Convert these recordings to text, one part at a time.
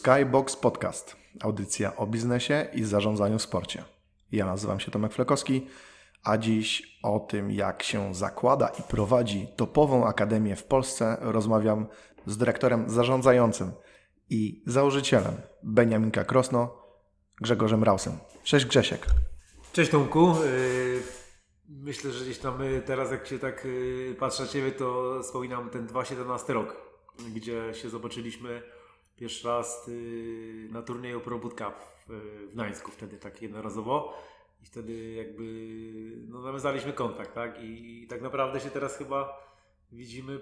Skybox Podcast, audycja o biznesie i zarządzaniu w sporcie. Ja nazywam się Tomek Flekowski, a dziś o tym, jak się zakłada i prowadzi topową akademię w Polsce, rozmawiam z dyrektorem zarządzającym i założycielem Beniaminka Krosno, Grzegorzem Rausem. Cześć Grzesiek. Cześć Tomku. Yy, myślę, że gdzieś tam yy, teraz jak się tak yy, patrzę na Ciebie, to wspominam ten 2017 rok, gdzie się zobaczyliśmy pierwszy raz na turnieju Pro Boot Cup w Gdańsku, wtedy tak jednorazowo. I wtedy jakby no, nawiązaliśmy kontakt, tak? I, I tak naprawdę się teraz chyba widzimy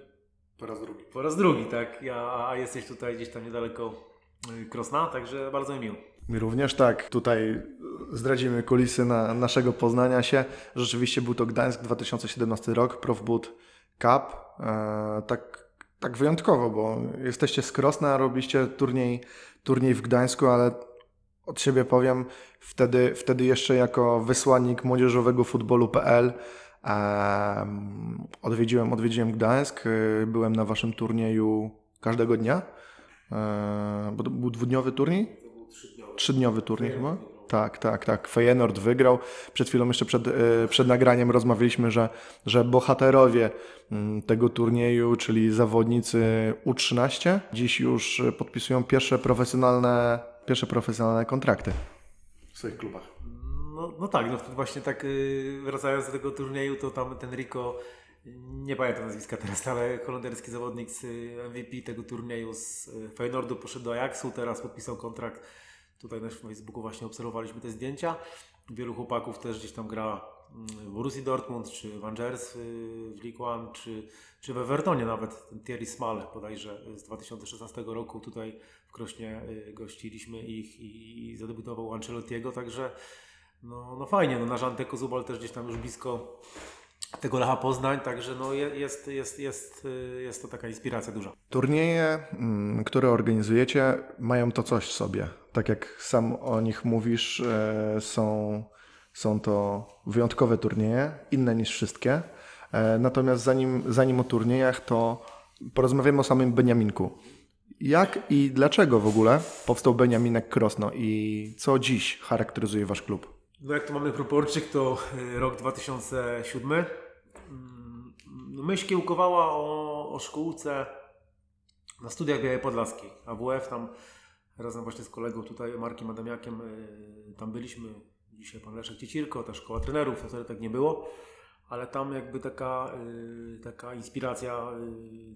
po raz drugi. Po raz drugi, tak. Ja, a jesteś tutaj gdzieś tam niedaleko Krosna, także bardzo mi miło. Mi również tak. Tutaj zdradzimy kulisy na naszego poznania się. Rzeczywiście był to Gdańsk 2017 rok, Profboot Cup. E, tak, tak wyjątkowo, bo jesteście z Krosna, robiliście turniej, turniej w Gdańsku, ale od siebie powiem, wtedy, wtedy jeszcze jako wysłannik młodzieżowego futbolu.pl odwiedziłem, odwiedziłem Gdańsk, e, byłem na waszym turnieju każdego dnia, e, bo to był dwudniowy turniej? Trzydniowy turniej chyba? Tak, tak, tak. Feyenoord wygrał. Przed chwilą jeszcze przed, e, przed nagraniem rozmawialiśmy, że, że bohaterowie mm, tego turnieju, czyli zawodnicy U13, dziś już podpisują pierwsze profesjonalne, pierwsze profesjonalne kontrakty w swoich klubach. No, no tak, no właśnie tak y, wracając do tego turnieju, to tam ten Rico, nie pamiętam nazwiska teraz, ale holenderski zawodnik z y, MVP tego turnieju z y, Feyenoordu poszedł do Ajaxu, teraz podpisał kontrakt. Tutaj na Facebooku właśnie obserwowaliśmy te zdjęcia. Wielu chłopaków też gdzieś tam gra mm, w Borussia Dortmund, czy w Angers w League One, czy, czy w Evertonie nawet. Thierry Smale bodajże z 2016 roku tutaj w Krośnie gościliśmy ich i zadebiutował Ancelottiego, także no, no fajnie, no na Żantę Kozubal też gdzieś tam już blisko tego Lecha Poznań, także no jest, jest, jest, y, jest to taka inspiracja duża. Turnieje, mm, które organizujecie, mają to coś w sobie. Tak jak sam o nich mówisz, e, są, są to wyjątkowe turnieje, inne niż wszystkie. E, natomiast zanim, zanim o turniejach, to porozmawiamy o samym Beniaminku. Jak i dlaczego w ogóle powstał Beniaminek Krosno i co dziś charakteryzuje Wasz klub? No jak to mamy proporczyk, to y, rok 2007. Mm, no myśl kiełkowała o, o szkółce na studiach Białej Podlaskiej. AWF tam razem właśnie z kolegą tutaj Markiem Adamiakiem y, tam byliśmy. Dzisiaj pan Leszek Ciecirko, ta szkoła trenerów, to wtedy tak nie było. Ale tam jakby taka, y, taka inspiracja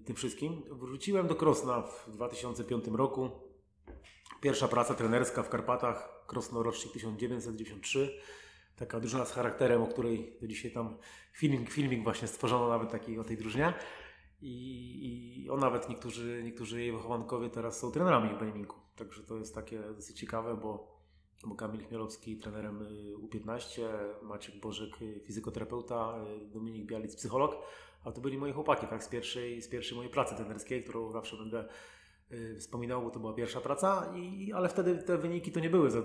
tym wszystkim. Wróciłem do Krosna w 2005 roku. Pierwsza praca trenerska w Karpatach Krosno rocznik 1993. Taka drużyna z charakterem, o której dzisiaj tam filmik, filmik właśnie stworzono nawet taki o tej drużynie. I, i on nawet niektórzy, niektórzy jej wychowankowie teraz są trenerami w Beniminku. Także to jest takie dosyć ciekawe, bo, bo Kamil Chmielowski trenerem y, U15, Maciek Bożek y, fizykoterapeuta, y, Dominik Bialic psycholog, a to byli moi chłopaki tak, z, pierwszej, z pierwszej mojej pracy trenerskiej, którą zawsze będę Y, wspominał, bo to była pierwsza praca, i, ale wtedy te wyniki to nie były za,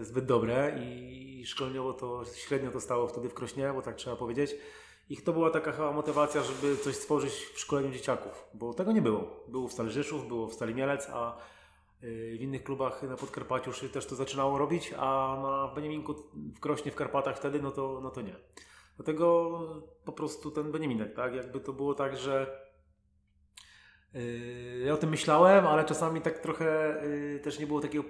zbyt dobre i szkoleniowo to średnio to stało wtedy w Krośnie, bo tak trzeba powiedzieć. I to była taka chyba motywacja, żeby coś stworzyć w szkoleniu dzieciaków, bo tego nie było. Było w Stali Rzeszów, było w Stali Mielec, a y, w innych klubach na Podkarpaciu już też to zaczynało robić, a na Beniaminku w Krośnie, w Karpatach wtedy, no to, no to nie. Dlatego po prostu ten Beniaminek, tak? Jakby to było tak, że ja o tym myślałem, ale czasami tak trochę yy, też nie było takiego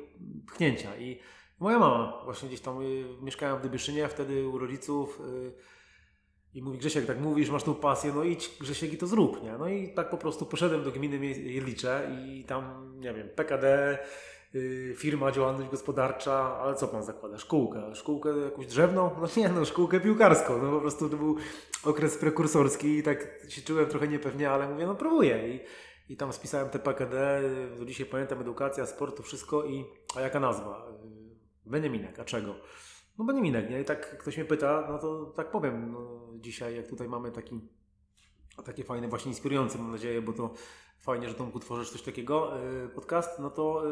pchnięcia. I moja mama właśnie gdzieś tam yy, mieszkałem w Dybyszynie, wtedy u rodziców i mówi Grzesiek, tak mówisz, masz tą pasję, no idź Grzesiek i to zrób, nie? No i tak po prostu poszedłem do gminy Jedlicze i tam, nie wiem, PKD, firma, działalność gospodarcza, ale co pan zakłada? Szkółkę. Szkółkę jakąś drzewną? No nie, no szkółkę piłkarską. No po prostu to był okres prekursorski i tak się czułem trochę niepewnie, ale mówię, no próbuję. I i tam spisałem te PKD, do dzisiaj pamiętam edukacja, sport, to wszystko i a jaka nazwa? Beniaminek, a czego? No Beniaminek, nie? I tak ktoś mnie pyta, no to tak powiem no, dzisiaj, jak tutaj mamy taki, takie fajne, właśnie inspirujące mam nadzieję, bo to fajnie, że Tomku tworzysz coś takiego, yy, podcast, no to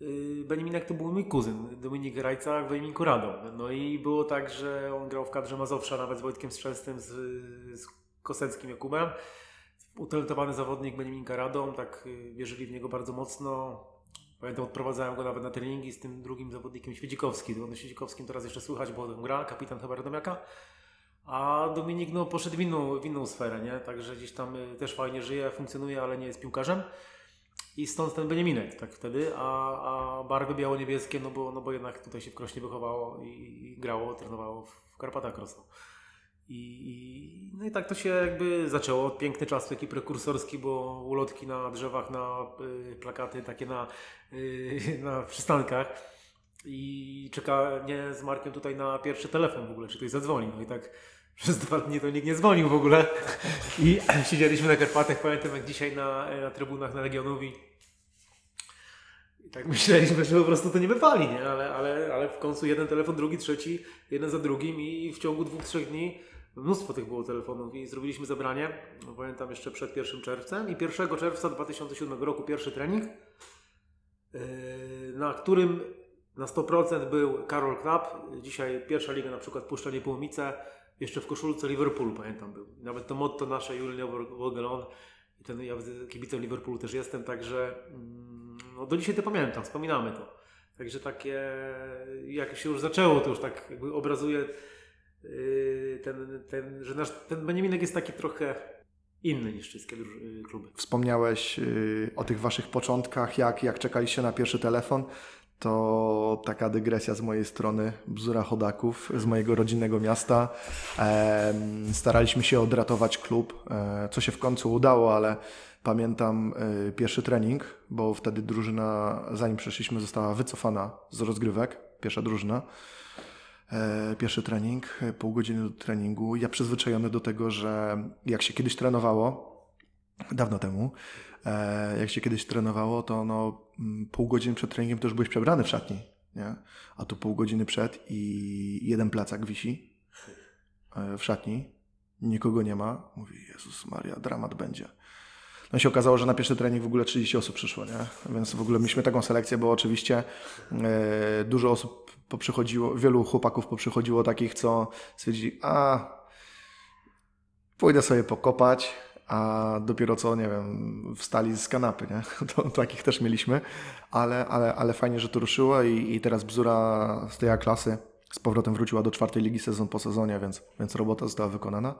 yy, Beniminek to był mój kuzyn, Dominik Rajca w Beniminku Radą. No i było tak, że on grał w kadrze Mazowsza nawet z Wojtkiem Strzelstem, z, z Koseckim Jakubem utalentowany zawodnik Beniminka Radą, tak y, wierzyli w niego bardzo mocno. Pamiętam, odprowadzałem go nawet na treningi z tym drugim zawodnikiem Świedzikowskim. O Świedzikowskim teraz jeszcze słychać, bo on gra, kapitan chyba Radomiaka. A Dominik no, poszedł w inną, w inną sferę, nie? Także gdzieś tam y, też fajnie żyje, funkcjonuje, ale nie jest piłkarzem. I stąd ten Beniaminek tak wtedy, a, a barwy biało-niebieskie, no bo, no bo jednak tutaj się w Krośnie wychowało i, i grało, trenowało w Karpatach Krosno. I, no i tak to się jakby zaczęło. Piękny czas taki prekursorski, bo ulotki na drzewach, na y, plakaty takie na, y, na przystankach. I czeka nie z Markiem tutaj na pierwszy telefon w ogóle, czy ktoś zadzwoni. No i tak przez dwa dni to nikt nie dzwonił w ogóle. I siedzieliśmy na Karpatach, pamiętam jak dzisiaj na, na trybunach na Legionowi. I tak myśleliśmy, że po prostu to nie wypali, nie? Ale, ale, ale w końcu jeden telefon, drugi, trzeci, jeden za drugim i w ciągu dwóch, trzech dni mnóstwo tych było telefonów i zrobiliśmy zebranie, no, pamiętam jeszcze przed 1 czerwcem i 1 czerwca 2007 roku pierwszy trening, yy, na którym na 100% był Karol Knap, dzisiaj pierwsza liga na przykład Puszczenie Połomice, jeszcze w koszulce Liverpoolu pamiętam był. Nawet to motto nasze Julian Wogelon ten, ja kibicem Liverpoolu też jestem, także mm, no do dzisiaj to pamiętam, wspominamy to. Także takie, jak się już zaczęło, to już tak jakby obrazuje ten, ten, że nasz, ten Beniaminek jest taki trochę inny niż wszystkie yy, kluby. Wspomniałeś yy, o tych waszych początkach, jak, jak czekaliście na pierwszy telefon to taka dygresja z mojej strony, bzura chodaków z mojego rodzinnego miasta. staraliśmy się odratować klub, e, co się w końcu udało, ale pamiętam e, pierwszy trening, bo wtedy drużyna, zanim przeszliśmy, została wycofana z rozgrywek, pierwsza drużyna. E, pierwszy trening, pół godziny do treningu. Ja przyzwyczajony do tego, że jak się kiedyś trenowało, dawno temu, E, jak się kiedyś trenowało, to no, mm, pół godziny przed treningiem to już byłeś przebrany w szatni, nie? A tu pół godziny przed i jeden plecak wisi e, w szatni, nikogo nie ma. Mówi, Jezus Maria, dramat będzie. No i się okazało, że na pierwszy trening w ogóle 30 osób przyszło, nie? Więc w ogóle mieliśmy taką selekcję, bo oczywiście e, dużo osób poprzychodziło, wielu chłopaków poprzychodziło takich, co stwierdzili, a pójdę sobie pokopać, a dopiero co, nie wiem, wstali z kanapy, nie? To, takich też mieliśmy, ale, ale, ale fajnie, że to ruszyło i, i teraz Bzura z tej klasy z powrotem wróciła do czwartej ligi sezon po sezonie, więc, więc robota została wykonana,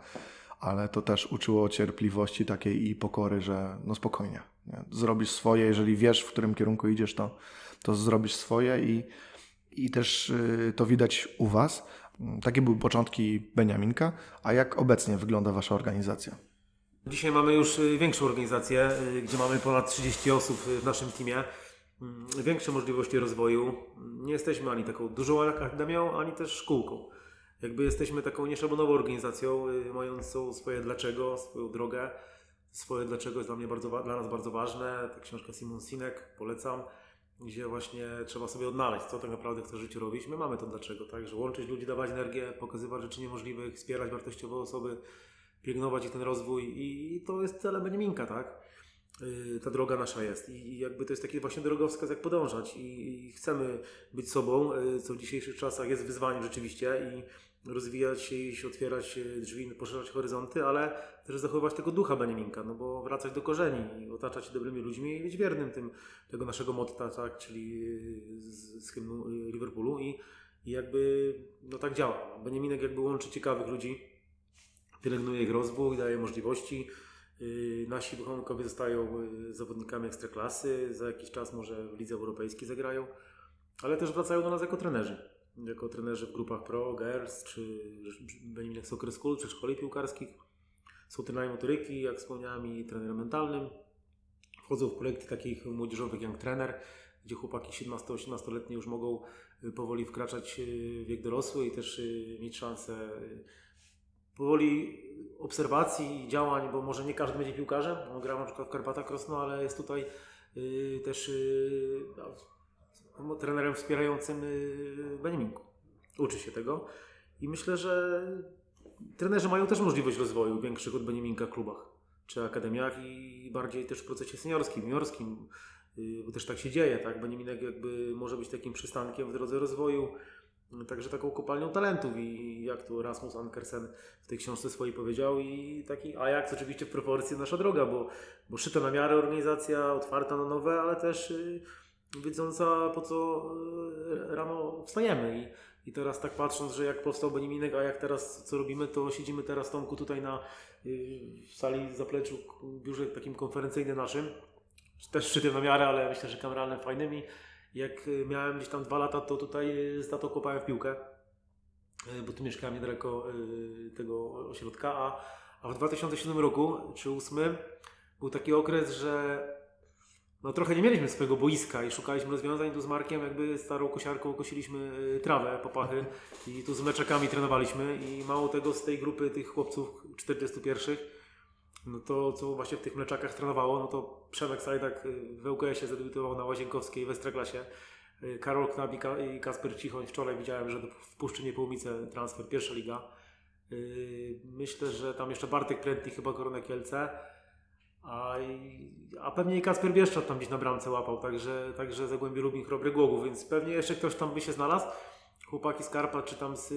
ale to też uczyło cierpliwości takiej i pokory, że no spokojnie, nie? zrobisz swoje, jeżeli wiesz, w którym kierunku idziesz, to, to zrobisz swoje i, i też y, to widać u Was. Takie były początki Beniaminka, a jak obecnie wygląda Wasza organizacja? Dzisiaj mamy już y, większą organizację, y, gdzie mamy ponad 30 osób w naszym teamie. Mm, większe możliwości rozwoju. Nie jesteśmy ani taką dużą akademią, ani też szkółką. Jakby jesteśmy taką nieszablonową organizacją, mającą swoje dlaczego, swoją drogę. Swoje dlaczego jest dla mnie bardzo, dla nas bardzo ważne. Ta książka Simon Sinek, polecam, gdzie właśnie trzeba sobie odnaleźć, co tak naprawdę chce w życiu robić. My mamy to dlaczego, tak? Że łączyć ludzi, dawać energię, pokazywać rzeczy niemożliwych, wspierać wartościowe osoby, pielęgnować ich ten rozwój i to jest celem Beniaminka, tak? Y, ta droga nasza jest i jakby to jest taki właśnie drogowskaz, jak podążać i chcemy być sobą, y, co w dzisiejszych czasach jest wyzwaniem rzeczywiście i rozwijać się, iść, otwierać drzwi, poszerzać horyzonty, ale też zachowywać tego ducha Beniaminka, no bo wracać do korzeni otaczać się dobrymi ludźmi i być wiernym tym, tego naszego motta, tak, czyli z, z hymnu Liverpoolu i, i jakby no tak działa. Beniaminek jakby łączy ciekawych ludzi, pielęgnuje ich rozwój, daje możliwości. Nasi wychowankowie zostają zawodnikami ekstraklasy, za jakiś czas może w lidze europejskiej zagrają, ale też wracają do nas jako trenerzy. Jako trenerzy w grupach Pro, Girls, czy Beniminek Soccer School, czy szkoli piłkarskich. Są trenerami motoryki, jak wspomniałem, i trenerem mentalnym. Wchodzą w projekty takich młodzieżowych jak trener, gdzie chłopaki 17-18-letnie już mogą y, powoli wkraczać w wiek dorosły i też mieć szansę powoli obserwacji i działań, bo może nie każdy będzie piłkarzem. On gra na przykład w Karpatach Krosno, ale jest tutaj y, też y, trenerem wspierającym y, Beniminku. Uczy się tego i myślę, że trenerzy mają też możliwość rozwoju większych od Beniminka klubach czy akademiach i bardziej też w procesie seniorskim, juniorskim, y, bo też tak się dzieje, tak? Beniminek jakby może być takim przystankiem w drodze rozwoju Także taką kopalnią talentów i jak tu Rasmus Ankersen w tej książce swojej powiedział i taki Ajax oczywiście w proporcji nasza droga, bo, bo szyta na miarę organizacja, otwarta na nowe, ale też y, wiedząca po co e, rano wstajemy i, i teraz tak patrząc, że jak powstał Beniminek, a jak teraz co robimy, to siedzimy teraz Tomku tutaj na y, w sali zapleczu, w biurze takim konferencyjnym naszym, też szczytym na miarę, ale myślę, że kameralnym fajnymi. Jak y, miałem gdzieś tam dwa lata, to tutaj z tatą kopałem w piłkę, y, bo tu mieszkałem niedaleko tego ośrodka, a, a w 2007 roku czy 2008 był taki okres, że no trochę nie mieliśmy swojego boiska i szukaliśmy rozwiązań. Tu z Markiem jakby starą kosiarką kosiliśmy y, trawę, popachy i tu z meczakami trenowaliśmy i mało tego z tej grupy tych chłopców 41 no to co właśnie w tych mleczakach trenowało, no to Przemek Sajdak y, w ŁKS-ie zadebiutował na Łazienkowskiej w Ekstraklasie. Y, Karol Knab i Kasper Cichoń wczoraj widziałem, że w Puszczy Niepołumice transfer, pierwsza liga. Myślę, że tam jeszcze Bartek Prętny chyba Korona Kielce. A, a pewnie i Kasper Bieszczat tam gdzieś na bramce łapał, także, także Zagłębie Lubin Chrobry Głogów, więc pewnie jeszcze ktoś tam by się znalazł. Chłopaki z Karpa, czy tam z,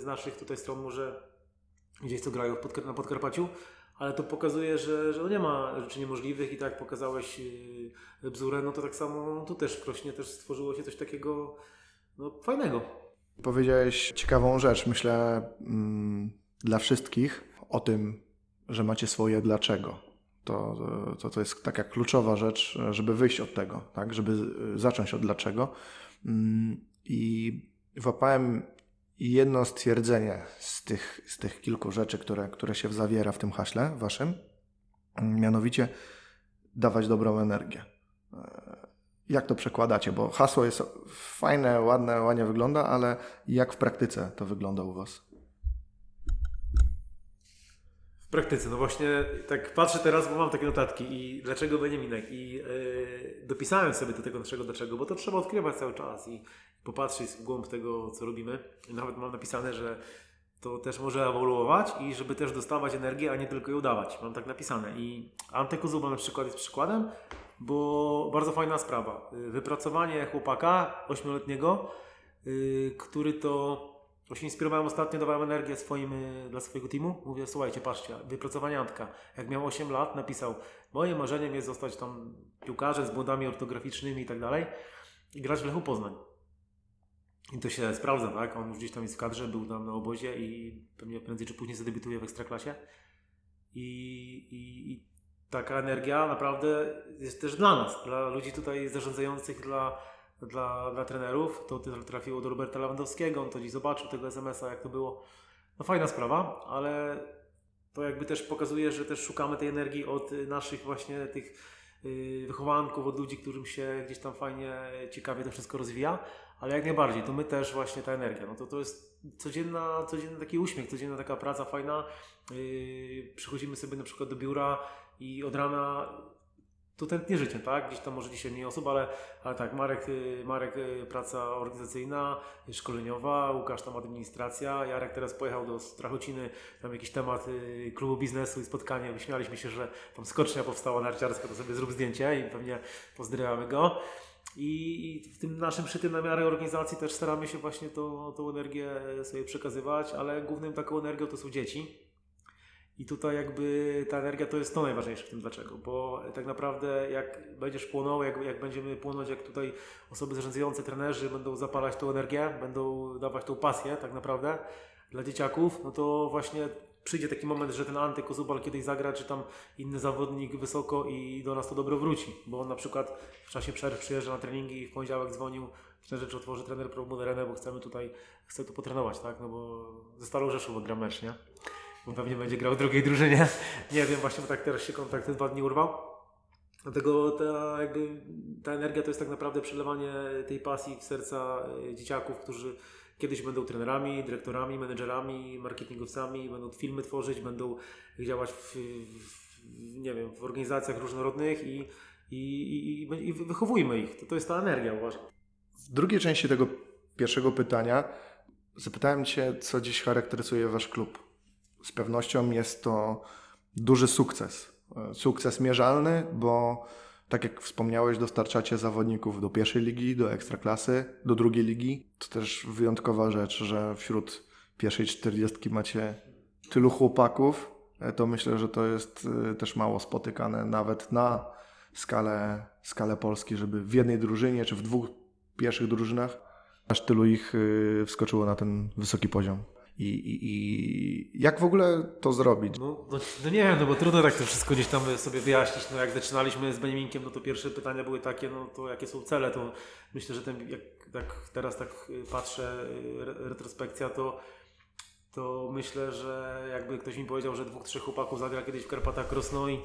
z naszych tutaj stron może gdzieś co grają na Podkarpaciu, ale to pokazuje, że, że no nie ma rzeczy niemożliwych i tak jak pokazałeś yy, bzurę, no to tak samo tu też w Krośnie też stworzyło się coś takiego no, fajnego. Powiedziałeś ciekawą rzecz, myślę, mm, dla wszystkich o tym, że macie swoje dlaczego to, to, to jest taka kluczowa rzecz, żeby wyjść od tego, tak? żeby zacząć od dlaczego. Mm, I wapałem jedno stwierdzenie z tych, z tych kilku rzeczy, które, które się zawiera w tym haśle waszym, mianowicie dawać dobrą energię. E, jak to przekładacie? Bo hasło jest fajne, ładne, ładnie wygląda, ale jak w praktyce to wygląda u was? W praktyce, no właśnie tak patrzę teraz, bo mam takie notatki i dlaczego Beniaminek i yy, dopisałem sobie do tego naszego dlaczego, bo to trzeba odkrywać cały czas i popatrzeć w głąb tego, co robimy. Nawet mam napisane, że to też może ewoluować i żeby też dostawać energię, a nie tylko ją dawać. Mam tak napisane. I Antekuzuba na przykład jest przykładem, bo bardzo fajna sprawa. Wypracowanie chłopaka ośmioletniego, yy, który to to się inspirowałem ostatnio, dawałem energię swoim, y, dla swojego teamu. Mówię, słuchajcie, patrzcie, wypracowanie Antka. Jak miał 8 lat, napisał, moim marzeniem jest zostać tam piłkarzem z błędami ortograficznymi i tak dalej i grać w Lechu Poznań. I to się sprawdza, tak? On już gdzieś tam jest w kadrze, był tam na obozie i pewnie prędzej czy później zadebiutuje w Ekstraklasie. I, i, I taka energia naprawdę jest też dla nas, dla ludzi tutaj zarządzających, dla dla, dla trenerów. To trafiło do Roberta Lewandowskiego, on to dziś zobaczył tego SMS-a, jak to było. No fajna sprawa, ale to jakby też pokazuje, że też szukamy tej energii od naszych właśnie tych y, wychowanków, od ludzi, którym się gdzieś tam fajnie, ciekawie to wszystko rozwija, ale jak najbardziej, to my też właśnie ta energia, no to to jest codzienna, codzienny taki uśmiech, codzienna taka praca fajna, yy, przychodzimy sobie na przykład do biura i od rana to tętnie życie, tak? Gdzieś tam może dzisiaj mniej osób, ale, ale tak, Marek, y, Marek y, praca organizacyjna, szkoleniowa, Łukasz tam administracja, Jarek teraz pojechał do Strachociny, tam jakiś temat y, klubu biznesu i spotkanie, śmialiśmy się, że tam skocznia powstała narciarska, to sobie zrób zdjęcie i pewnie pozdrawiamy go. I w tym naszym szytym na miarę organizacji też staramy się właśnie tą, tą energię sobie przekazywać, ale głównym taką energią to są dzieci i tutaj jakby ta energia to jest to najważniejsze w tym dlaczego, bo tak naprawdę jak będziesz płonął, jak, jak będziemy płonąć, jak tutaj osoby zarządzające, trenerzy będą zapalać tą energię, będą dawać tą pasję tak naprawdę dla dzieciaków, no to właśnie przyjdzie taki moment, że ten Antek Kozubal kiedyś zagra, czy tam inny zawodnik wysoko i do nas to dobro wróci, bo on na przykład w czasie przerw przyjeżdża na treningi i w poniedziałek dzwonił, że rzecz otworzy trener Pro Moderenę, bo chcemy tutaj, chcę tu potrenować, tak, no bo ze Starą Rzeszów gra mecz, nie? Bo pewnie będzie grał w drugiej drużynie. Nie wiem, właśnie bo tak teraz się kontakt dwa dni urwał. Dlatego ta, jakby, ta energia to jest tak naprawdę przelewanie tej pasji w serca e, dzieciaków, którzy kiedyś będą trenerami, dyrektorami, menedżerami, marketingowcami, będą filmy tworzyć, będą działać w, w nie wiem, w organizacjach różnorodnych i, i, i, i wychowujmy ich. To, to jest ta energia, uważam. W drugiej części tego pierwszego pytania zapytałem Cię, co dziś charakteryzuje Wasz klub z pewnością jest to duży sukces. Sukces mierzalny, bo tak jak wspomniałeś, dostarczacie zawodników do pierwszej ligi, do ekstraklasy, do drugiej ligi. To też wyjątkowa rzecz, że wśród pierwszej czterdziestki macie tylu chłopaków. To myślę, że to jest y, też mało spotykane nawet na skalę, skalę Polski, żeby w jednej drużynie czy w dwóch pierwszych drużynach aż tylu ich y, wskoczyło na ten wysoki poziom. I, i, I, jak w ogóle to zrobić? No, no, no, nie wiem, no bo trudno tak to wszystko gdzieś tam sobie wyjaśnić. No jak zaczynaliśmy z Beniminkiem, no to pierwsze pytania były takie, no to jakie są cele, to myślę, że ten, jak tak teraz tak patrzę, retrospekcja, to to myślę, że jakby ktoś mi powiedział, że dwóch, trzech chłopaków zagra kiedyś w Karpatach Krosno i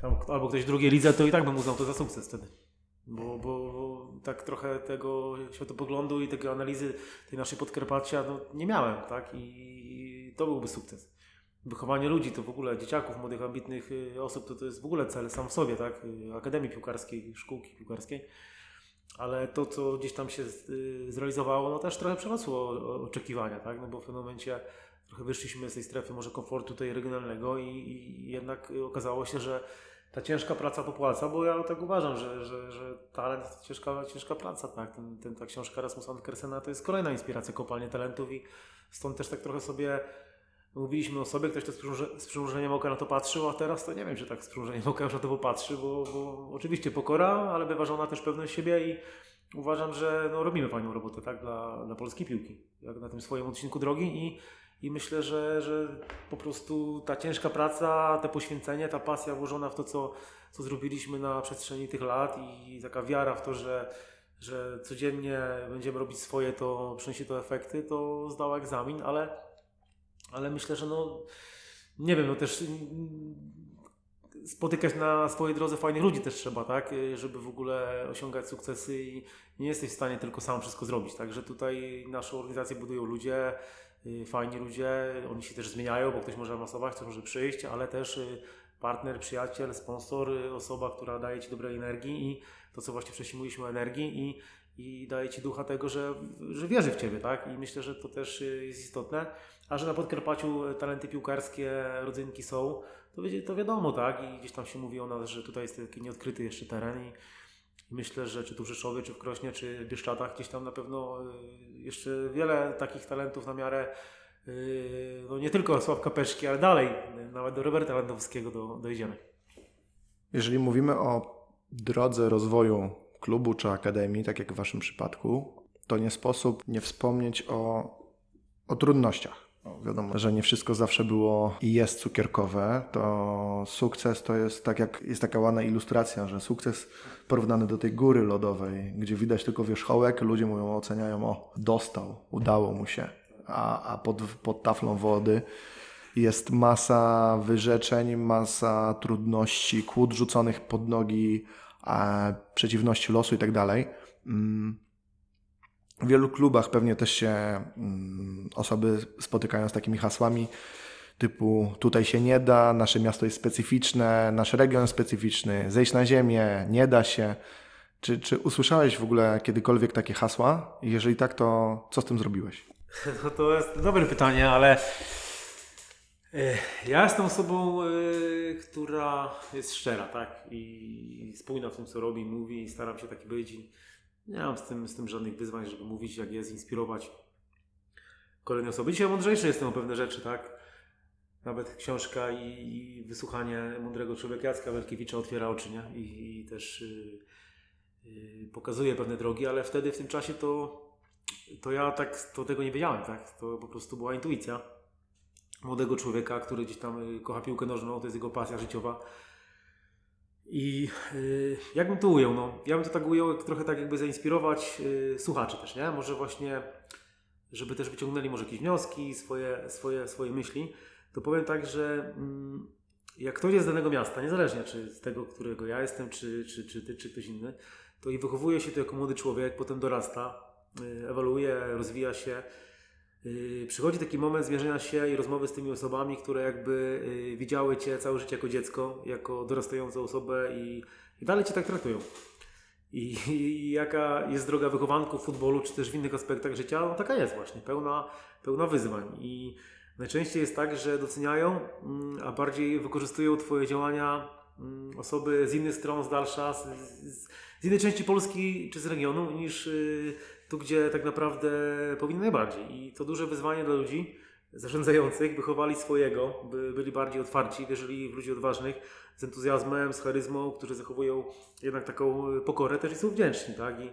tam, albo ktoś w drugiej lidze, to i tak bym uznał to za sukces wtedy. Bo, bo, bo, tak trochę tego światopoglądu i tej analizy tej naszej Podkarpacia no, nie miałem, tak? I to byłby sukces. Wychowanie ludzi, to w ogóle dzieciaków, młodych, ambitnych y, osób, to, to jest w ogóle cel sam w sobie, tak? Y, Akademii Piłkarskiej, szkółki piłkarskiej. Ale to, co gdzieś tam się y, zrealizowało, no też trochę przerosło oczekiwania, tak? No bo w pewnym momencie trochę wyszliśmy z tej strefy może komfortu tej regionalnego i, i jednak okazało się, że ta ciężka praca popłaca, bo ja tak uważam, że, że, że talent to ciężka, ciężka praca, tak. Ten, ten, ta książka Rasmusa Andersena to jest kolejna inspiracja kopalnie talentów i stąd też tak trochę sobie mówiliśmy o sobie, ktoś to z przymrużeniem oka na to patrzył, a teraz to nie wiem, czy tak z przymrużeniem oka już na to popatrzy, bo, bo oczywiście pokora, ale wyważona też pewność siebie i uważam, że no, robimy fajną robotę tak, dla, dla polskiej piłki, jak na tym swoim odcinku drogi i i myślę, że, że po prostu ta ciężka praca, te poświęcenie, ta pasja włożona w to, co, co zrobiliśmy na przestrzeni tych lat i taka wiara w to, że, że codziennie będziemy robić swoje, to przyniesie to efekty, to zdała egzamin, ale, ale myślę, że no nie wiem, no też spotykać na swojej drodze fajnych ludzi też trzeba, tak, żeby w ogóle osiągać sukcesy i nie jesteś w stanie tylko sam wszystko zrobić, także tutaj naszą organizację budują ludzie, fajni ludzie, oni się też zmieniają, bo ktoś może awansować, ktoś może przyjść, ale też y, partner, przyjaciel, sponsor, y, osoba, która daje Ci dobrej energii i to, co właśnie wcześniej mówiliśmy o energii i, i daje Ci ducha tego, że, że wierzy w Ciebie, tak? I myślę, że to też jest istotne. A że na Podkarpaciu talenty piłkarskie, rodzynki są, to, to wiadomo, tak? I gdzieś tam się mówi o nas, że tutaj jest taki nieodkryty jeszcze teren i, myślę, że czy tu w Rzeszowie, czy w Krośnie, czy w Bieszczadach gdzieś tam na pewno y, jeszcze wiele takich talentów na miarę y, no nie tylko Sławka Peszki, ale dalej, nawet do Roberta Landowskiego do, dojdziemy. Jeżeli mówimy o drodze rozwoju klubu czy akademii, tak jak w Waszym przypadku, to nie sposób nie wspomnieć o, o trudnościach. No, wiadomo, że nie wszystko zawsze było i jest cukierkowe. To sukces to jest tak jak jest taka ładna ilustracja, że sukces porównany do tej góry lodowej, gdzie widać tylko wierzchołek, ludzie mówią, oceniają, o, dostał, udało mu się. A, a pod, pod taflą wody jest masa wyrzeczeń, masa trudności, kłód rzuconych pod nogi, a przeciwności losu i tak dalej. W wielu klubach pewnie też się mm, osoby spotykają z takimi hasłami typu tutaj się nie da, nasze miasto jest specyficzne, nasz region specyficzny, zejść na ziemię, nie da się. Czy, czy usłyszałeś w ogóle kiedykolwiek takie hasła? Jeżeli tak, to co z tym zrobiłeś? No to jest dobre pytanie, ale e, ja jestem osobą, e, która jest szczera, tak? I spójna w tym, co robi, mówi i staram się taki być. Nie mam z tym, z tym żadnych wyzwań, żeby mówić, jak jest, inspirować kolejne osoby. Dzisiaj mądrzejszy jestem o pewne rzeczy, tak? Nawet książka i, wysłuchanie mądrego człowieka Jacka Welkiewicza otwiera oczy, nie? I, i też yy, yy, pokazuje pewne drogi, ale wtedy w tym czasie to, to ja tak to tego nie wiedziałem, tak? To po prostu była intuicja młodego człowieka, który gdzieś tam y, kocha piłkę nożną, to jest jego pasja życiowa i yy, jak bym to ujął? No, ja bym to tak ujął, trochę tak jakby zainspirować yy, słuchaczy też, nie? Może właśnie, żeby też wyciągnęli może jakieś wnioski, swoje, swoje, swoje myśli, to powiem tak, że mm, jak ktoś jest z danego miasta, niezależnie czy z tego, którego ja jestem, czy, czy, czy ty, czy ktoś inny, to i wychowuje się to jako młody człowiek, potem dorasta, yy, ewoluuje, rozwija się, przychodzi taki moment zmierzenia się i rozmowy z tymi osobami, które jakby yy, widziały Cię całe życie jako dziecko, jako dorastającą osobę i, i dalej Cię tak traktują. I, I, jaka jest droga wychowanku w futbolu, czy też w innych aspektach życia, no taka jest właśnie, pełna, pełna wyzwań. I najczęściej jest tak, że doceniają, mm, a bardziej wykorzystują Twoje działania mm, osoby z innych stron, z dalsza, z, z, z innej części Polski czy z regionu, niż yy, tu, gdzie tak naprawdę powinny najbardziej. I to duże wyzwanie dla ludzi, zarządzających wychowali swojego, by byli bardziej otwarci, wierzyli w ludzi odważnych, z entuzjazmem, z charyzmą, którzy zachowują jednak taką pokorę też i są wdzięczni, tak? I,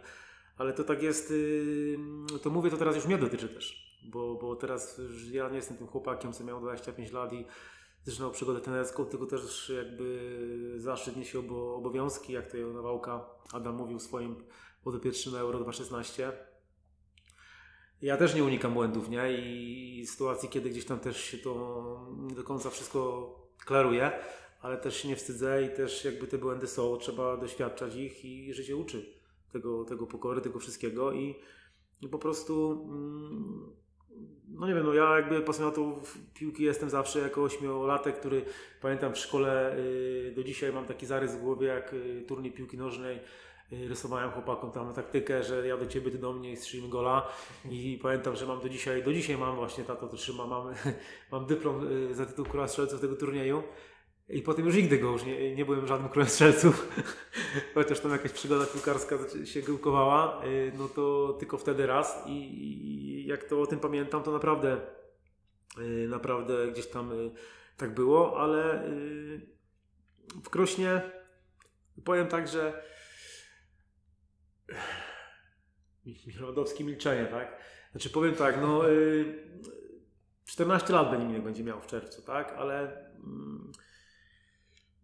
ale to tak jest, to mówię, to teraz już mnie dotyczy też, bo, bo teraz ja nie jestem tym chłopakiem, co miał 25 lat i zaczynał przygodę trenerską, tylko też jakby zaszczyt niesie obo, obowiązki, jak to Nawałka Adam mówił swoim podopiecznym Euro 2016. Ja też nie unikam błędów, nie? I sytuacji, kiedy gdzieś tam też się to nie do końca wszystko klaruje, ale też się nie wstydzę i też jakby te błędy są, trzeba doświadczać ich i się uczy tego, tego pokory, tego wszystkiego i, i po prostu mm, no nie wiem, no ja jakby pasjonatą piłki jestem zawsze jako ośmiolatek, który pamiętam w szkole y, do dzisiaj mam taki zarys w głowie jak y, turniej piłki nożnej rysowałem chłopakom tam taktykę, że ja do ciebie, ty do mnie i strzelimy gola. I pamiętam, że mam do dzisiaj, do dzisiaj mam właśnie, tato to trzyma, mam, mam dyplom za tytuł króla strzelców tego turnieju. I potem już nigdy go już nie, nie byłem żadnym królem strzelców, chociaż tam jakaś przygoda piłkarska się gyłkowała, no to tylko wtedy raz. I jak to o tym pamiętam, to naprawdę naprawdę gdzieś tam tak było, ale w Krośnie powiem tak, że Mirodowski milczenie, tak? Znaczy powiem tak, no 14 lat będzie, będzie miał w czerwcu, tak? Ale mm,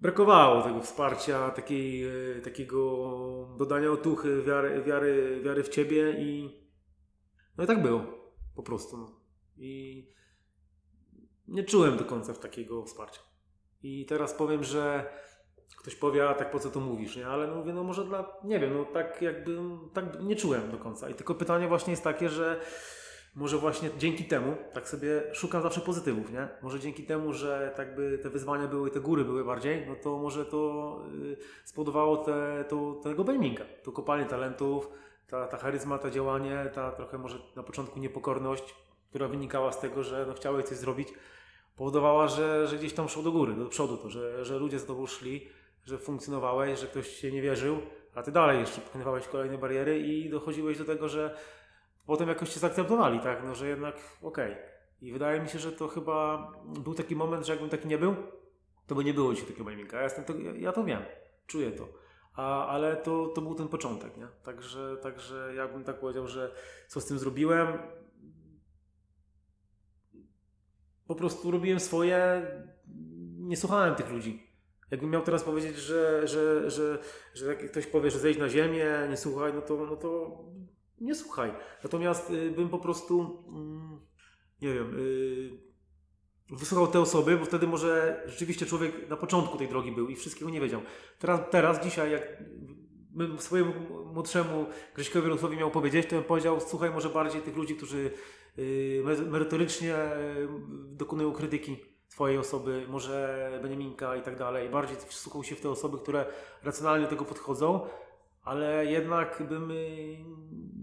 brakowało tego wsparcia, takiej, e, takiego dodania otuchy, wiary, wiary, wiary w Ciebie i no i tak było, po prostu. No. I nie czułem do końca takiego wsparcia. I teraz powiem, że ktoś powie, a tak po co to mówisz, nie? Ale no mówię, no może dla, nie wiem, no tak jakby, tak nie czułem do końca. I tylko pytanie właśnie jest takie, że może właśnie dzięki temu, tak sobie szukam zawsze pozytywów, nie? Może dzięki temu, że tak by te wyzwania były, te góry były bardziej, no to może to y, spowodowało te, to, tego Bejminga, to kopalnie talentów, ta, ta charyzma, to działanie, ta trochę może na początku niepokorność, która wynikała z tego, że no chciałeś coś zrobić, powodowała, że, że gdzieś tam szło do góry, do przodu to, że, że ludzie z tobą szli, że funkcjonowałeś, że ktoś się nie wierzył, a ty dalej jeszcze pokonywałeś kolejne bariery i dochodziłeś do tego, że potem jakoś cię zaakceptowali, tak, no że jednak okej. Okay. I wydaje mi się, że to chyba był taki moment, że jakbym taki nie był, to by nie było dzisiaj takiego miminga. Ja, to, ja to wiem, czuję to. A, ale to, to był ten początek, nie? Także, także ja bym tak powiedział, że co z tym zrobiłem? Po prostu robiłem swoje, nie słuchałem tych ludzi. Jakbym miał teraz powiedzieć, że, że, że, że jak ktoś powie, że zejdź na ziemię, nie słuchaj, no to, no to nie słuchaj. Natomiast y, bym po prostu, mm, nie wiem, y, wysłuchał te osoby, bo wtedy może rzeczywiście człowiek na początku tej drogi był i wszystkiego nie wiedział. Teraz, teraz dzisiaj, jak bym swojemu młodszemu Grześkowi Rusłowi miał powiedzieć, to bym powiedział, słuchaj może bardziej tych ludzi, którzy merytorycznie dokonują krytyki Twojej osoby, może Beniaminka i tak dalej. Bardziej wsłuchał się w te osoby, które racjonalnie do tego podchodzą, ale jednak bym y,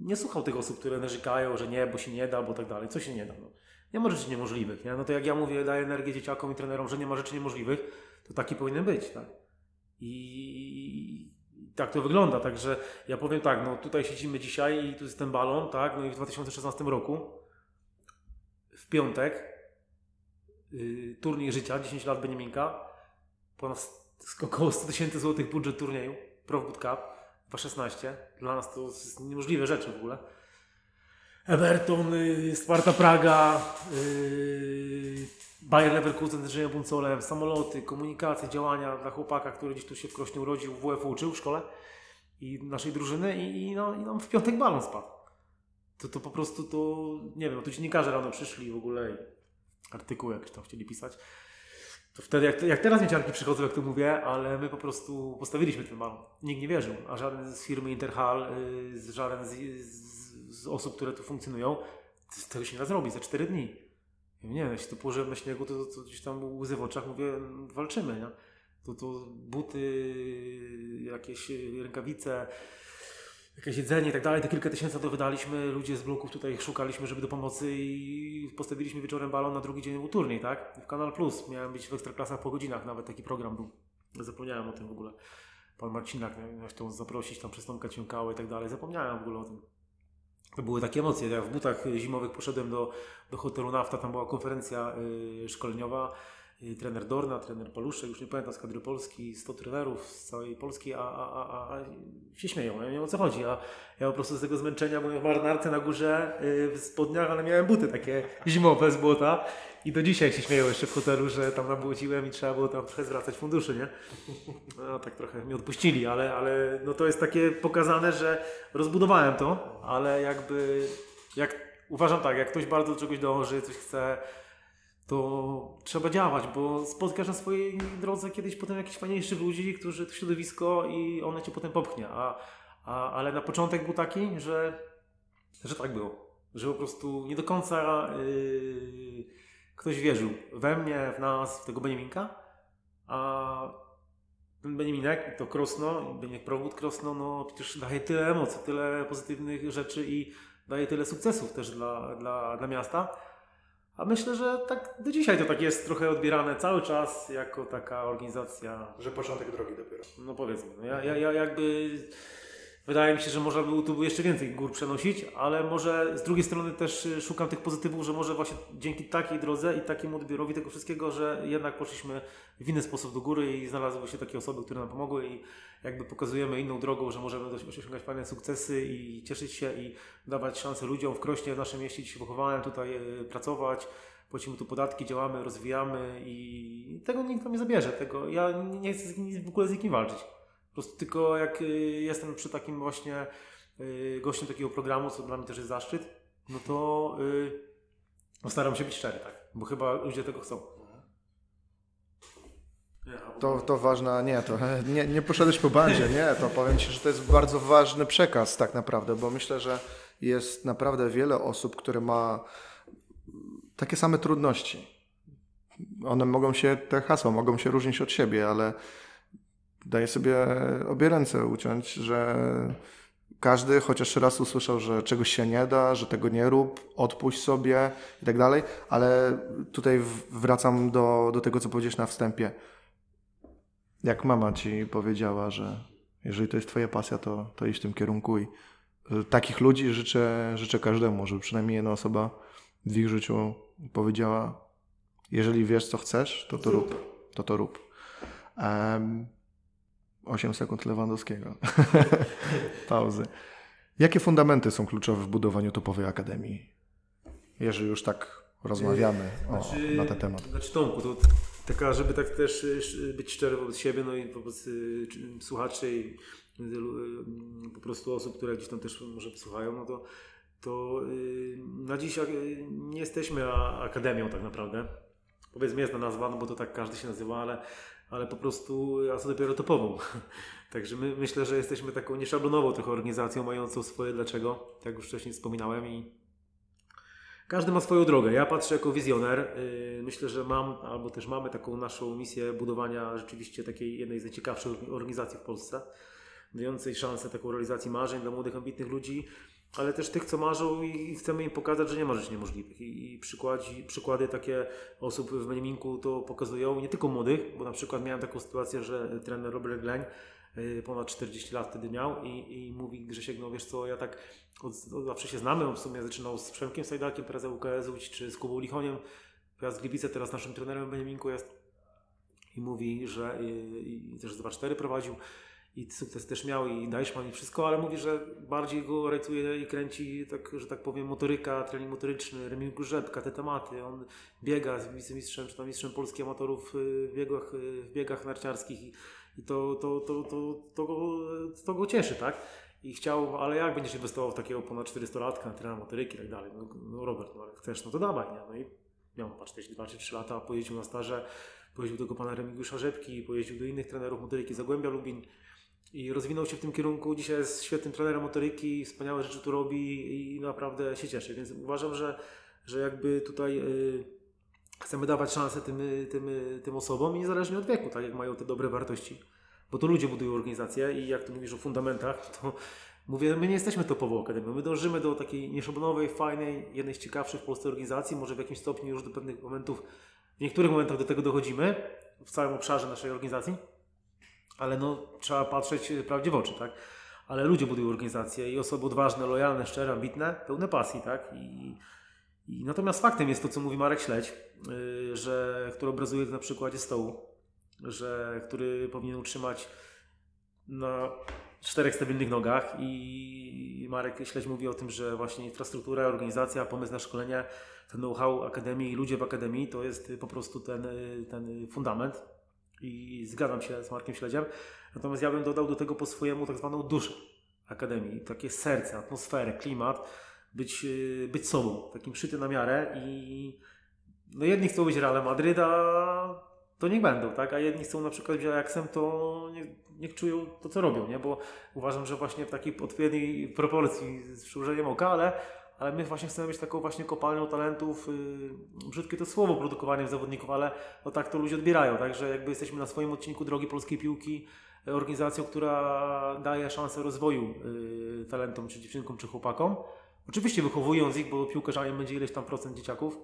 nie słuchał tych osób, które narzekają, że nie, bo się nie da, bo tak dalej. Co się nie da? No. Nie ma rzeczy niemożliwych. Nie? No to jak ja mówię, daję energię dzieciakom i trenerom, że nie ma rzeczy niemożliwych, to taki powinien być. Tak? I tak to wygląda. Także ja powiem tak, no tutaj siedzimy dzisiaj i tu jest ten balon, tak? No i w 2016 roku, piątek, yy, turniej życia, 10 lat Beniaminka, ponad około 100 tysięcy złotych budżet turnieju, Pro Boot Cup 2.16. Dla nas to jest niemożliwe rzeczy w ogóle. Everton, y, Sparta Praga, yy, Bayer Leverkusen z Andrzejem Buncolem, samoloty, komunikacje, działania dla chłopaka, który gdzieś tu się w Krośnie urodził, w WF uczył w szkole i naszej drużyny i, i, no, i nam w piątek balon spadł. To, to po prostu to, nie wiem, no tu dziennikarze rano przyszli w ogóle i artykuły jakieś tam chcieli pisać. To wtedy, jak, jak teraz mieciarki przychodzą, jak to mówię, ale my po prostu postawiliśmy ten balon. Nikt nie wierzył, a żaden z firmy Interhal, yy, żaden z, z, z, osób, które tu funkcjonują, tego się nie da zrobić za 4 dni. nie wiem, jeśli to położyłem na śniegu, to, to, to gdzieś tam łzy w oczach, mówię, walczymy, nie? To, to buty, jakieś rękawice, jakieś jedzenie i tak dalej, te kilka tysięcy to wydaliśmy, ludzie z bloków tutaj szukaliśmy, żeby do pomocy i postawiliśmy wieczorem balon na drugi dzień był turniej, tak? W Kanal Plus miałem być w Ekstraklasach po godzinach, nawet taki program był. Zapomniałem o tym w ogóle. Pan Marcinak chciał zaprosić tam przez Tomka Ciąkałę i tak dalej, zapomniałem w ogóle o tym. to były takie emocje. Ja w butach zimowych poszedłem do, do hotelu Nafta, tam była konferencja y, szkoleniowa. Y, trener Dorna, trener Paluszek, już nie pamiętam, z kadry Polski, 100 trenerów z całej Polski, a, a, a, a się śmieją, ja nie wiem o co chodzi. A ja po prostu z tego zmęczenia byłem w marynarce na górze y, w spodniach, ale miałem buty takie zimowe z błota i do dzisiaj się śmieją jeszcze w hotelu, że tam nabłociłem i trzeba było tam trochę zwracać funduszy, nie? No tak trochę mi odpuścili, ale, ale no to jest takie pokazane, że rozbudowałem to, ale jakby jak uważam tak, jak ktoś bardzo do czegoś dąży, coś chce, to trzeba działać, bo spotkasz na swojej drodze kiedyś potem jakichś fajniejszych ludzi, którzy to środowisko i one cię potem popchnie. A, a, ale na początek był taki, że, że tak było. Że po prostu nie do końca yy, ktoś wierzył we mnie, w nas, w tego Beniaminka, a ten Beniaminek, to Krosno, Beniaminek Prowód Krosno, no przecież daje tyle emocji, tyle pozytywnych rzeczy i daje tyle sukcesów też dla, dla, dla miasta a myślę, że tak do dzisiaj to tak jest trochę odbierane cały czas jako taka organizacja. Że początek drogi dopiero. No powiedzmy, no ja, ja, ja jakby wydaje mi się, że można by tu jeszcze więcej gór przenosić, ale może z drugiej strony też szukam tych pozytywów, że może właśnie dzięki takiej drodze i takiemu odbiorowi tego wszystkiego, że jednak poszliśmy w inny sposób do góry i znalazły się takie osoby, które nam pomogły i jakby pokazujemy inną drogą, że możemy osiągać fajne sukcesy i cieszyć się i dawać szansę ludziom w Krośnie, w naszym mieście, gdzie się wychowałem, tutaj e, pracować, płacimy tu podatki, działamy, rozwijamy i tego nikt nam nie zabierze. Tego ja nie chcę w ogóle z nikim walczyć. Po prostu tylko jak e, jestem przy takim właśnie e, gościem takiego programu, co dla mnie też jest zaszczyt, no to no staram się być szczery, tak, bo chyba ludzie tego chcą. To, to ważna, nie, to nie, nie poszedłeś po bandzie, nie, to powiem Ci, że to jest bardzo ważny przekaz tak naprawdę, bo myślę, że jest naprawdę wiele osób, które ma takie same trudności. One mogą się, te hasła mogą się różnić od siebie, ale daję sobie obie ręce uciąć, że każdy chociaż raz usłyszał, że czegoś się nie da, że tego nie rób, odpuść sobie i tak dalej, ale tutaj wracam do, do tego, co powiedziałeś na wstępie jak mama ci powiedziała, że jeżeli to jest twoja pasja, to, to idź w tym kierunku i takich ludzi życzę, życzę każdemu, żeby przynajmniej jedna osoba w ich życiu powiedziała, jeżeli wiesz, co chcesz, to to rób. To to rób. Um, 8 sekund Lewandowskiego. Pauzy. Jakie fundamenty są kluczowe w budowaniu topowej akademii? Jeżeli już tak rozmawiamy o, znaczy, na ten temat. Znaczy Tomku, to taka, żeby tak też y, być szczery wobec siebie, no i wobec y, słuchaczy i y, po prostu osób, które gdzieś tam też może słuchają, no to, to na dziś nie jesteśmy akademią tak naprawdę. Powiedzmy jest na nazwa, no bo to tak każdy się nazywa, ale, ale po prostu, a co dopiero topową. Także my, myślę, że jesteśmy taką nieszablonową trochę organizacją, mającą swoje dlaczego, tak już wcześniej wspominałem i każdy ma swoją drogę. Ja patrzę jako wizjoner. Y, myślę, że mam, albo też mamy taką naszą misję budowania rzeczywiście takiej jednej z najciekawszych organizacji w Polsce, dającej szansę taką realizacji marzeń dla młodych, ambitnych ludzi, ale też tych, co marzą i chcemy im pokazać, że nie ma rzeczy niemożliwych. I przykłady, przykłady takie osób w Meniminku to pokazują, nie tylko młodych, bo na przykład miałem taką sytuację, że trener Robert Gleń Y, ponad 40 lat wtedy miał i, i mówi Grzesiek, no wiesz co, ja tak od, od zawsze się znamy, on w sumie zaczynał z Przemkiem Sajdakiem, teraz UKS czy z Kubą Lichoniem, teraz Gliwice, teraz naszym trenerem Beniaminku jest. I mówi, że i, i też 2-4 prowadził i sukces też miał i Dajszman i wszystko, ale mówi, że bardziej go rajcuje i kręci, tak, że tak powiem, motoryka, trening motoryczny, Remigiusz Grzebka, te tematy. On biega z wicemistrzem, czy tam mistrzem polskich amatorów y, w biegach, y, w biegach narciarskich i i to, to, to, to, to, go, to go cieszy, tak? I chciał, ale jak będziesz inwestował w takiego ponad 400-latka na trenera motoryki i tak dalej? No, no Robert, no chcesz, no to dawaj, nie? No i miał chyba 42 czy 3 lata, pojeździł na staże, pojeździł do tego pana Remigiusza Rzepki, pojeździł do innych trenerów motoryki Zagłębia Lubin i rozwinął się w tym kierunku. Dzisiaj jest świetnym trenerem motoryki, wspaniałe rzeczy tu robi i naprawdę się cieszy, więc uważam, że, że jakby tutaj... Yy, chcemy dawać szansę tym, tym, tym osobom i niezależnie od wieku, tak jak mają te dobre wartości. Bo to ludzie budują organizację i jak tu mówisz o fundamentach, to mówię, my nie jesteśmy topową akademią. My dążymy do takiej nieszablonowej, fajnej, jednej z ciekawszych w Polsce organizacji. Może w jakimś stopniu już do pewnych momentów, w niektórych momentach do tego dochodzimy w całym obszarze naszej organizacji, ale no, trzeba patrzeć prawdzie w oczy, tak? ale ludzie budują organizacje i osoby odważne, lojalne, szczere, ambitne, pełne pasji, tak? I, i natomiast faktem jest to, co mówi Marek Śledź, yy, że, który obrazuje na przykładzie stołu, że, który powinien utrzymać na czterech stabilnych nogach i Marek Śledź mówi o tym, że właśnie infrastruktura, organizacja, pomysł na szkolenie, ten know-how Akademii i ludzie w Akademii to jest po prostu ten, ten fundament i zgadzam się z Markiem Śledziem. Natomiast ja bym dodał do tego po swojemu tak zwaną duszę Akademii, takie serce, atmosferę, klimat, być, być sobą, takim szyty na miarę i no jedni chcą być Realem Madryt, a to niech będą, tak? A jedni chcą na przykład być Ajaxem, to niech, niech czują to, co robią, nie? Bo uważam, że właśnie w takiej odpowiedniej proporcji z przymrużeniem oka, ale, ale my właśnie chcemy być taką właśnie kopalnią talentów, yy, brzydkie to słowo, produkowaniem zawodników, ale no tak to ludzie odbierają, także jakby jesteśmy na swoim odcinku drogi polskiej piłki, organizacją, która daje szansę rozwoju yy, talentom, czy dziewczynkom, czy chłopakom. Oczywiście wychowując ich, bo piłkarzami będzie ileś tam procent dzieciaków,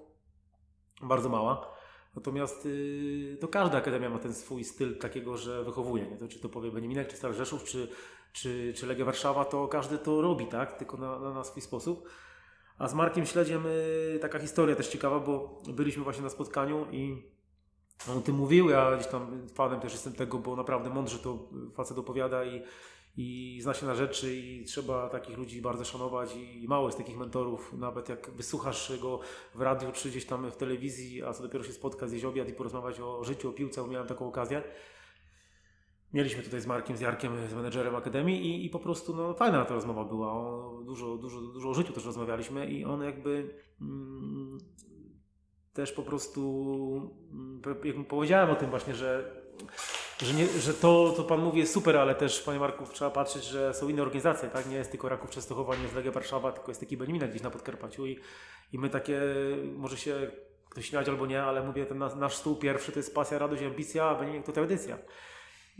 bardzo mała Natomiast yy, to każda akademia ma ten swój styl takiego, że wychowuje. Nie? To, czy to powie Beniminek, czy Stary Rzeszów, czy, czy, czy Legia Warszawa, to każdy to robi, tak? tylko na, na, na swój sposób. A z Markiem Śledziem yy, taka historia też ciekawa, bo byliśmy właśnie na spotkaniu i on o tym mówił. Ja gdzieś tam fanem też jestem tego, bo naprawdę mądrze to facet opowiada i i zna się na rzeczy i trzeba takich ludzi bardzo szanować i mało jest takich mentorów, nawet jak wysłuchasz go w radiu czy gdzieś tam w telewizji, a co dopiero się spotkać, zjeść obiad i porozmawiać o życiu, o piłce, miałem taką okazję. Mieliśmy tutaj z Markiem, z Jarkiem, z menedżerem Akademii i, i po prostu no, fajna ta rozmowa była. O, dużo, dużo, dużo o życiu też rozmawialiśmy i on jakby mm, też po prostu, mm, jak powiedziałem o tym właśnie, że że, nie, że to, co Pan mówi jest super, ale też, Panie Marku, trzeba patrzeć, że są inne organizacje, tak? Nie jest tylko Raków Częstochowa, nie jest Legia Warszawa, tylko jest taki Benimina gdzieś na Podkarpaciu i, i my takie, może się ktoś śmiać albo nie, ale mówię, ten nasz stół pierwszy to jest pasja, radość, ambicja, a Beniminek to tradycja.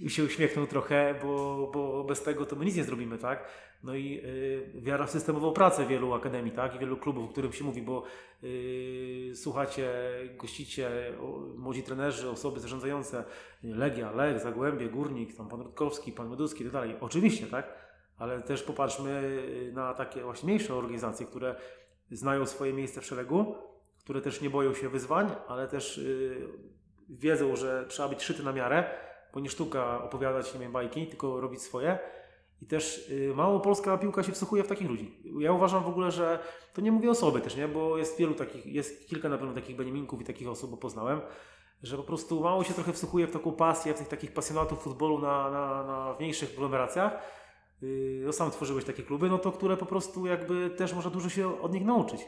I się uśmiechnął trochę, bo, bo bez tego to my nic nie zrobimy, tak? No i y, wiara w systemową pracę wielu akademii, tak? I wielu klubów, o którym się mówi, bo y, słuchacie, gościcie o, młodzi trenerzy, osoby zarządzające, Legia, Lech, Zagłębie, Górnik, tam pan Rutkowski, pan Meduski i tak dalej. Oczywiście, tak? Ale też popatrzmy y, na takie właśnie mniejsze organizacje, które znają swoje miejsce w szeregu, które też nie boją się wyzwań, ale też y, wiedzą, że trzeba być szyty na miarę, bo nie sztuka opowiadać nie wiem, bajki, tylko robić swoje i też y, mało polska piłka się wsłuchuje w takich ludzi. Ja uważam w ogóle, że to nie mówię osoby też, nie? bo jest wielu takich, jest kilka na pewno takich Beniminków i takich osób, bo poznałem, że po prostu mało się trochę wsłuchuje w taką pasję, w tych takich pasjonatów futbolu na, na, na mniejszych aglomeracjach. Yy, no sam tworzyłeś takie kluby, no to które po prostu jakby też można dużo się od nich nauczyć.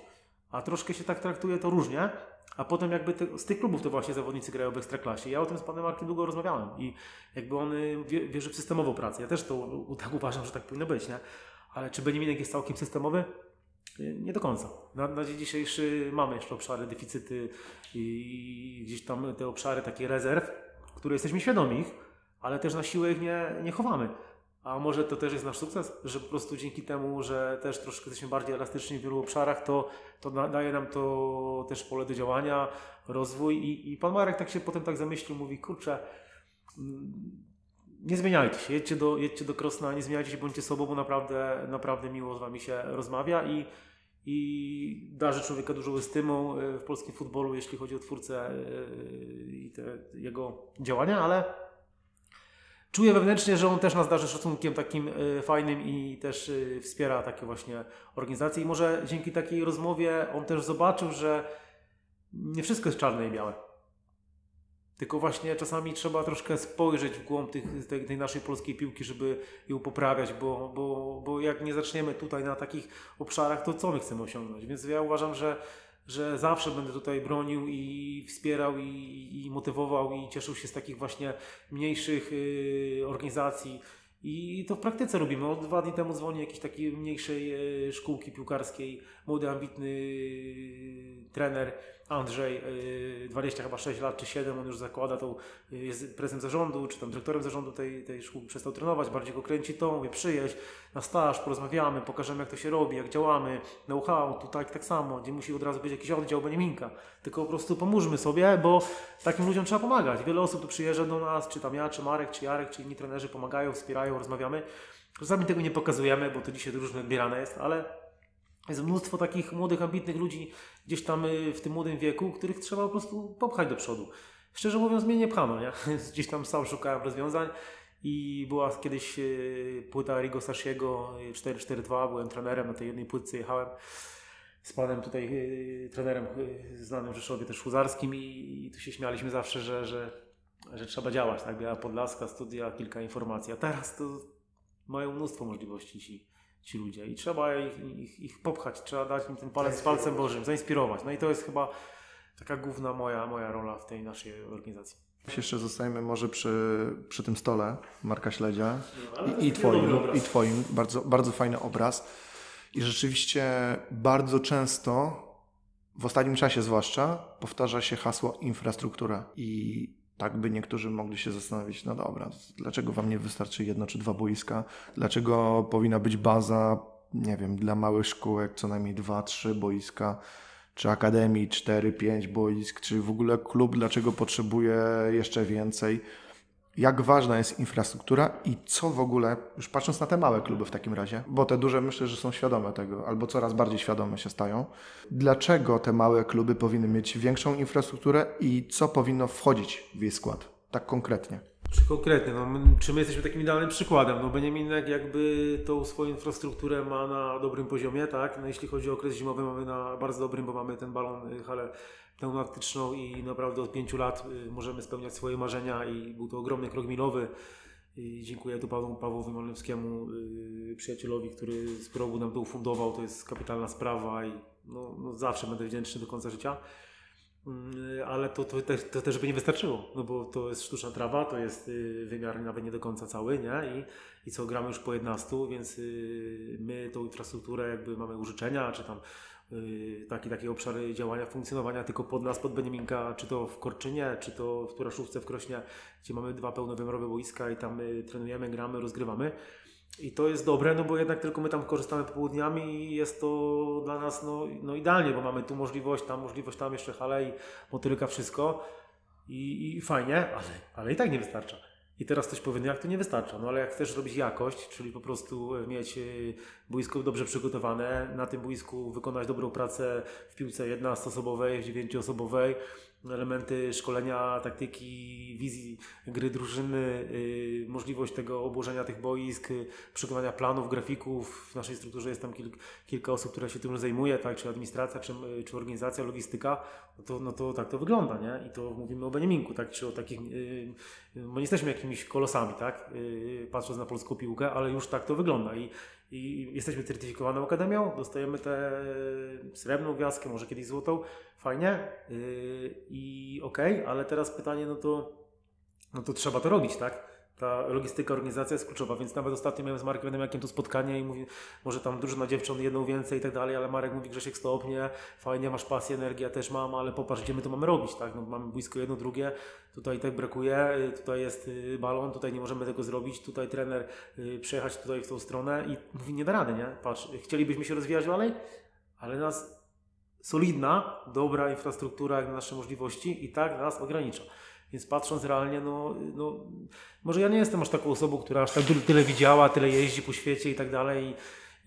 A troszkę się tak traktuje to różnie. A potem jakby te, z tych klubów to właśnie zawodnicy grają w Ekstraklasie. Ja o tym z panem Markiem długo rozmawiałem i jakby on wie, wierzy w systemową pracę. Ja też to tak uważam, że tak powinno być, nie? Ale czy Beniminek jest całkiem systemowy? Nie do końca. Na, na dzień dzisiejszy mamy jeszcze obszary deficyty i gdzieś tam te obszary takie rezerw, które jesteśmy świadomi ich, ale też na siłę ich nie, nie chowamy. A może to też jest nasz sukces, że po prostu dzięki temu, że też troszkę jesteśmy bardziej elastyczni w wielu obszarach, to, to daje nam to też pole do działania, rozwój i, i pan Marek tak się potem tak zamyślił, mówi, kurczę, mm, nie zmieniajcie się, jedźcie do, jedźcie do Krosna, nie zmieniajcie się, bądźcie sobą, bo naprawdę, naprawdę miło z Wami się rozmawia i, i darzy człowieka dużą estymą e, w polskim futbolu, jeśli chodzi o twórcę e, i te jego działania, ale czuję wewnętrznie, że on też nas darzy szacunkiem takim y, fajnym i też y, wspiera takie właśnie organizacje. I może dzięki takiej rozmowie on też zobaczył, że nie wszystko jest czarne i białe. Tylko właśnie czasami trzeba troszkę spojrzeć w głąb tych, tej, tej, naszej polskiej piłki, żeby ją poprawiać, bo, bo, bo jak nie zaczniemy tutaj na takich obszarach, to co my chcemy osiągnąć? Więc ja uważam, że że zawsze będę tutaj bronił i wspierał i, i motywował i cieszył się z takich właśnie mniejszych y, organizacji. I to w praktyce robimy. Od dwa dni temu dzwoni jakiejś takiej mniejszej y, szkółki piłkarskiej, młody, ambitny y, trener Andrzej, 20 y, chyba 6 lat czy 7, on już zakłada tą, y, jest prezesem zarządu, czy tam dyrektorem zarządu tej, tej szkół, przestał trenować, bardziej go kręci to, mówię przyjeźdź na staż, porozmawiamy, pokażemy jak to się robi, jak działamy, know-how, tu tak, tak samo, gdzie musi od razu być jakiś oddział Beniminka, tylko po prostu pomóżmy sobie, bo takim ludziom trzeba pomagać. Wiele osób tu przyjeżdża do nas, czy tam ja, czy Marek, czy Jarek, czy inni trenerzy pomagają, wspierają, rozmawiamy, Czasami tego nie pokazujemy, bo to dzisiaj różnie odbierane jest, ale jest mnóstwo takich młodych, ambitnych ludzi gdzieś tam y, w tym młodym wieku, których trzeba po prostu popchać do przodu. Szczerze mówiąc, mnie nie pchano, nie? Gdzieś tam sam szukałem rozwiązań i była kiedyś y, płyta Rigo Sashiego 442, byłem trenerem na tej jednej płytce, jechałem z panem tutaj y, trenerem znanym w Rzeszowie też Huzarskim i, i tu się śmialiśmy zawsze, że, że, że trzeba działać, tak? Biała Podlaska, studia, kilka informacji, a teraz to mają mnóstwo możliwości ci, ci ludzie i trzeba ich, ich, ich popchać, trzeba dać im ten palec z palcem Bożym, zainspirować. No i to jest chyba taka główna moja, moja rola w tej naszej organizacji. Jeszcze zostajemy może przy, przy tym stole Marka Śledzia no, i, i, twoim, i Twoim. Bardzo, bardzo fajny obraz. I rzeczywiście bardzo często, w ostatnim czasie zwłaszcza, powtarza się hasło infrastruktura. I tak by niektórzy mogli się zastanowić, no dobra, dlaczego wam nie wystarczy jedno czy dwa boiska? Dlaczego powinna być baza, nie wiem, dla małych szkółek co najmniej dwa, trzy boiska? Czy akademii cztery, pięć boisk? Czy w ogóle klub dlaczego potrzebuje jeszcze więcej? Jak ważna jest infrastruktura i co w ogóle, już patrząc na te małe kluby w takim razie, bo te duże myślę, że są świadome tego, albo coraz bardziej świadome się stają, dlaczego te małe kluby powinny mieć większą infrastrukturę i co powinno wchodzić w jej skład, tak konkretnie? Czy konkretnie, no, czy my jesteśmy takim idealnym przykładem? No Beniaminek jakby tą swoją infrastrukturę ma na dobrym poziomie, tak? No, jeśli chodzi o okres zimowy mamy na bardzo dobrym, bo mamy ten balon, y, halę pneumatyczną i naprawdę od pięciu lat y, możemy spełniać swoje marzenia i był to ogromny krok milowy. I dziękuję tu panu Pawłowi Malnowskiemu, yy, przyjacielowi, który z progu nam to ufundował. To jest kapitalna sprawa i no, no zawsze będę wdzięczny do końca życia. Yy, ale to, to, to, to, też by nie wystarczyło, no bo to jest sztuczna trawa, to jest yy, wymiar nawet nie do końca cały, nie? I, i co gramy już po 11, więc my tą infrastrukturę jakby mamy użyczenia, czy tam Y, taki, taki obszar działania, funkcjonowania tylko pod nas, pod Beniaminka, czy to w Korczynie, czy to w Turaszówce w Krośnie, gdzie mamy dwa pełnowymiarowe boiska i tam trenujemy, gramy, rozgrywamy. I to jest dobre, no bo jednak tylko my tam korzystamy popołudniami i jest to dla nas no, no idealnie, bo mamy tu możliwość, tam możliwość, tam jeszcze hale i motylka, wszystko. I, i fajnie, ale, ale i tak nie wystarcza. I teraz ktoś powie, no jak to nie wystarcza, no ale jak chcesz zrobić jakość, czyli po prostu mieć e, boisko dobrze przygotowane, na tym boisku wykonać dobrą pracę w piłce jednoosobowej, dziewięcioosobowej, elementy szkolenia, taktyki, wizji gry drużyny, yy, możliwość tego obłożenia tych boisk, yy, przygotowania planów, grafików. W naszej strukturze jest tam kilk, kilka osób, które się tym zajmuje, tak, czy administracja, czy, yy, czy organizacja, logistyka. No to, no to tak to wygląda, nie? I to mówimy o Beniaminku, tak, czy o takich, my nie jesteśmy jakimiś kolosami, tak, patrząc na polską piłkę, ale już tak to wygląda. I, i jesteśmy certyfikowaną akademią, dostajemy tę srebrną gwiazdkę, może kiedyś złotą, fajnie yy, i okej, okay, ale teraz pytanie, no to, no to trzeba to robić, tak? Ta logistyka, organizacja jest kluczowa, więc nawet ostatnio miałem z Markiem Wiadomiakiem tu spotkanie i mówi, może tam drużyna dziewcząt jedną więcej i tak dalej, ale Marek mówi, Grzesiek stopnie, fajnie, masz pasję, energię, też mam, ale popatrz, gdzie my to mamy robić, tak, no, mamy blisko jedno, drugie, tutaj tak brakuje, y, tutaj jest y, balon, tutaj nie możemy tego zrobić, tutaj trener y, przejechać tutaj w tą stronę i mówi, nie da rady, nie, patrz, chcielibyśmy się rozwijać dalej, ale nas solidna, dobra infrastruktura jak na nasze możliwości i tak nas ogranicza. Więc patrząc realnie, no, no, może ja nie jestem aż taką osobą, która aż tak tyle widziała, tyle jeździ po świecie i tak dalej.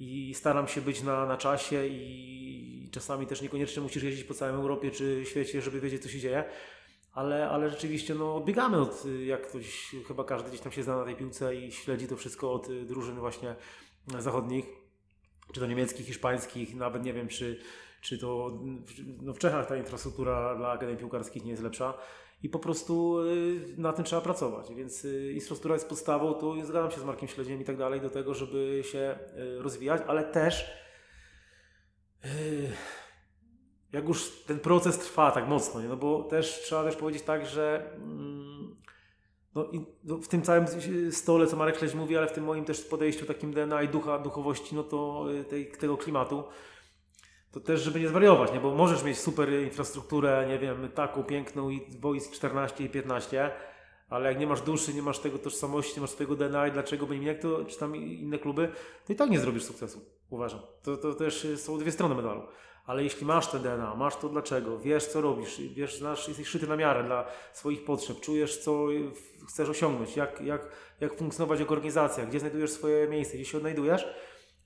I, staram się być na, na czasie i czasami też niekoniecznie musisz jeździć po całej Europie czy świecie, żeby wiedzieć, co się dzieje. Ale, ale rzeczywiście no, odbiegamy od, jak ktoś, chyba każdy gdzieś tam się zna na tej piłce i śledzi to wszystko od drużyn właśnie zachodnich, czy to niemieckich, hiszpańskich, nawet nie wiem, czy, czy to no w Czechach ta infrastruktura dla akademii piłkarskich nie jest lepsza i po prostu y, na tym trzeba pracować. Więc y, infrastruktura jest podstawą, tu zgadzam się z Markiem Śledziem i tak dalej, do tego, żeby się y, rozwijać, ale też jak już ten proces trwa tak mocno, nie? no bo też trzeba też powiedzieć tak, że mm, no, no w tym całym stole, co Marek Śledź mówi, ale w tym moim też podejściu takim DNA i ducha, duchowości, no to tej, tego klimatu, to też, żeby nie zwariować, nie? bo możesz mieć super infrastrukturę, nie wiem, taką piękną i boisk 14 i 15, ale jak nie masz duszy, nie masz tego tożsamości, nie masz swojego DNA i dlaczego by jak to, czy tam inne kluby, to i tak nie zrobisz sukcesu, uważam. To, to też są dwie strony medalu. Ale jeśli masz te DNA, masz to dlaczego, wiesz co robisz, wiesz, znasz, jesteś szyty na miarę dla swoich potrzeb, czujesz co chcesz osiągnąć, jak, jak, jak funkcjonować jako organizacja, gdzie znajdujesz swoje miejsce, gdzie się odnajdujesz,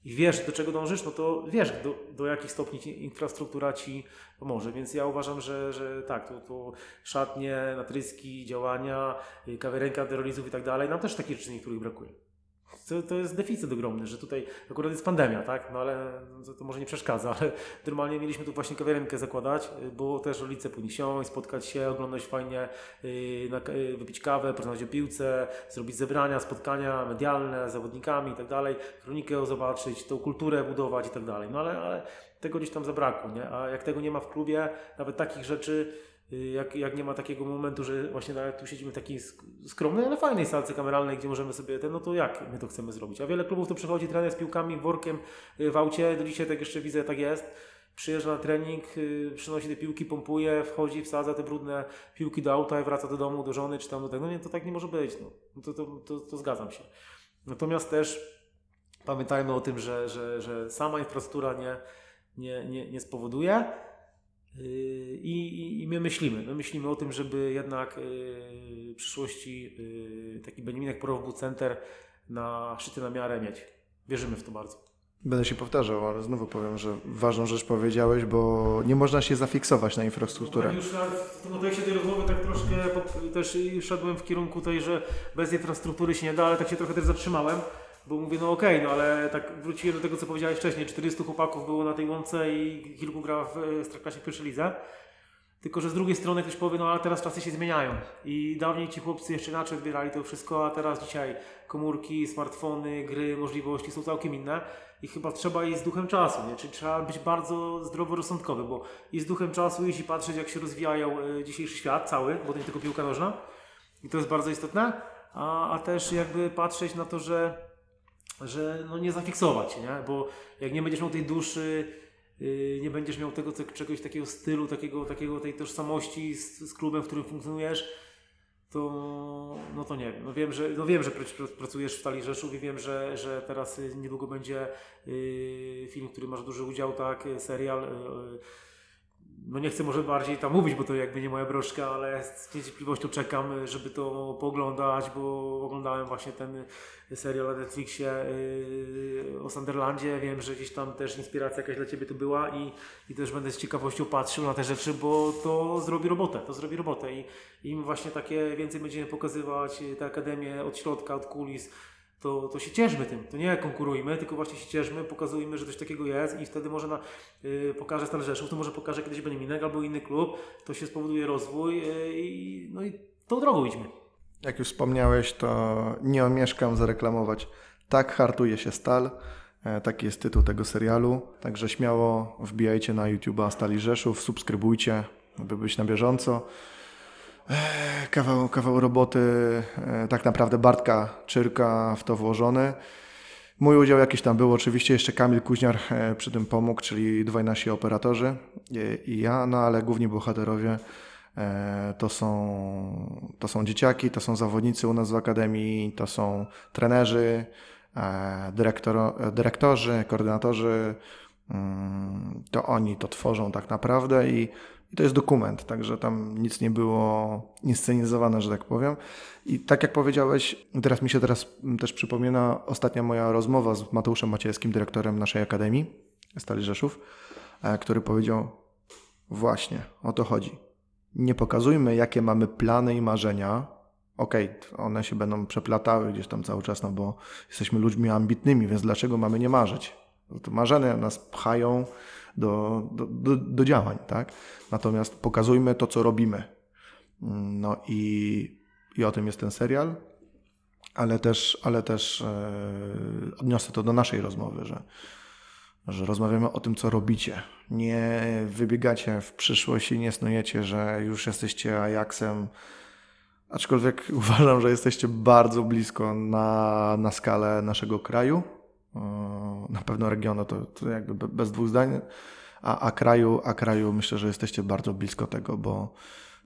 i wiesz, do czego dążysz, no to wiesz, do, do jakich stopni infrastruktura ci pomoże. Więc ja uważam, że, że tak, to, to szatnie, natryski, działania, y, kawiarenka terroryzmów i tak dalej, nam też takich rzeczy niektórych brakuje. To, to jest deficyt ogromny, że tutaj akurat jest pandemia, tak? No ale to, to może nie przeszkadza, ale normalnie mieliśmy tu właśnie kawiarenkę zakładać, bo też rodzice powinni siąść, spotkać się, oglądać fajnie, yy, wypić kawę, porozmawiać o piłce, zrobić zebrania, spotkania medialne z zawodnikami i tak dalej, kronikę zobaczyć, tą kulturę budować i tak dalej. No ale, ale tego gdzieś tam zabrakło, nie? A jak tego nie ma w klubie, nawet takich rzeczy Y, jak, jak nie ma takiego momentu, że właśnie tu siedzimy w takiej skromnej, ale fajnej salce kameralnej, gdzie możemy sobie ten, no to jak my to chcemy zrobić? A wiele klubów to przychodzi trener z piłkami, workiem y, w aucie, do dzisiaj tak jeszcze widzę, tak jest. Przyjeżdża na trening, y, przynosi te piłki, pompuje, wchodzi, wsadza te brudne piłki do auta i wraca do domu, do żony, czy tam do tego. No nie, to tak nie może być. No. no to, to, to, to zgadzam się. Natomiast też pamiętajmy o tym, że, że, że sama infrastruktura nie, nie, nie, nie spowoduje, I, I, my myślimy. My myślimy o tym, żeby jednak yy, w przyszłości yy, taki Beniminek Pro Center na szczyty na miarę mieć. Wierzymy w to bardzo. Będę się powtarzał, ale znowu powiem, że ważną rzecz powiedziałeś, bo nie można się zafiksować na infrastrukturę. No, już na, w tej tej rozmowy tak troszkę też szedłem w kierunku tej, że bez infrastruktury się nie da, ale tak się trochę też zatrzymałem bo mówię, no okej, okay, no ale tak wróciłem do tego, co powiedziałeś wcześniej. 400 chłopaków było na tej łące i kilku gra w Ekstraklasie pierwszej lidze. Tylko, że z drugiej strony ktoś powie, no ale teraz czasy się zmieniają. I dawniej ci chłopcy jeszcze inaczej odbierali to wszystko, a teraz dzisiaj komórki, smartfony, gry, możliwości są całkiem inne. I chyba trzeba iść z duchem czasu, nie? czyli trzeba być bardzo zdroworozsądkowy, bo i z duchem czasu iść i patrzeć, jak się rozwijają e, dzisiejszy świat cały, bo to nie tylko piłka nożna. I to jest bardzo istotne. A, a też jakby patrzeć na to, że że no nie zafiksować się, nie? bo jak nie będziesz miał tej duszy, yy, nie będziesz miał tego czegoś takiego stylu, takiego, takiego tej tożsamości z, z klubem, w którym funkcjonujesz, to no to nie wiem. No wiem, że, no wiem, że pracujesz w Stali Rzeszów i wiem, że, że teraz niedługo będzie yy, film, w którym masz duży udział, tak, serial. Yy, no nie chcę może bardziej tam mówić, bo to jakby nie moja broszka, ale z niecierpliwością czekam, żeby to pooglądać, bo oglądałem właśnie ten serial na Netflixie yy, o Sunderlandzie. Wiem, że gdzieś tam też inspiracja jakaś dla Ciebie to była i, i też będę z ciekawością patrzył na te rzeczy, bo to zrobi robotę, to zrobi robotę i im właśnie takie więcej będziemy pokazywać tę akademię od środka, od kulis, to, to się cieszmy tym. To nie konkurujmy, tylko właśnie się cieszmy, pokazujmy, że coś takiego jest i wtedy może na, yy, pokaże Stal Rzeszów, to może pokaże kiedyś Beniminek albo inny klub, to się spowoduje rozwój yy, i no i tą drogą idźmy. Jak już wspomniałeś, to nie omieszkam zareklamować Tak hartuje się Stal. E, taki jest tytuł tego serialu. Także śmiało wbijajcie na YouTube'a Stali Rzeszów, subskrybujcie, by być na bieżąco. Kawał, kawał roboty, e, tak naprawdę Bartka Czyrka w to włożony. Mój udział jakiś tam był, oczywiście jeszcze Kamil Kuźniar e, przy tym pomógł, czyli dwaj nasi operatorzy i ja, no ale główni bohaterowie e, to są, to są dzieciaki, to są zawodnicy u nas w Akademii, to są trenerzy, dyrektor, dyrektorzy, koordynatorzy, mm, to oni to tworzą tak naprawdę i i to jest dokument, także tam nic nie było inscenizowane, że tak powiem. I tak jak powiedziałeś, teraz mi się teraz też przypomina ostatnia moja rozmowa z Mateuszem Maciejskim, dyrektorem naszej Akademii Stali Rzeszów, e, który powiedział właśnie, o to chodzi. Nie pokazujmy, jakie mamy plany i marzenia. Okej, okay, one się będą przeplatały gdzieś tam cały czas, no bo jesteśmy ludźmi ambitnymi, więc dlaczego mamy nie marzyć? To marzenia nas pchają, do, do, do, do działań, tak? Natomiast pokazujmy to, co robimy. No i, i o tym jest ten serial, ale też, ale też e, odniosę to do naszej rozmowy, że, że rozmawiamy o tym, co robicie. Nie wybiegacie w przyszłość i nie snujecie, że już jesteście Ajaxem, aczkolwiek uważam, że jesteście bardzo blisko na, na skalę naszego kraju na pewno regionu, to, to jakby bez dwóch zdań, a, a, kraju, a kraju myślę, że jesteście bardzo blisko tego, bo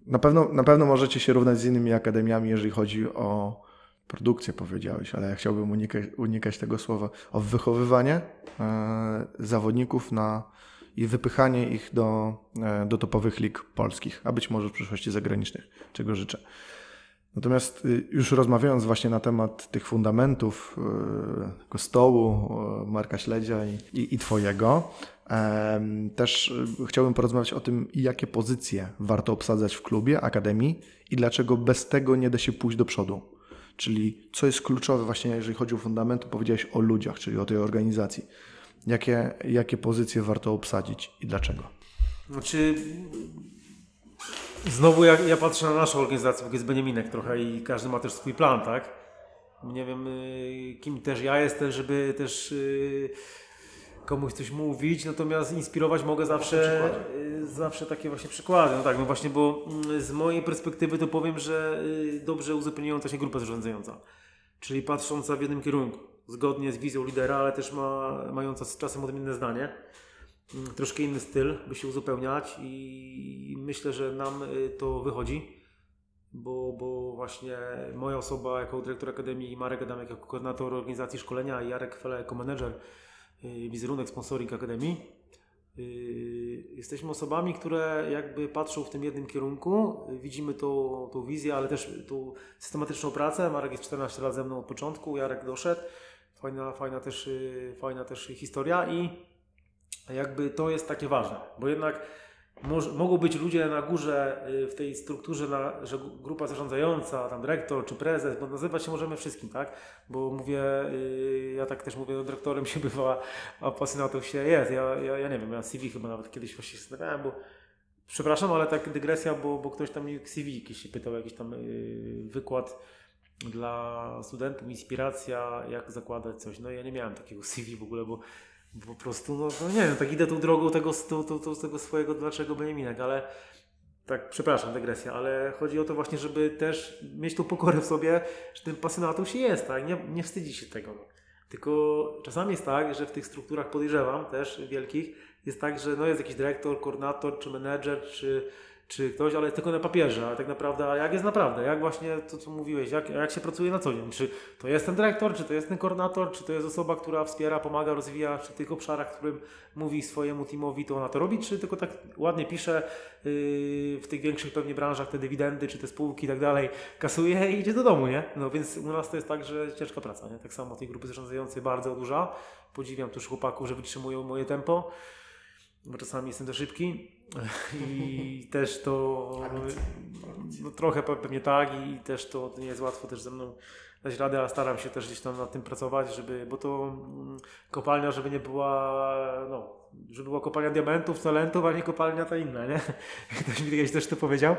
na pewno, na pewno możecie się równać z innymi akademiami, jeżeli chodzi o produkcję, powiedziałeś, ale ja chciałbym unikać, unikać tego słowa, o wychowywanie e, zawodników na i wypychanie ich do, e, do topowych lig polskich, a być może w przyszłości zagranicznych, czego życzę. Natomiast y, już rozmawiając właśnie na temat tych fundamentów y, kostołu, Marka Śledzia i, i, i Twojego, też y, chciałbym porozmawiać o tym, jakie pozycje warto obsadzać w klubie, akademii i dlaczego bez tego nie da się pójść do przodu. Czyli co jest kluczowe właśnie, jeżeli chodzi o fundamenty, powiedziałeś o ludziach, czyli o tej organizacji. Jakie, jakie pozycje warto obsadzić i dlaczego? Znaczy, znowu ja, ja patrzę na naszą organizację, bo jest Beniaminek trochę i każdy ma też swój plan, tak? Nie wiem, y, kim też ja jestem, żeby też y, komuś coś mówić, natomiast inspirować mogę zawsze, y, zawsze takie właśnie przykłady. No tak, no właśnie, bo mm, z mojej perspektywy to powiem, że dobrze uzupełniająca się grupa zarządzająca, czyli patrząca w jednym kierunku, zgodnie z wizją lidera, ale też ma, mająca z czasem odmienne zdanie troszkę inny styl, by się uzupełniać i myślę, że nam y, to wychodzi, bo, bo właśnie moja osoba jako dyrektor Akademii, Marek Adamek jako koordynator organizacji szkolenia i Jarek Fele jako menedżer y, wizerunek sponsoring Akademii. Y, jesteśmy osobami, które jakby patrzą w tym jednym kierunku, widzimy tą, tą wizję, ale też tą systematyczną pracę. Marek jest 14 lat ze mną od początku, Jarek doszedł. Fajna, fajna, też, fajna też historia i jakby to jest takie ważne, bo jednak mogą być ludzie na górze y, w tej strukturze, na, że grupa zarządzająca, tam dyrektor czy prezes, bo nazywać się możemy wszystkim, tak? Bo mówię, y, ja tak też mówię, no, dyrektorem się bywa, a pasjonatą się jest. Ja, ja, ja nie wiem, ja CV chyba nawet kiedyś właśnie zastanawiałem, bo przepraszam, ale tak dygresja, bo, bo ktoś tam mi CV jakiś się pytał, jakiś tam yy, wykład dla studentów, inspiracja, jak zakładać coś. No ja nie miałem takiego CV w ogóle, bo po prostu, no, no, nie wiem, tak idę tą drogą tego, to, to, to, tego swojego dlaczego Beniaminek, ale tak, przepraszam, dygresja, ale chodzi o to właśnie, żeby też mieć tą pokorę w sobie, że tym pasjonatą się jest, tak? Nie, nie wstydzi się tego. Tylko czasami jest tak, że w tych strukturach podejrzewam też wielkich, jest tak, że no jest jakiś dyrektor, koordynator, czy menedżer, czy czy ktoś, ale tylko na papierze, a tak naprawdę, a jak jest naprawdę, jak właśnie to, co mówiłeś, jak, jak się pracuje na co dzień, czy to jest ten dyrektor, czy to jest ten koordynator, czy to jest osoba, która wspiera, pomaga, rozwija, w tych obszarach, w którym mówi swojemu teamowi, to ona to robi, czy tylko tak ładnie pisze yy, w tych większych pewnie branżach te dywidendy, czy te spółki i tak dalej, kasuje i idzie do domu, nie? No więc u nas to jest tak, że ciężka praca, nie? Tak samo tej grupy zarządzającej bardzo duża, podziwiam też chłopaków, że wytrzymują moje tempo, bo czasami jestem za szybki i też to no, trochę pewnie tak i też to nie jest łatwo też ze mną dać radę, a staram się też gdzieś tam nad tym pracować, żeby, bo to mm, kopalnia, żeby nie była, no, żeby była kopalnia diamentów, talentów, a nie kopalnia ta inna, nie? Ktoś mi kiedyś też to powiedział,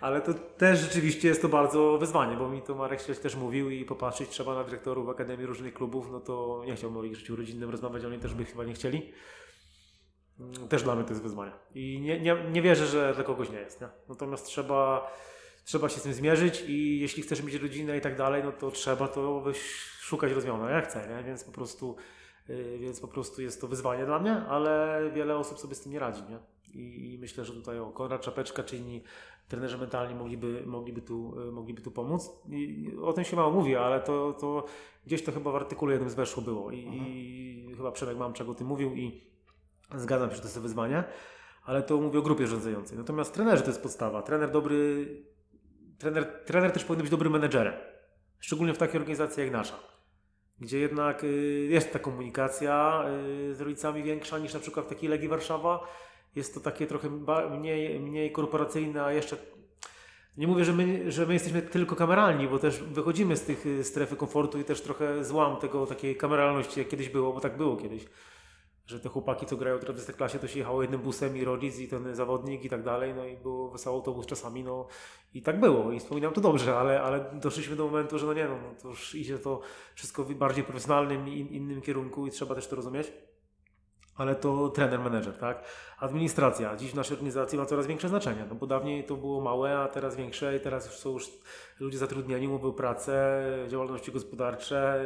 ale to też rzeczywiście jest to bardzo wyzwanie, bo mi to Marek Śledź też mówił i popatrzeć trzeba na dyrektorów Akademii różnych klubów, no to nie chciałbym o ich życiu rodzinnym rozmawiać, oni też by chyba nie chcieli. Też dla mnie to jest wyzwanie. I nie, nie, nie wierzę, że dla kogoś nie jest. Nie? Natomiast trzeba, trzeba się z tym zmierzyć i jeśli chcesz mieć rodzinę i tak dalej, no to trzeba to szukać rozwiązań. Ja chcę, nie? więc po prostu yy, więc po prostu jest to wyzwanie dla mnie, ale wiele osób sobie z tym nie radzi. Nie? I, I, myślę, że tutaj o Konrad Czapeczka czy inni trenerzy mentalni mogliby, mogliby, tu, yy, mogliby tu pomóc. I, o tym się mało mówi, ale to, to gdzieś to chyba w artykule jednym z weszło było i, i chyba Przemek Mamczak o tym mówił i Zgadzam się, że to jest wyzwanie, ale to mówię o grupie rządzającej. Natomiast trenerzy to jest podstawa. Trener dobry, trener, trener też powinien być dobrym menedżerem. Szczególnie w takiej organizacji jak nasza. Gdzie jednak y, jest ta komunikacja y, z rodzicami większa niż na przykład w takiej Legii Warszawa. Jest to takie trochę mniej, mniej korporacyjne, a jeszcze nie mówię, że my, że my jesteśmy tylko kameralni, bo też wychodzimy z tych y, strefy komfortu i też trochę złam tego takiej kameralności, jak kiedyś było, bo tak było kiedyś że te chłopaki, co grają teraz w klasie, to się jechało jednym busem i rodzic i ten zawodnik i tak dalej, no i był wesoły autobus czasami, no i tak było i wspominam to dobrze, ale, ale doszliśmy do momentu, że no nie no, no to już idzie to wszystko w bardziej profesjonalnym i in, innym kierunku i trzeba też to rozumieć ale to trener, menedżer, tak? Administracja. Dziś w naszej organizacji ma coraz większe znaczenie, no bo dawniej to było małe, a teraz większe i teraz już są już ludzie zatrudnieni, umowy pracę, działalności gospodarcze,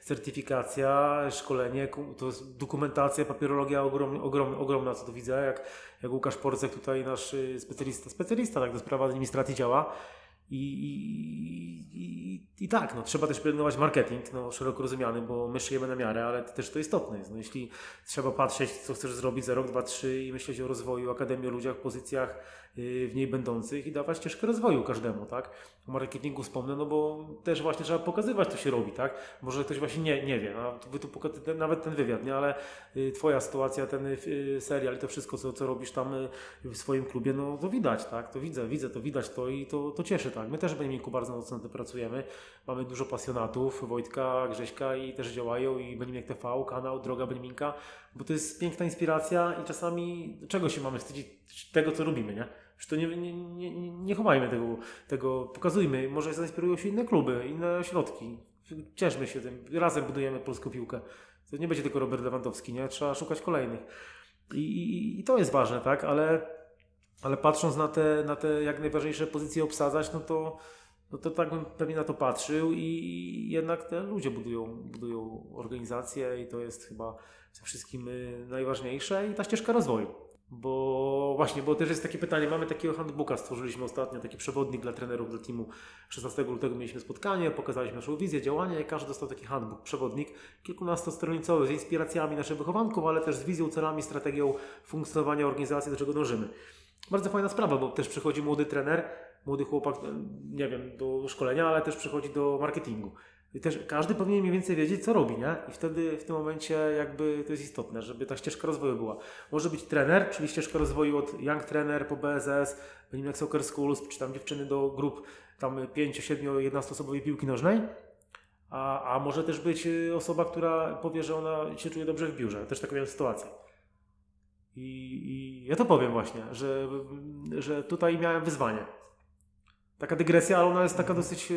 certyfikacja, szkolenie, to jest dokumentacja, papierologia ogrom, ogrom, ogromna, co tu widzę, jak, jak Łukasz Porcek tutaj nasz y, specjalista, specjalista tak do spraw administracji działa, I, i, i, tak, no, trzeba też pielęgnować marketing, no, szeroko rozumiany, bo my szyjemy na miarę, ale też to istotne jest. No, jeśli trzeba patrzeć, co chcesz zrobić za rok, dwa, trzy i myśleć o rozwoju Akademii, o ludziach, pozycjach w niej będących i dawać ścieżkę rozwoju każdemu, tak? O marketingu wspomnę, no bo też właśnie trzeba pokazywać, co się robi, tak? Może ktoś właśnie nie, nie wie, tu nawet ten wywiad, nie? Ale yy, twoja sytuacja, ten yy, serial i to wszystko, co, co robisz tam w swoim klubie, no to widać, tak? To widzę, widzę, to widać to i to, to cieszy, tak? My też w Beniminku bardzo mocno pracujemy. Mamy dużo pasjonatów, Wojtka, Grześka i też działają i Benimek TV, kanał Droga Beniminka, bo to jest piękna inspiracja i czasami czego się mamy wstydzić? Tego, co robimy, nie? Że to nie, nie, nie, nie chowajmy tego, tego, pokazujmy. Może zainspirują się inne kluby, inne ośrodki. Cieszmy się tym. Razem budujemy polską piłkę. To nie będzie tylko Robert Lewandowski, nie? Trzeba szukać kolejnych. I, i, i to jest ważne, tak? Ale ale patrząc na te, na te jak najważniejsze pozycje obsadzać, no to, no to tak bym pewnie na to patrzył i jednak te ludzie budują, budują organizację i to jest chyba przede wszystkim y, najważniejsze i ta ścieżka rozwoju. Bo właśnie, bo też jest takie pytanie, mamy takiego handbooka, stworzyliśmy ostatnio taki przewodnik dla trenerów, dla teamu. 16 lutego mieliśmy spotkanie, pokazaliśmy naszą wizję działania i każdy dostał taki handbook, przewodnik kilkunastostronicowy z inspiracjami naszych wychowanków, ale też z wizją, celami, strategią funkcjonowania organizacji, do czego dążymy bardzo fajna sprawa, bo też przychodzi młody trener, młody chłopak, nie wiem, do szkolenia, ale też przychodzi do marketingu. I też każdy powinien mniej więcej wiedzieć, co robi, nie? I wtedy w tym momencie jakby to jest istotne, żeby ta ścieżka rozwoju była. Może być trener, czyli ścieżka rozwoju od young trener po BSS, jak Soccer Schools, czy tam dziewczyny do grup tam 5, 7, 11 osobowej piłki nożnej. A, a może też być y, osoba, która powie, że ona się czuje dobrze w biurze. Też taką miałem sytuację. I, I, ja to powiem właśnie, że, że tutaj miałem wyzwanie. Taka dygresja, ale ona jest taka dosyć.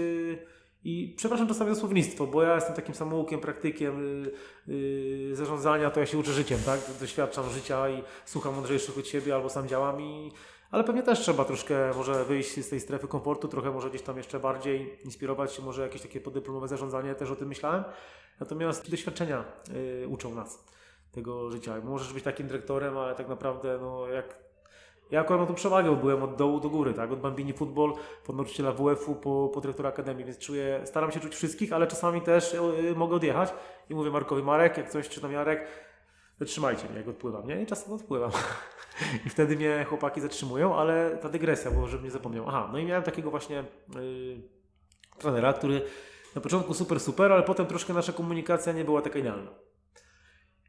I przepraszam czasami za słownictwo, bo ja jestem takim samoukiem, praktykiem yy, yy, zarządzania, to ja się uczę życiem, tak? Doświadczam życia i słucham mądrzejszych od siebie albo sam działam. I, ale pewnie też trzeba troszkę może wyjść z tej strefy komfortu, trochę może gdzieś tam jeszcze bardziej inspirować się, może jakieś takie podyplomowe zarządzanie, też o tym myślałem. Natomiast doświadczenia yy, uczą nas tego życia. Możesz być takim dyrektorem, ale tak naprawdę no, jak ja akurat mam tą przewagę, byłem od dołu do góry, tak? Od Bambini Football, pod nauczyciela WF-u, po, po dyrektora Akademii, więc czuję, staram się czuć wszystkich, ale czasami też y, mogę odjechać i mówię Markowi, Marek, jak coś, czy tam Jarek, zatrzymajcie mnie, jak odpływam, nie? I czasem odpływam. I wtedy mnie chłopaki zatrzymują, ale ta dygresja, bo żebym nie zapomniał. Aha, no i miałem takiego właśnie yy, trenera, który na początku super, super, ale potem troszkę nasza komunikacja nie była taka idealna.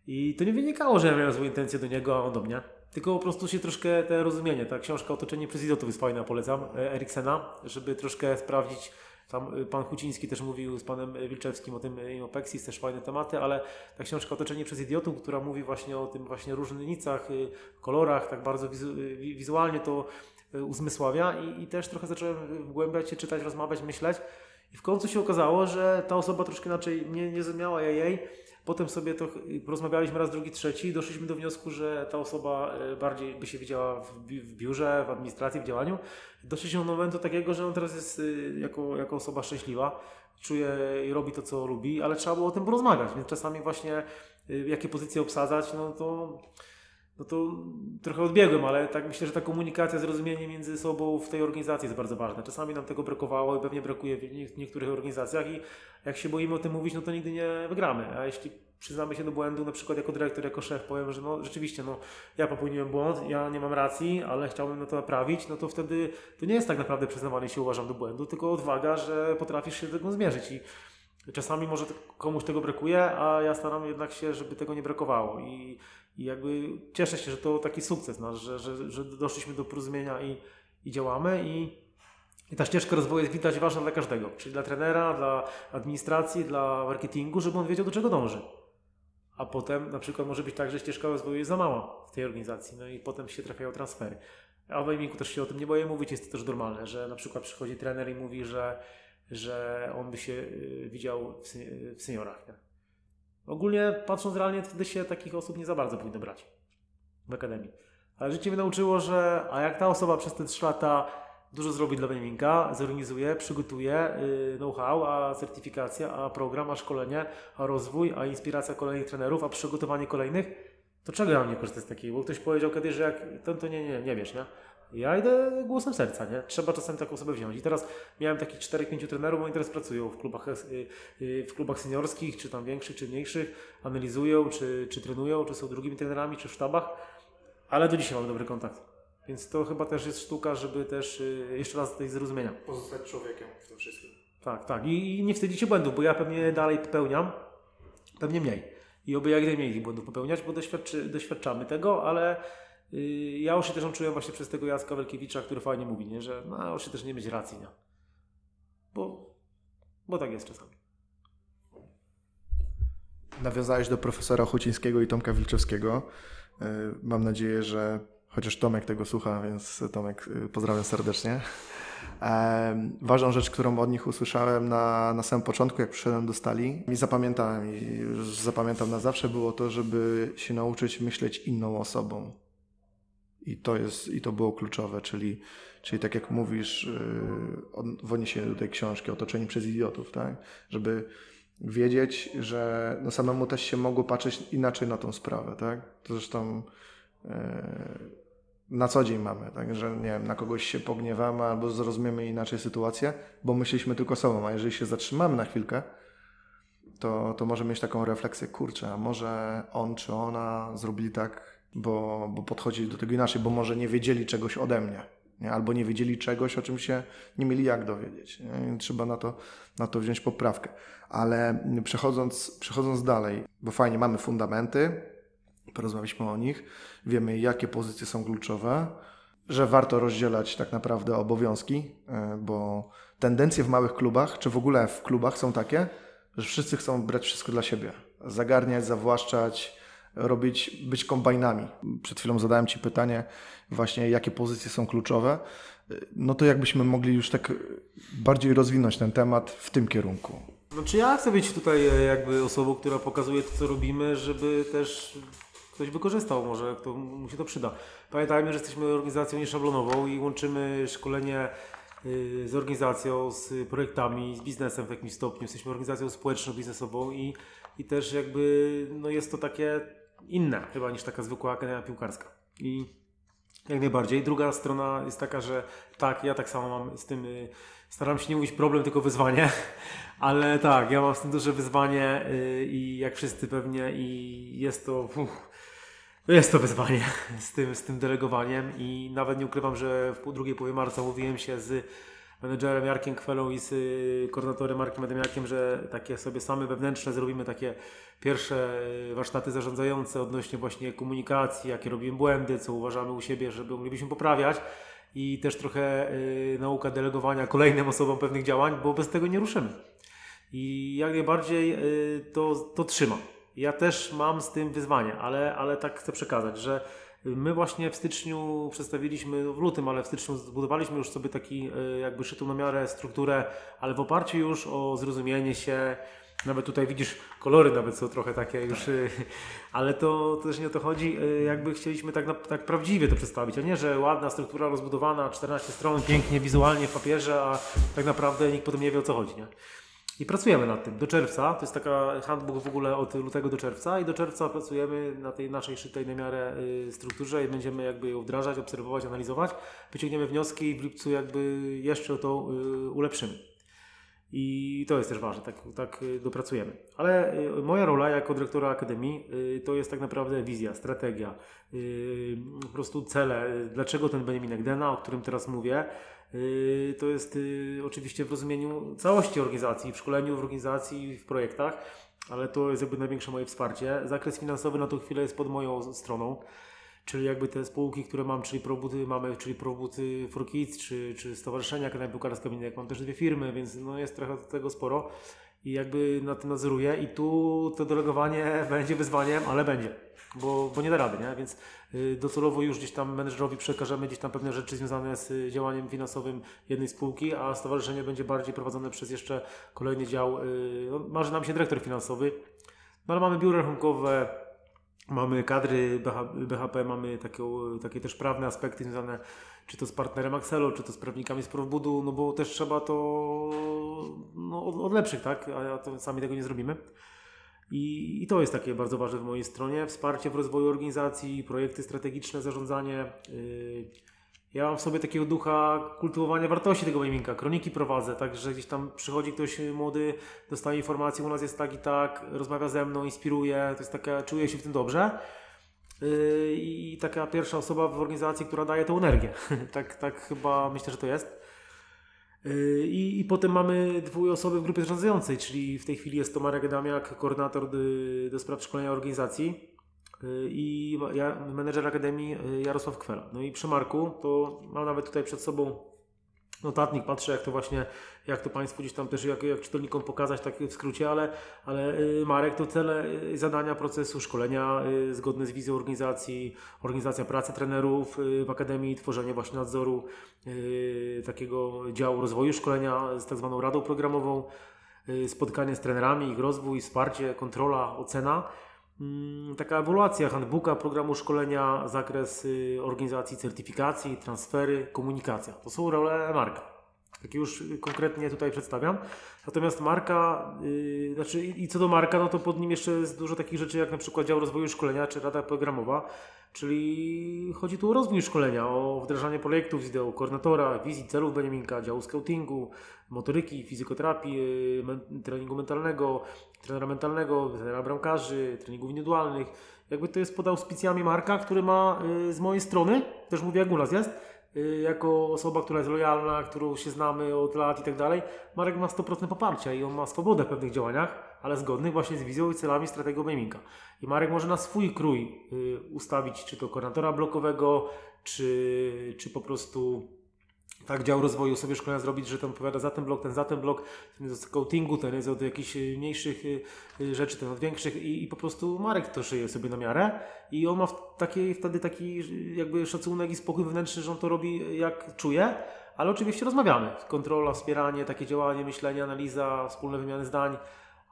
I to nie wynikało, że ja miałem złe intencje do niego, a on do mnie. Tylko po prostu się troszkę te rozumienie. Ta książka Otoczenie przez idiotów jest fajna, polecam, e, Eriksena, żeby troszkę sprawdzić. Tam e, pan Huciński też mówił z panem Wilczewskim o tym Imopexis, też fajne tematy, ale ta książka Otoczenie przez idiotów, która mówi właśnie o tym właśnie różnicach, e, kolorach, tak bardzo wizu wizualnie to uzmysławia i, i też trochę zacząłem wgłębiać się, czytać, rozmawiać, myśleć. I w końcu się okazało, że ta osoba troszkę inaczej nie, nie zrozumiała jej, Potem sobie to rozmawialiśmy raz, drugi, trzeci i doszliśmy do wniosku, że ta osoba e, bardziej by się widziała w, biurze, w administracji, w działaniu. Doszliśmy do momentu takiego, że on teraz jest e, jako, jako osoba szczęśliwa, czuje i robi to, co lubi, ale trzeba było o tym porozmawiać, więc czasami właśnie e, jakie pozycje obsadzać, no to no to trochę odbiegłem, ale tak myślę, że ta komunikacja, zrozumienie między sobą w tej organizacji jest bardzo ważna. Czasami nam tego brakowało i pewnie brakuje w niektórych organizacjach i jak się boimy o tym mówić, no to nigdy nie wygramy. A jeśli przyznamy się do błędu, na przykład jako dyrektor, jako szef powiem, że no rzeczywiście, no ja popełniłem błąd, ja nie mam racji, ale chciałbym to naprawić, no to wtedy to nie jest tak naprawdę przyznawanie się uważam do błędu, tylko odwaga, że potrafisz się do tego zmierzyć i czasami może komuś tego brakuje, a ja staram jednak się, żeby tego nie brakowało i i jakby cieszę się, że to taki sukces nasz, że, że, że doszliśmy do porozumienia i, i działamy i, i ta ścieżka rozwoju jest widać ważna dla każdego, czyli dla trenera, dla administracji, dla marketingu, żeby on wiedział do czego dąży. A potem na przykład może być tak, że ścieżka rozwoju jest za mała w tej organizacji, no i potem się trafiają transfery. A w Amiku też się o tym nie boję mówić, jest to też normalne, że na przykład przychodzi trener i mówi, że, że on by się y, widział w, seniorach. Nie? Ogólnie patrząc realnie, wtedy się takich osób nie za bardzo powinno brać w akademii. Ale życie mnie nauczyło, że a jak ta osoba przez te 3 lata dużo zrobi dla Benjaminka, zorganizuje, przygotuje yy, know-how, a certyfikacja, a program, a szkolenie, a rozwój, a inspiracja kolejnych trenerów, a przygotowanie kolejnych, to czego ja mam nie korzystać z takiego? Bo ktoś powiedział kiedyś, że jak ten to nie, nie, nie wiesz, nie? Ja idę głosem serca, nie? Trzeba czasem taką osobę wziąć. I teraz miałem takich 4-5 trenerów, oni teraz pracują w klubach, y, y, w klubach seniorskich, czy tam większych, czy mniejszych, analizują, czy, czy trenują, czy są drugimi trenerami, czy w sztabach, ale do dzisiaj mamy dobry kontakt. Więc to chyba też jest sztuka, żeby też y, jeszcze raz tej zrozumienia. Pozostać człowiekiem w tym wszystkim. Tak, tak. I, I nie wstydzicie błędów, bo ja pewnie dalej popełniam, pewnie mniej. I oby jak najmniej tych błędów popełniać, bo doświadczy, doświadczamy tego, ale ja już się też czułem właśnie przez tego Jacka Welkiewicza, który fajnie mówi, nie? że no, już się też nie mieć racji, nie? Bo, bo tak jest czasami. Nawiązałeś do profesora Hucińskiego i Tomka Wilczewskiego. Yy, mam nadzieję, że chociaż Tomek tego słucha, więc Tomek yy, pozdrawiam serdecznie. Ważną rzecz, którą od nich usłyszałem na, na samym początku, jak przyszedłem do stali i zapamiętałem i zapamiętam na zawsze, było to, żeby się nauczyć myśleć inną osobą. I to, jest, i to było kluczowe, czyli, czyli tak jak mówisz yy, w odniesieniu do tej książki, otoczeni przez idiotów, tak? żeby wiedzieć, że no samemu też się mogło patrzeć inaczej na tą sprawę. Tak? To zresztą yy, na co dzień mamy, także nie wiem, na kogoś się pogniewamy albo zrozumiemy inaczej sytuację, bo myśleliśmy tylko sobą, a jeżeli się zatrzymamy na chwilkę, to, to możemy mieć taką refleksję, kurczę, a może on czy ona zrobili tak, bo, bo podchodzili do tego inaczej, bo może nie wiedzieli czegoś ode mnie, nie? albo nie wiedzieli czegoś, o czym się nie mieli jak dowiedzieć. Nie? Trzeba na to, na to wziąć poprawkę. Ale przechodząc, przechodząc dalej, bo fajnie, mamy fundamenty, porozmawialiśmy o nich, wiemy jakie pozycje są kluczowe, że warto rozdzielać tak naprawdę obowiązki, e, bo tendencje w małych klubach, czy w ogóle w klubach są takie, że wszyscy chcą brać wszystko dla siebie. Zagarniać, zawłaszczać, robić, być kombajnami. Przed chwilą zadałem Ci pytanie właśnie, jakie pozycje są kluczowe. No to jakbyśmy mogli już tak bardziej rozwinąć ten temat w tym kierunku. Znaczy ja chcę być tutaj e, jakby osobą, która pokazuje to, co robimy, żeby też ktoś wykorzystał, może kto mu się to przyda. Pamiętajmy, że jesteśmy organizacją nieszablonową i łączymy szkolenie y, z organizacją, z projektami, z biznesem w jakimś stopniu. Jesteśmy organizacją społeczno-biznesową i, i też jakby no jest to takie inne chyba niż taka zwykła akademia piłkarska. I jak najbardziej. Druga strona jest taka, że tak, ja tak samo mam z tym, y, staram się nie mówić problem, tylko wyzwanie, ale tak, ja mam z tym duże wyzwanie y, i jak wszyscy pewnie i jest to... Uff, jest to wyzwanie z tym, z tym delegowaniem i nawet nie ukrywam, że w drugiej połowie marca mówiłem się z menedżerem Jarkiem Kwelą i z koordynatorem Markiem Ademiakiem, że takie sobie same wewnętrzne zrobimy takie pierwsze y, warsztaty zarządzające odnośnie właśnie komunikacji, jakie robimy błędy, co uważamy u siebie, żeby moglibyśmy poprawiać i też trochę y, nauka delegowania kolejnym osobom pewnych działań, bo bez tego nie ruszymy. I jak najbardziej y, to, to trzymam. Ja też mam z tym wyzwanie, ale, ale tak chcę przekazać, że my właśnie w styczniu przedstawiliśmy, w lutym, ale w styczniu zbudowaliśmy już sobie taki e, jakby szytą na miarę strukturę, ale w oparciu już o zrozumienie się, nawet tutaj widzisz kolory nawet są trochę takie już, e, ale to, to też nie o to chodzi, e, jakby chcieliśmy tak, tak prawdziwie to przedstawić, a nie, że ładna struktura rozbudowana, 14 stron, pięknie wizualnie w papierze, a tak naprawdę nikt potem nie wie o co chodzi, nie? I pracujemy nad tym do czerwca. To jest taka handbook w ogóle od lutego do czerwca i do czerwca pracujemy na tej naszej szytej na miarę y, strukturze i będziemy jakby ją wdrażać, obserwować, analizować. Wyciągniemy wnioski i w lipcu jakby jeszcze to y, ulepszymy. I to jest też ważne, tak, tak y, dopracujemy. Ale moja rola jako dyrektora Akademii to jest tak naprawdę wizja, strategia, po prostu cele. Dlaczego ten Benjamin Dena, o którym teraz mówię, to jest yy, oczywiście w rozumieniu całości organizacji, w szkoleniu, w organizacji, w projektach, ale to jest jakby największe moje wsparcie. Zakres finansowy na tą chwilę jest pod moją stroną, czyli jakby te spółki, które mam, czyli Probuty mamy, czyli Probuty for Kids, czy, czy Stowarzyszenia Piłkarska jak mam też dwie firmy, więc no jest trochę tego sporo i jakby na tym nadzoruję i tu to delegowanie będzie wyzwaniem, ale będzie, bo, bo nie da rady, nie? więc y, docelowo już gdzieś tam menedżerowi przekażemy gdzieś tam pewne rzeczy związane z y, działaniem finansowym jednej spółki, a stowarzyszenie będzie bardziej prowadzone przez jeszcze kolejny dział, y, no, marzy nam się dyrektor finansowy, no ale mamy biuro rachunkowe, mamy kadry BHP, mamy takie, takie też prawne aspekty związane czy to z partnerem Axelo, czy to z prawnikami z Profbudu, no bo też trzeba to no, od, od lepszych, tak? A to sami tego nie zrobimy. I, I, to jest takie bardzo ważne w mojej stronie. Wsparcie w rozwoju organizacji, projekty strategiczne, zarządzanie. Yy, ja mam w sobie takiego ducha kultywowania wartości tego Beniminka. Kroniki prowadzę, także gdzieś tam przychodzi ktoś młody, dostaje informację, u nas jest tak i tak, rozmawia ze mną, inspiruje, to jest taka, czuję się w tym dobrze. Yy, I taka pierwsza osoba w organizacji, która daje tę energię. tak, tak chyba myślę, że to jest. Yy, I, I potem mamy dwie osoby w grupie zarządzającej, czyli w tej chwili jest to Marek Adamiak, koordynator do, do spraw szkolenia organizacji yy, i ja, menedżer Akademii Jarosław Kwela. No i przy Marku to mam nawet tutaj przed sobą notatnik, patrzę jak to właśnie, jak to Państwu gdzieś tam też, jak, jak czytelnikom pokazać tak w skrócie, ale, ale y, Marek to cele y, zadania procesu szkolenia y, zgodne z wizją organizacji, organizacja pracy trenerów w Akademii, tworzenie właśnie nadzoru takiego działu rozwoju szkolenia z tak zwaną radą programową, spotkanie z trenerami, ich rozwój, wsparcie, kontrola, ocena. Mm, taka ewaluacja handbooka, programu szkolenia, zakres y, organizacji certyfikacji, transfery, komunikacja. To są role marka. Takie już konkretnie tutaj przedstawiam. Natomiast marka, yy, znaczy i co do marka, no to pod nim jeszcze jest dużo takich rzeczy jak na przykład dział rozwoju szkolenia czy rada programowa, czyli chodzi tu o rozwój szkolenia, o wdrażanie projektów z ideą koordynatora, wizji, celów Beniaminka, działu scoutingu, motoryki, fizykoterapii, yy, treningu mentalnego, trenera mentalnego, trenera bramkarzy, treningów indywidualnych. Jakby to jest pod auspicjami marka, który ma yy, z mojej strony, też mówię jak u nas jest, Y, jako osoba, która jest lojalna, którą się znamy od lat i tak dalej, Marek ma 100% poparcia i on ma swobodę w pewnych działaniach, ale zgodnych właśnie z wizją i celami strategią gaminga. I Marek może na swój krój y, ustawić, czy to koordynatora blokowego, czy, czy po prostu tak dział rozwoju sobie szkolenia zrobić, że ten odpowiada za ten blok, ten za ten blok, ten jest od coatingu, ten jest od jakichś y, mniejszych y, y, rzeczy, ten od większych i, i po prostu Marek to szyje sobie na miarę i on ma w takiej, wtedy taki jakby szacunek i spokój wewnętrzny, że on to robi jak czuje, ale oczywiście rozmawiamy. Kontrola, wspieranie, takie działanie, myślenie, analiza, wspólne wymiany zdań,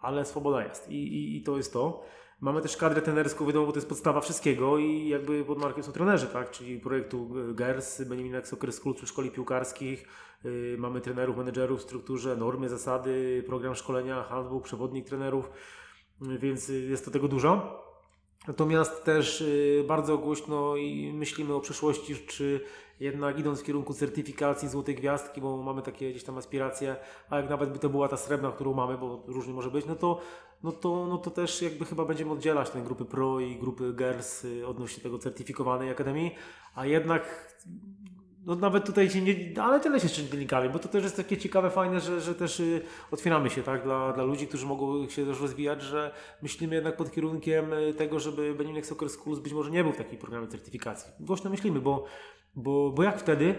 ale swoboda jest i, i, i to jest to. Mamy też kadrę trenerską, wiadomo, bo to jest podstawa wszystkiego i jakby pod markiem są trenerzy, tak? Czyli projektu GERS, Benjamin School przy szkoli piłkarskich. Yy, mamy trenerów, menedżerów w strukturze, normy, zasady, program szkolenia, handbook, przewodnik trenerów, yy, więc jest to tego dużo. Natomiast też yy, bardzo głośno i myślimy o przyszłości, czy jednak idąc w kierunku certyfikacji Złotej Gwiazdki, bo mamy takie gdzieś tam aspiracje, a jak nawet by to była ta srebrna, którą mamy, bo różnie może być, no to, no to, no to też jakby chyba będziemy oddzielać te grupy Pro i grupy Girls y, odnośnie tego certyfikowanej Akademii, a jednak no nawet tutaj się nie, ale tyle się czytelnikami, bo to też jest takie ciekawe, fajne, że, że też y, otwieramy się tak dla, dla ludzi, którzy mogą się też rozwijać, że myślimy jednak pod kierunkiem y, tego, żeby Beniminek Soccer Schools być może nie był w takiej programie certyfikacji. Głośno myślimy, bo, bo, bo jak wtedy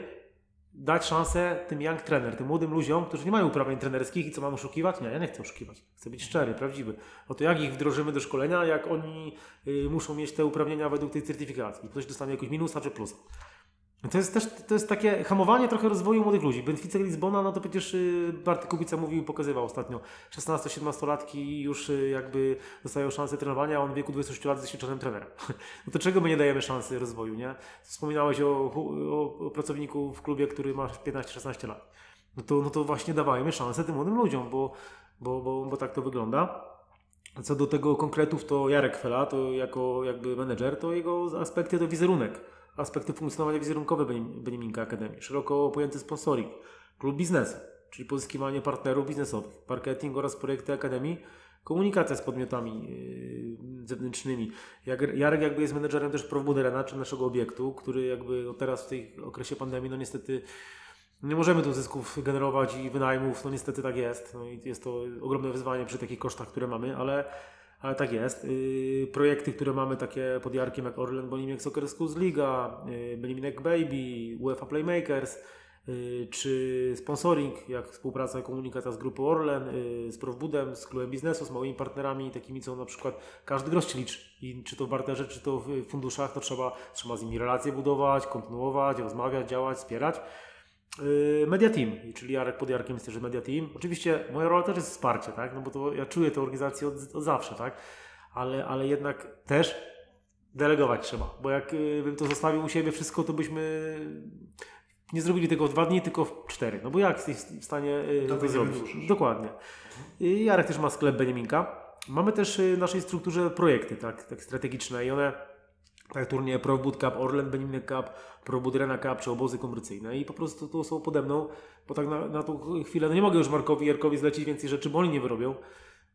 dać szansę tym young trener, tym młodym ludziom, którzy nie mają uprawnień trenerskich i co mam oszukiwać? Nie, ja nie chcę oszukiwać. Chcę być szczery, prawdziwy. O to jak ich wdrożymy do szkolenia, jak oni y, muszą mieć te uprawnienia według tej certyfikacji. Ktoś dostanie jakoś minusa czy plusa. To jest też to jest takie hamowanie trochę rozwoju młodych ludzi. Benfica Lizbona, no to przecież y, Bartek Kubica mówił, pokazywał ostatnio. 16-17-latki już y, jakby dostają szansę trenowania, a on w wieku 26 lat jest doświadczonym trenerem. No to czego my nie dajemy szansy rozwoju, nie? Wspominałeś o, o, o pracowniku w klubie, który ma 15-16 lat. No to, no to właśnie dawajmy szansę tym młodym ludziom, bo, bo, bo, bo tak to wygląda. Co do tego konkretów, to Jarek Fela, to jako jakby menedżer, to jego aspekty to wizerunek aspekty funkcjonowania wizerunkowe Beniminka Akademii, szeroko pojęty sponsoring, klub biznesu, czyli pozyskiwanie partnerów biznesowych, marketing oraz projekty Akademii, komunikacja z podmiotami yy, zewnętrznymi. Jarek jakby jest menedżerem też Profbuderena, czy naszego obiektu, który jakby no teraz w tej okresie pandemii, no niestety nie możemy tu zysków generować i wynajmów, no niestety tak jest. No i jest to ogromne wyzwanie przy takich kosztach, które mamy, ale ale tak jest. Yy, projekty, które mamy takie pod Jarkiem jak Orlen, Bonimiek Soccer Schools Liga, yy, Boniminek Baby, UEFA Playmakers, yy, czy sponsoring, jak współpraca i komunikacja z grupą Orlen, z Profbudem, z klubem biznesu, z małymi partnerami, takimi co na przykład każdy grosz liczy. I czy to w barterze, czy to w funduszach, to trzeba, trzeba z nimi relacje budować, kontynuować, rozmawiać, działać, wspierać. Yy, media Team, czyli Jarek pod Jarkiem jest też Media Team. Oczywiście moja rola też jest wsparcie, tak? No bo to ja czuję tę organizację od, od zawsze, tak? Ale, ale jednak też delegować trzeba, bo jak yy, bym to zostawił u siebie wszystko, to byśmy nie zrobili tego w dwa dni, tylko w cztery. No bo jak jesteś w stanie yy, to, to zrobić? Dokładnie. Jarek też ma sklep Beniaminka. Mamy też w naszej strukturze projekty tak, tak strategiczne i one tak turnieje Pro Boot Cup, Orlen Benimny Cup, Pro Budrena Cup czy obozy komercyjne i po prostu to są pode mną, bo tak na, na tą chwilę, no nie mogę już Markowi Jarkowi zlecić więcej rzeczy, bo oni nie wyrobią.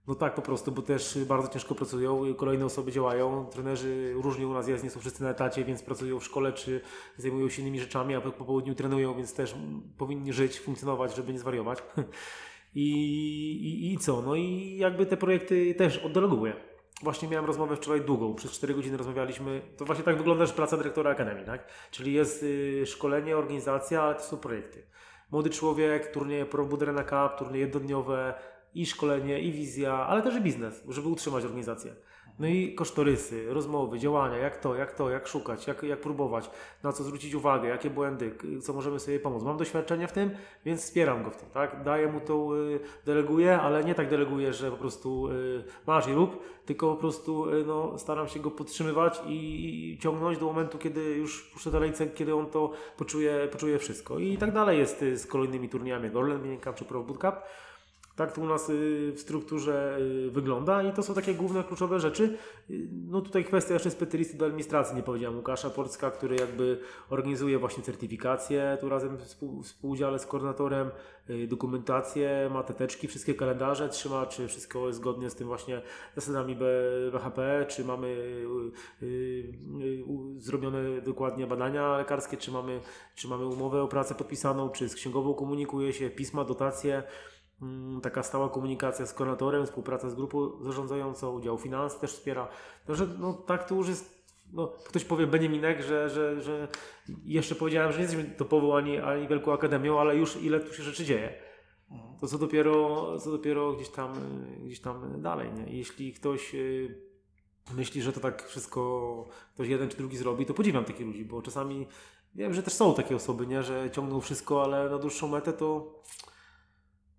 No tak po prostu, bo też bardzo ciężko pracują, kolejne osoby działają, trenerzy różni u nas jest, nie są wszyscy na etacie, więc pracują w szkole czy zajmują się innymi rzeczami, a po południu trenują, więc też powinni żyć, funkcjonować, żeby nie zwariować. I, i, I co? No i jakby te projekty też oddelegowuję. Właśnie miałem rozmowę wczoraj długą, przez 4 godziny rozmawialiśmy. To właśnie tak wygląda że praca dyrektora Akademii, tak? Czyli jest y, szkolenie, organizacja, ale to są projekty. Młody człowiek, turnieje Pro Budrena Cup, turnieje jednodniowe, i szkolenie, i wizja, ale też i biznes, żeby utrzymać organizację. No i kosztorysy, rozmowy, działania, jak to, jak to, jak szukać, jak, jak próbować, na co zwrócić uwagę, jakie błędy, co możemy sobie pomóc. Mam doświadczenie w tym, więc wspieram go w tym, tak? Daję mu to, y, deleguję, ale nie tak deleguję, że po prostu y, masz i rób, tylko po prostu y, no, staram się go podtrzymywać i, ciągnąć do momentu, kiedy już puszczę dalej, kiedy on to poczuje, poczuje wszystko. I tak dalej jest z kolejnymi turniejami, Orlen Cup czy Pro Boot. Tak to u nas y, w strukturze y, wygląda i to są takie główne, kluczowe rzeczy. Y, no tutaj kwestia jeszcze specjalisty do administracji, nie powiedziałem, Łukasza Porcka, który jakby organizuje właśnie certyfikację, tu razem w współudziale z koordynatorem, dokumentację, ma te teczki, wszystkie kalendarze trzyma, czy wszystko jest zgodnie z tym właśnie zasadami BHP, czy mamy zrobione dokładnie badania lekarskie, czy mamy, czy mamy umowę o pracę podpisaną, czy z księgową komunikuje się, pisma, dotacje, taka stała komunikacja z koordynatorem, współpraca z grupą zarządzającą, udział finans też wspiera. No, że, no tak to już jest, no, ktoś powie Beniaminek, że, że, że jeszcze powiedziałem, że nie jesteśmy topową ani, ani wielką akademią, ale już ile tu się rzeczy dzieje. To co dopiero, co dopiero gdzieś tam, gdzieś tam dalej. Nie? Jeśli ktoś y, myśli, że to tak wszystko ktoś jeden czy drugi zrobi, to podziwiam takich ludzi, bo czasami wiem, że też są takie osoby, nie? że ciągną wszystko, ale na dłuższą metę to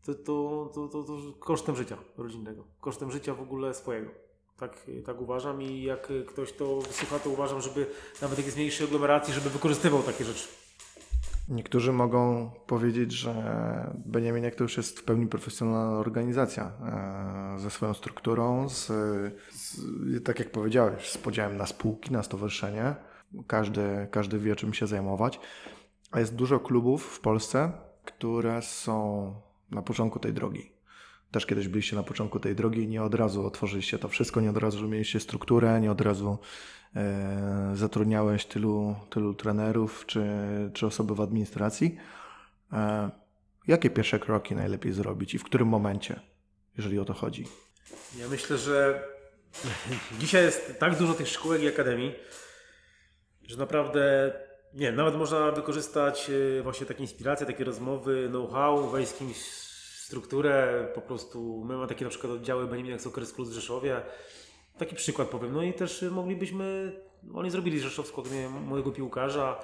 to, to, to, to, to kosztem życia rodzinnego, kosztem życia w ogóle swojego. Tak, tak uważam i jak ktoś to wysłucha, to uważam, żeby nawet jak jest mniejszej aglomeracji, żeby wykorzystywał takie rzeczy. Niektórzy mogą powiedzieć, że Beniaminek to już jest w pełni profesjonalna organizacja e, ze swoją strukturą, z, z, tak jak powiedziałeś, z podziałem na spółki, na stowarzyszenie. Każdy, każdy wie, czym się zajmować. A jest dużo klubów w Polsce, które są na początku tej drogi. Też kiedyś byliście na początku tej drogi i nie od razu otworzyliście to wszystko, nie od razu mieliście strukturę, nie od razu e, zatrudniałeś tylu, tylu trenerów czy, czy osoby w administracji. E, jakie pierwsze kroki najlepiej zrobić i w którym momencie, jeżeli o to chodzi? Ja myślę, że dzisiaj jest tak dużo tych szkółek i akademii, że naprawdę nie, nawet można wykorzystać e, właśnie takie inspiracje, takie rozmowy, know-how, wejść z kimś strukturę, po prostu my mamy takie na przykład oddziały Benjamin Soccer School w Rzeszowie. Taki przykład powiem. No i też moglibyśmy, oni zrobili Rzeszowską mojego piłkarza,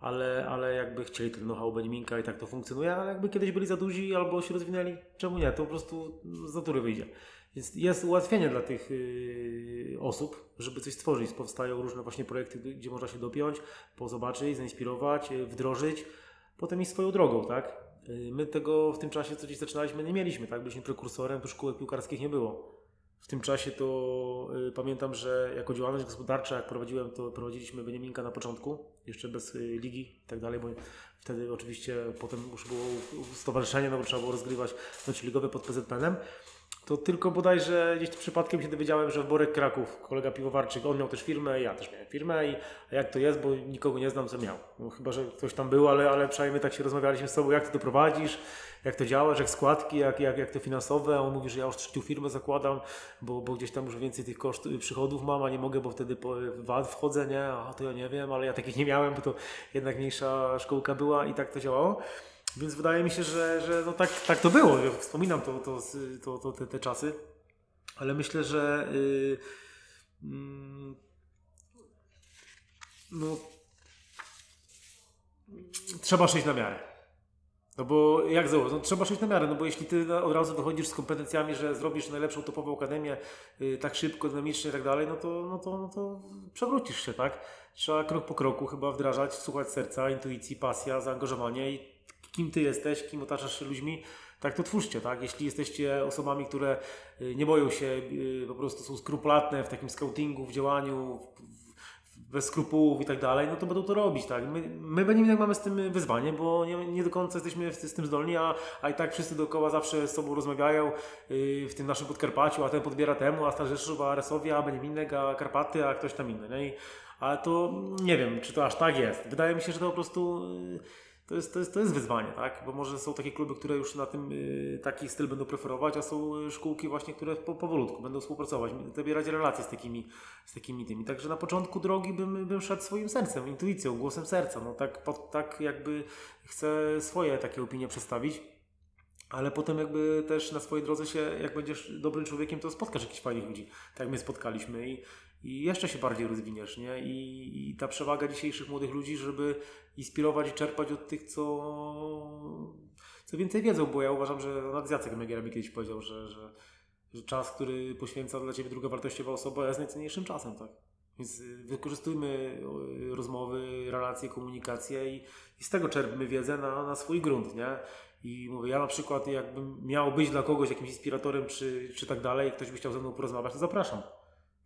ale, ale jakby chcieli ten know-how Beniminka i tak to funkcjonuje, ale jakby kiedyś byli za duzi albo się rozwinęli, czemu nie? To po prostu z natury wyjdzie. Jest, jest ułatwienie dla tych yy, osób, żeby coś stworzyć. Powstają różne właśnie projekty, gdzie można się dopiąć, pozobaczyć, zainspirować, yy, wdrożyć, potem iść swoją drogą, tak? Y, my tego w tym czasie, co dziś zaczynaliśmy, nie mieliśmy, tak? Byliśmy prekursorem, to szkółek piłkarskich nie było. W tym czasie to y, pamiętam, że jako działalność gospodarcza, jak prowadziłem, to prowadziliśmy Beniaminka na początku, jeszcze bez y, ligi i tak dalej, bo wtedy oczywiście potem już było stowarzyszenie, no bo trzeba było rozgrywać mecze ligowe pod PZPN-em to tylko bodajże gdzieś przypadkiem się dowiedziałem, że w Borek Kraków, kolega piwowarczyk, on miał też firmę, ja też miałem firmę i jak to jest, bo nikogo nie znam, co miał. No, chyba, że ktoś tam był, ale, ale przynajmniej tak się rozmawialiśmy z sobą, jak ty to prowadzisz, jak to działa, jak składki, jak, jak, jak to finansowe, on mówi, że ja już trzecią firmę zakładam, bo, bo gdzieś tam już więcej tych kosztów, przychodów mam, a nie mogę, bo wtedy po VAT wchodzę, nie, a to ja nie wiem, ale ja takich nie miałem, bo to jednak mniejsza szkołka była i tak to działało. Więc wydaje mi się, że, że no tak, tak to było. Ja wspominam to, to, to, to te, te, czasy, ale myślę, że yy, yy, no, trzeba szeć na miarę. No bo jak założyć? No, trzeba szeć na miarę, no bo jeśli ty od razu wychodzisz z kompetencjami, że zrobisz najlepszą topową akademię yy, tak szybko, dynamicznie i tak dalej, no to, no, to, no to przewrócisz się, tak? Trzeba krok po kroku chyba wdrażać, słuchać serca, intuicji, pasja, zaangażowanie i kim ty jesteś, kim otaczasz się ludźmi, tak to twórzcie, tak? Jeśli jesteście osobami, które y, nie boją się, y, po prostu są skrupulatne w takim scoutingu, w działaniu, w, bez skrupułów i tak dalej, no to będą to robić, tak. My, my będziemy jak mamy z tym wyzwanie, bo nie, nie do końca jesteśmy z tym zdolni, a, a i tak wszyscy dookoła zawsze z sobą rozmawiają yy, w tym naszym Podkarpaciu, a ten podbiera temu, a Star Rzeszów, a Resowia, a Beniaminek, a Karpaty, a ktoś tam inny, nie? I, ale to nie wiem, czy to aż tak jest. Wydaje mi się, że to po prostu... Yy, to jest, to, jest, to jest wyzwanie, tak? Bo może są takie kluby, które już na tym y, taki styl będą preferować, a są y, szkółki właśnie, które po, powolutku będą współpracować, zabierać relacje z takimi, z takimi tymi. Także na początku drogi bym, bym szedł swoim sercem, intuicją, głosem serca. No tak, pod, tak jakby chcę swoje takie opinie przedstawić. Ale potem jakby też na swojej drodze się, jak będziesz dobrym człowiekiem, to spotkasz jakichś fajnych ludzi, tak jak my spotkaliśmy i, i jeszcze się bardziej rozwiniesz, nie? I, I, ta przewaga dzisiejszych młodych ludzi, żeby inspirować i czerpać od tych, co, co więcej wiedzą, bo ja uważam, że nawet Jacek Megiera mi kiedyś powiedział, że, że, że, czas, który poświęca dla Ciebie druga wartościowa osoba jest najcenniejszym czasem, tak? Więc wykorzystujmy rozmowy, relacje, komunikację i, i z tego czerpmy wiedzę na, na swój grunt, nie? I mówię, ja na przykład jakbym miał być dla kogoś jakimś inspiratorem czy, czy tak dalej, ktoś by chciał ze mną porozmawiać, to zapraszam.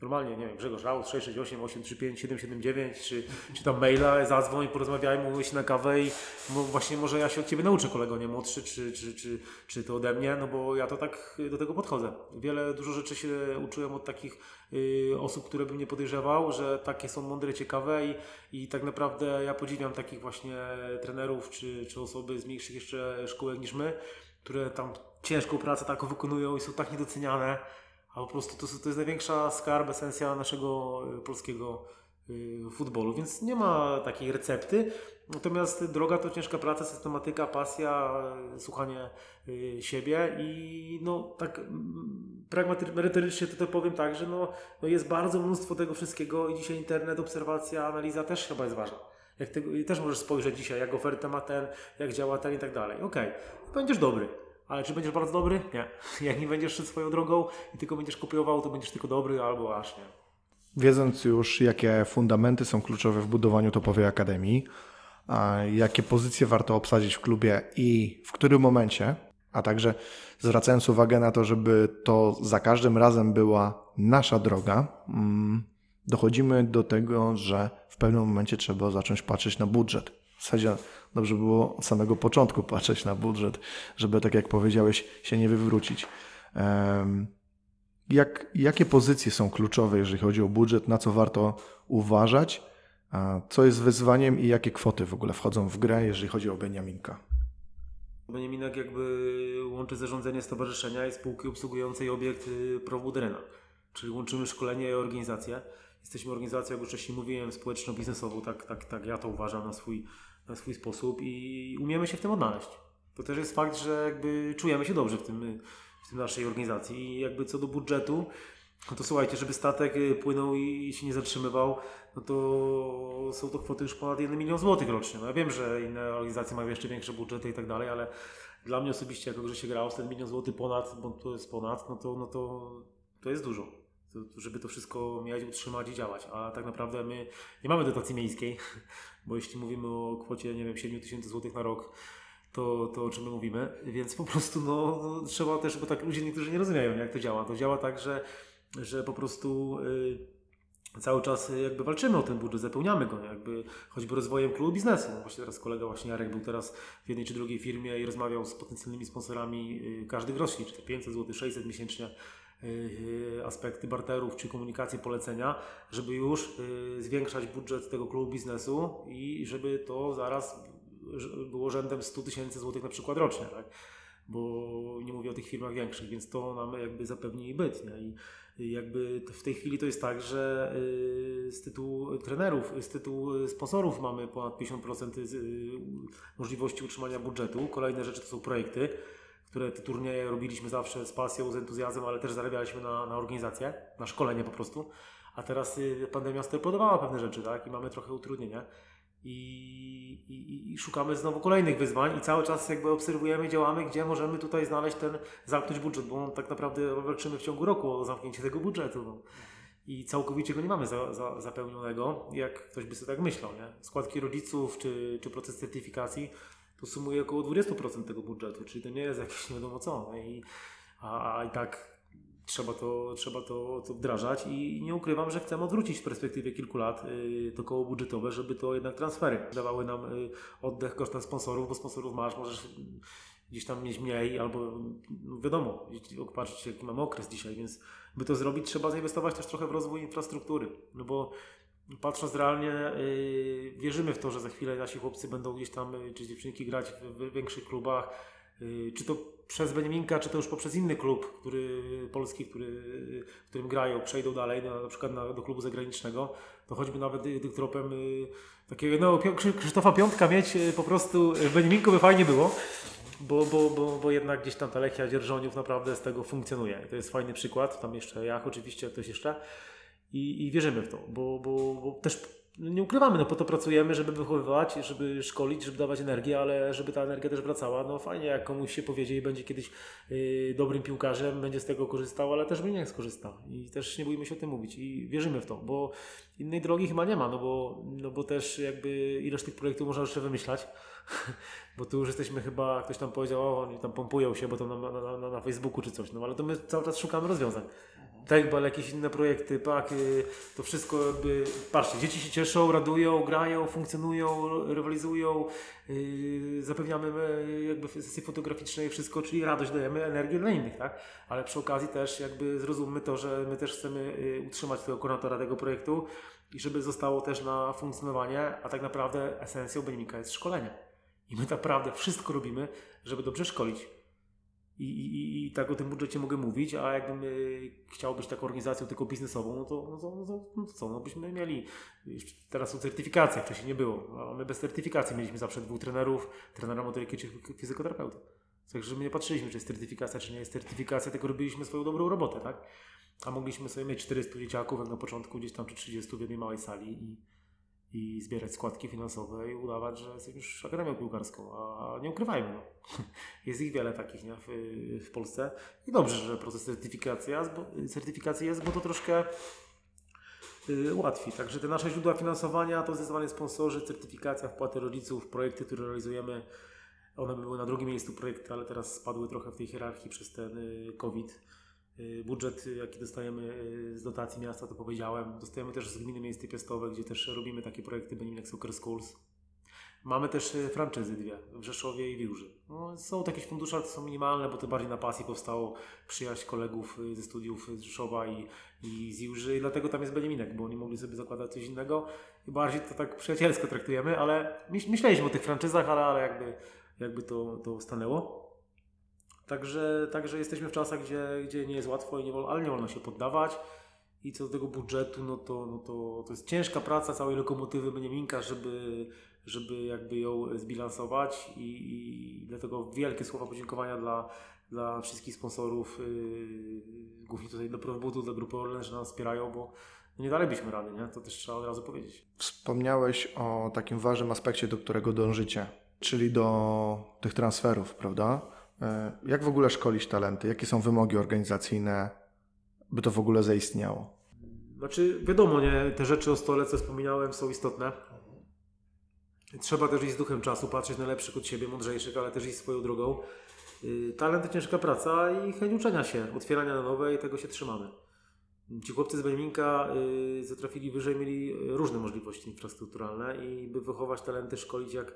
Normalnie, nie wiem, Grzegorz Raut 668 835 779, czy, czy tam maila, zadzwoń, porozmawiajmy, umówię się na kawę i właśnie może ja się od Ciebie nauczę, kolego, nie młodszy, czy, czy, czy, czy to ode mnie, no bo ja to tak do tego podchodzę. Wiele, dużo rzeczy się uczyłem od takich y, osób, które bym nie podejrzewał, że takie są mądre, ciekawe i, i tak naprawdę ja podziwiam takich właśnie trenerów, czy, czy osoby z mniejszych jeszcze szkółek niż my, które tam ciężką pracę taką wykonują i są tak niedoceniane a po prostu to, to jest największa skarb, esencja naszego y, polskiego y, futbolu, więc nie ma takiej recepty. Natomiast droga to ciężka praca, systematyka, pasja, y, słuchanie siebie i no tak pragmatycznie, to, to powiem tak, że no, no jest bardzo mnóstwo tego wszystkiego i dzisiaj internet, obserwacja, analiza też chyba jest ważna. Jak też możesz spojrzeć dzisiaj, jak ofertę ma ten, jak działa ten i tak dalej. Okej, okay. będziesz dobry. Ale czy będziesz bardzo dobry? Nie. Jak nie będziesz szedł swoją drogą i tylko będziesz kopiował, to będziesz tylko dobry albo aż nie. Wiedząc już, jakie fundamenty są kluczowe w budowaniu topowej akademii, jakie pozycje warto obsadzić w klubie i w którym momencie, a także zwracając uwagę na to, żeby to za każdym razem była nasza droga, mm, dochodzimy do tego, że w pewnym momencie trzeba zacząć patrzeć na budżet. W zasadzie dobrze było od samego początku patrzeć na budżet, żeby, tak jak powiedziałeś, się nie wywrócić. Jak, jakie pozycje są kluczowe, jeżeli chodzi o budżet, na co warto uważać, co jest wyzwaniem i jakie kwoty w ogóle wchodzą w grę, jeżeli chodzi o Beniaminka? Beniaminek jakby łączy zarządzanie stowarzyszenia i spółki obsługującej obiekt y, Prowudrena, czyli łączymy szkolenie i organizację. Jesteśmy organizacją, jak już wcześniej mówiłem, społeczno-biznesową, tak, tak, tak ja to uważam na swój na swój sposób i umiemy się w tym odnaleźć. To też jest fakt, że jakby czujemy się dobrze w tym, w tym naszej organizacji i jakby co do budżetu, no to słuchajcie, żeby statek y, płynął i się nie zatrzymywał, no to są to kwoty już ponad 1 milion złotych rocznie. No ja wiem, że inne organizacje mają jeszcze większe budżety i tak dalej, ale dla mnie osobiście, jako że się grało ten milion złotych ponad, bo to jest ponad, no to, no to, to jest dużo. To, żeby to wszystko mieć, utrzymać i działać. A tak naprawdę my nie mamy dotacji miejskiej, bo jeśli mówimy o kwocie, nie wiem, 7 tysięcy złotych na rok, to, to o czym my mówimy, więc po prostu no, no, trzeba też, bo tak ludzie niektórzy nie rozumieją, jak to działa. To działa tak, że, że po prostu y, cały czas jakby walczymy o ten budżet, zapełniamy go, jakby choćby rozwojem klubu biznesu. No właśnie teraz kolega właśnie Jarek był teraz w jednej czy drugiej firmie i rozmawiał z potencjalnymi sponsorami y, każdy groszy, czy to 500 zł, 600 miesięcznie Y, aspekty barterów czy komunikacji polecenia, żeby już y, zwiększać budżet tego klubu biznesu i żeby to zaraz było rzędem 100 tysięcy złotych na przykład rocznie, tak? bo nie mówię o tych firmach większych, więc to nam jakby zapewni byt. Nie? I jakby w tej chwili to jest tak, że y, z tytułu trenerów, z tytułu sponsorów mamy ponad 50% możliwości utrzymania budżetu. Kolejne rzeczy to są projekty które te turnieje robiliśmy zawsze z pasją, z entuzjazmem, ale też zarabialiśmy na, na organizację, na szkolenie po prostu. A teraz y, pandemia sterpodowała pewne rzeczy, tak? I mamy trochę utrudnienia. I, i, I, szukamy znowu kolejnych wyzwań i cały czas jakby obserwujemy, działamy, gdzie możemy tutaj znaleźć ten, zamknąć budżet, bo tak naprawdę walczymy w ciągu roku o zamknięcie tego budżetu. No. I całkowicie go nie mamy za, za, zapełnionego, jak ktoś by sobie tak myślał. Nie? Składki rodziców czy, czy proces certyfikacji to sumuje około 20% tego budżetu, czyli to nie jest jakieś nie wiadomo co. I, a, a i tak trzeba to, trzeba to, to wdrażać i nie ukrywam, że chcemy odwrócić w perspektywie kilku lat y, to koło budżetowe, żeby to jednak transfery dawały nam y, oddech kosztem sponsorów, bo sponsorów masz, możesz gdzieś tam mieć mniej albo no wiadomo, patrzeć jaki mamy okres dzisiaj, więc by to zrobić trzeba zainwestować też trochę w rozwój infrastruktury, no bo patrząc realnie yy, wierzymy w to, że za chwilę nasi chłopcy będą gdzieś tam, czy dziewczynki grać w, większych klubach, yy, czy to przez Beniaminka, czy to już poprzez inny klub, który, polski, który, w którym grają, przejdą dalej, na, na przykład na, do klubu zagranicznego, to choćby nawet tym tropem yy, takiego no, Krzysztofa Piątka mieć po prostu w Beniaminku by fajnie było, bo, bo, bo, bo jednak gdzieś tam ta Lechia Dzierżoniów naprawdę z tego funkcjonuje. I to jest fajny przykład, tam jeszcze Jach oczywiście, ktoś jeszcze i, i wierzymy w to, bo, bo, bo też nie ukrywamy, no po to pracujemy, żeby wychowywać, żeby szkolić, żeby dawać energię, ale żeby ta energia też wracała. No fajnie, jak komuś się powiedzie i będzie kiedyś yy, dobrym piłkarzem, będzie z tego korzystał, ale też nie skorzysta. I też nie bójmy się o tym mówić i wierzymy w to, bo innej drogi chyba nie ma, no bo, no bo też jakby ileż tych projektów można jeszcze wymyślać, bo tu już jesteśmy chyba, ktoś tam powiedział, o oni tam pompują się, bo to na, na, na, na Facebooku czy coś, no ale to my cały czas szukamy rozwiązań tak, ale jakieś inne projekty, pak, y, to wszystko jakby, patrzcie, dzieci się cieszą, radują, grają, funkcjonują, rywalizują, yy, zapewniamy y, jakby sesji fotograficznej, wszystko, czyli radość dajemy, energię dla innych, tak? Ale przy okazji też jakby zrozummy to, że my też chcemy y, utrzymać tego koordynatora tego projektu i żeby zostało też na funkcjonowanie, a tak naprawdę esencją Benimika jest szkolenie. I my naprawdę wszystko robimy, żeby dobrze szkolić i, i, I, tak o tym budżecie mogę mówić, a jakbym y, chciał być taką organizacją tylko biznesową, no to, no to, no to, no to co, no byśmy mieli, teraz są certyfikacje, wcześniej nie było, a my bez certyfikacji mieliśmy zawsze dwóch trenerów, trenera motoryki czy fizykoterapeutów. Także my nie patrzyliśmy, czy jest certyfikacja, czy nie jest certyfikacja, tylko robiliśmy swoją dobrą robotę, tak? A mogliśmy sobie mieć 400 dzieciaków, na początku gdzieś tam, czy 30 w jednej małej sali i, i zbierać składki finansowe i udawać, że jesteśmy już akademią piłkarską, a nie ukrywajmy, no. jest ich wiele takich nie? W, w Polsce i dobrze, że proces certyfikacji jest, bo, certyfikacji jest, bo to troszkę y, łatwiej. Także te nasze źródła finansowania to zdecydowanie sponsorzy, certyfikacja, wpłaty rodziców, projekty, które realizujemy, one były na drugim miejscu projekty, ale teraz spadły trochę w tej hierarchii przez ten y, COVID budżet, jaki dostajemy y, z dotacji miasta, to powiedziałem. Dostajemy też z gminy miejsce piastowe, gdzie też robimy takie projekty Beniminek Soccer Schools. Mamy też y, franczyzy dwie w Rzeszowie i Wiłży. No, są jakieś fundusze, ale to są minimalne, bo to bardziej na pasji powstało przyjaźń kolegów ze studiów z Rzeszowa i, i z Wiłży i dlatego tam jest Beniminek, bo oni mogli sobie zakładać coś innego i bardziej to tak przyjacielsko traktujemy, ale myśleliśmy o tych franczyzach, ale, ale jakby, jakby to, to stanęło. Także, także jesteśmy w czasach, gdzie, gdzie nie jest łatwo, i nie wolno, ale nie wolno się poddawać. I co do tego budżetu, no to, no to, to jest ciężka praca całej lokomotywy Beniaminka, żeby, żeby jakby ją zbilansować i, i dlatego wielkie słowa podziękowania dla, dla wszystkich sponsorów, yy, głównie tutaj do Probudu, dla Grupy Orlen, że nas wspierają, bo nie dalibyśmy rady, nie? To też trzeba od razu powiedzieć. Wspomniałeś o takim ważnym aspekcie, do którego dążycie, czyli do tych transferów, prawda? E, jak w ogóle szkolić talenty? Jakie są wymogi organizacyjne, by to w ogóle zaistniało? Znaczy, wiadomo, nie, te rzeczy o stole, co wspominałem, są istotne. Trzeba też iść z duchem czasu, patrzeć na lepszych od siebie, mądrzejszych, ale też iść swoją drogą. Y, talent to ciężka praca i chęć uczenia się, otwierania na nowe i tego się trzymamy. Ci chłopcy z Beniminka y, zatrafili wyżej, mieli różne możliwości infrastrukturalne i by wychować talenty, szkolić jak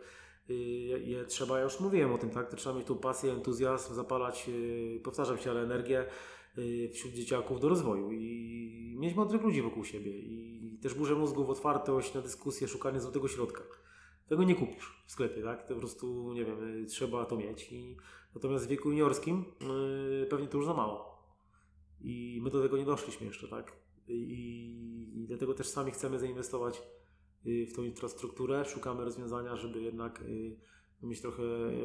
je trzeba, ja już mówiłem o tym, tak? Trzeba mieć tą pasję, entuzjazm, zapalać, y, powtarzam się, ale energię y, wśród dzieciaków do rozwoju i mieć mądrych ludzi wokół siebie i też burzę mózgów, otwartość na dyskusję, szukanie złotego środka. Tego nie kupisz w sklepie, tak? To po prostu, nie wiem, y, trzeba to mieć. I, natomiast w wieku juniorskim yy, pewnie to już za mało. I my do tego nie doszliśmy jeszcze, tak? I, i dlatego też sami chcemy zainwestować w tą infrastrukturę, szukamy rozwiązania, żeby jednak y, mieć trochę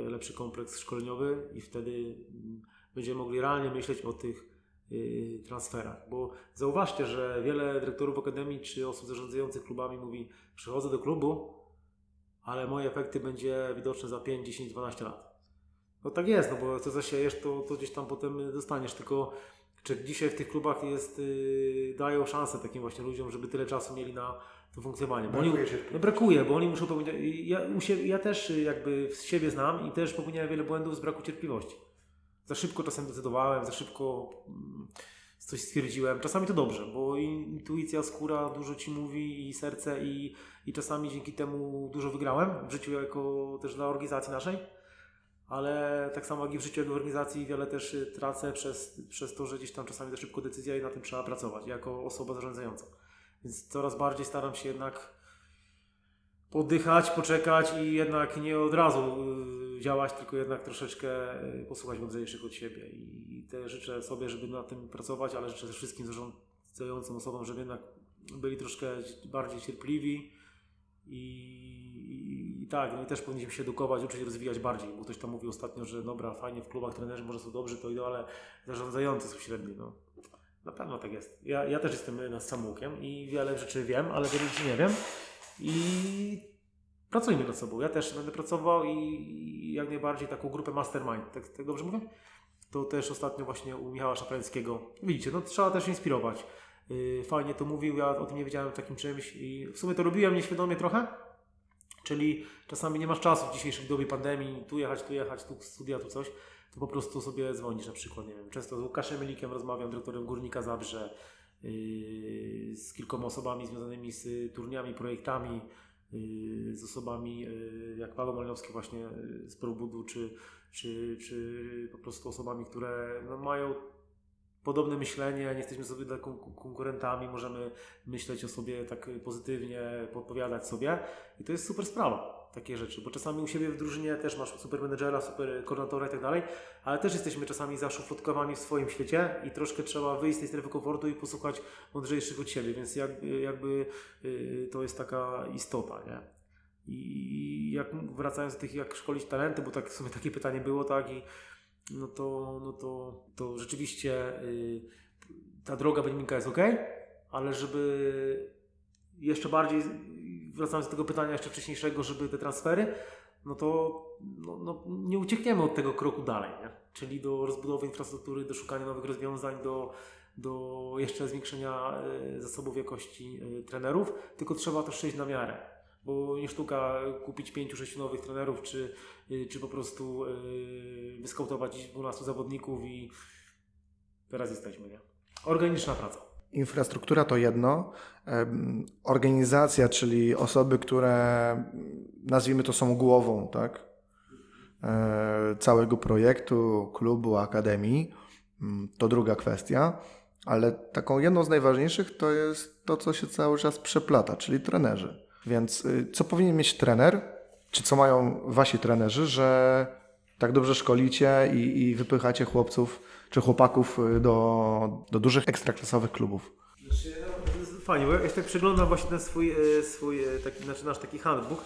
lepszy kompleks szkoleniowy i wtedy mm, będziemy mogli realnie myśleć o tych y, transferach. Bo zauważcie, że wiele dyrektorów akademii czy osób zarządzających klubami mówi: Przychodzę do klubu, ale moje efekty będzie widoczne za 5, 10, 12 lat. No tak jest, no bo co zasiejesz, to, to gdzieś tam potem dostaniesz. Tylko czy dzisiaj w tych klubach jest, dają szansę takim właśnie ludziom, żeby tyle czasu mieli na to funkcjonowanie. Bo brakuje, oni, no brakuje, bo oni muszą popełniać. Ja, ja też jakby z siebie znam i też popełniałem wiele błędów z braku cierpliwości. Za szybko czasem decydowałem, za szybko mm, coś stwierdziłem. Czasami to dobrze, bo intuicja, skóra dużo ci mówi i serce i, i czasami dzięki temu dużo wygrałem w życiu jako też dla organizacji naszej. Ale tak samo jak i w życiu, jak w organizacji wiele też y, tracę przez, przez to, że gdzieś tam czasami za szybko decyzja i na tym trzeba pracować jako osoba zarządzająca. Więc coraz bardziej staram się jednak poddychać, poczekać i jednak nie od razu y, działać, tylko jednak troszeczkę y, posłuchać mądrzejszych od siebie. I te życzę sobie, żeby na tym pracować, ale życzę wszystkim zarządzającym osobom, żeby jednak byli troszkę bardziej cierpliwi i, i, tak, no i też powinniśmy się edukować, uczyć, rozwijać bardziej, bo ktoś tam mówił ostatnio, że dobra, fajnie w klubach trenerzy może są dobrzy, to idą, ale zarządzający są średni, no. Na pewno tak jest. Ja, ja też jestem nad samoukiem i wiele rzeczy wiem, ale wiele rzeczy nie wiem. I pracujmy nad sobą. Ja też będę pracował i jak najbardziej taką grupę mastermind. Tak, tak dobrze mówię? To też ostatnio właśnie u Michała Szaprańskiego. Widzicie, no trzeba też inspirować. Yy, fajnie to mówił, ja o tym nie wiedziałem takim czymś i w sumie to robiłem nieświadomie trochę. Czyli czasami nie masz czasu w dzisiejszej dobie pandemii, tu jechać, tu jechać, tu studia, tu coś, to po prostu sobie dzwonisz na przykład, nie wiem, często z Łukaszem Milikiem rozmawiam, dyrektorem Górnika Zabrze, yy, z kilkoma osobami związanymi z turniami, projektami, yy, z osobami yy, jak Paweł Malinowski właśnie z Probudu, czy, czy, czy po prostu osobami, które no, mają podobne myślenie, nie jesteśmy sobie konkurentami, możemy myśleć o sobie tak pozytywnie, podpowiadać sobie. I to jest super sprawa takie rzeczy, bo czasami u siebie w drużynie też masz super menedżera, super koordynatora i tak dalej, ale też jesteśmy czasami zaszufladkowani w swoim świecie i troszkę trzeba wyjść z tej strefy komfortu i posłuchać mądrzejszych od siebie, więc jakby, jakby to jest taka istota, nie? I jak wracając do tych, jak szkolić talenty, bo tak w sumie takie pytanie było, tak, i no to, no to, to rzeczywiście yy, ta droga Beniminka jest ok, ale żeby jeszcze bardziej wracając do tego pytania jeszcze wcześniejszego, żeby te transfery, no to no, no, nie uciekniemy od tego kroku dalej, nie? czyli do rozbudowy infrastruktury, do szukania nowych rozwiązań, do, do jeszcze zwiększenia e, zasobów jakości e, trenerów, tylko trzeba to przejść na miarę. Bo nie sztuka kupić 5-6 nowych trenerów, czy, e, czy po prostu wyskautować 12 zawodników i teraz jesteśmy. Nie? Organiczna praca. Infrastruktura to jedno, organizacja, czyli osoby, które nazwijmy to są głową, tak? E, całego projektu, klubu, akademii, mm, to druga kwestia, ale taką jedną z najważniejszych to jest to, co się cały czas przeplata, czyli trenerzy. Więc y, co powinien mieć trener, czy co mają wasi trenerzy, że tak dobrze szkolicie i, i wypychacie chłopców czy chłopaków y, do, do dużych ekstraklasowych klubów? Fajnie, bo ja tak przeglądam właśnie ten swój, e, swój e, taki, znaczy nasz taki handbook,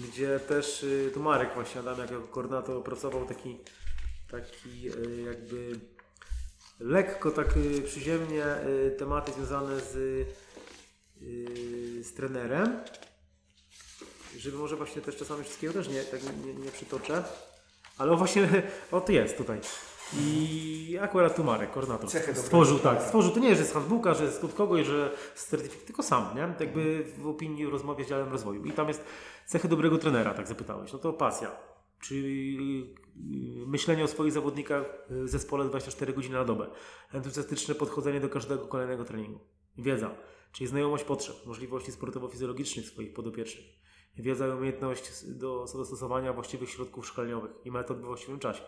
gdzie też tu Marek właśnie Adam jako koordynator opracował taki, taki jakby lekko tak przyziemnie tematy związane z, z trenerem, żeby może właśnie też czasami wszystkiego też nie, tak nie, nie przytoczę, ale właśnie, o to jest tutaj. I akurat tu Marek, koordynator, stworzył tak, stworzył, to nie, że z handbooka, że z od kogoś, że z certyfikat, tylko sam, nie? Tak jakby w opinii, rozmowie z działem rozwoju. I tam jest cechy dobrego trenera, tak zapytałeś. No to pasja, czyli y, myślenie o swoich zawodnikach w zespole 24 godziny na dobę. Entuzjastyczne podchodzenie do każdego kolejnego treningu. Wiedza, czyli znajomość potrzeb, możliwości sportowo-fizjologicznych swoich podopiecznych. Wiedza i umiejętność do zastosowania właściwych środków szkoleniowych i metod we właściwym czasie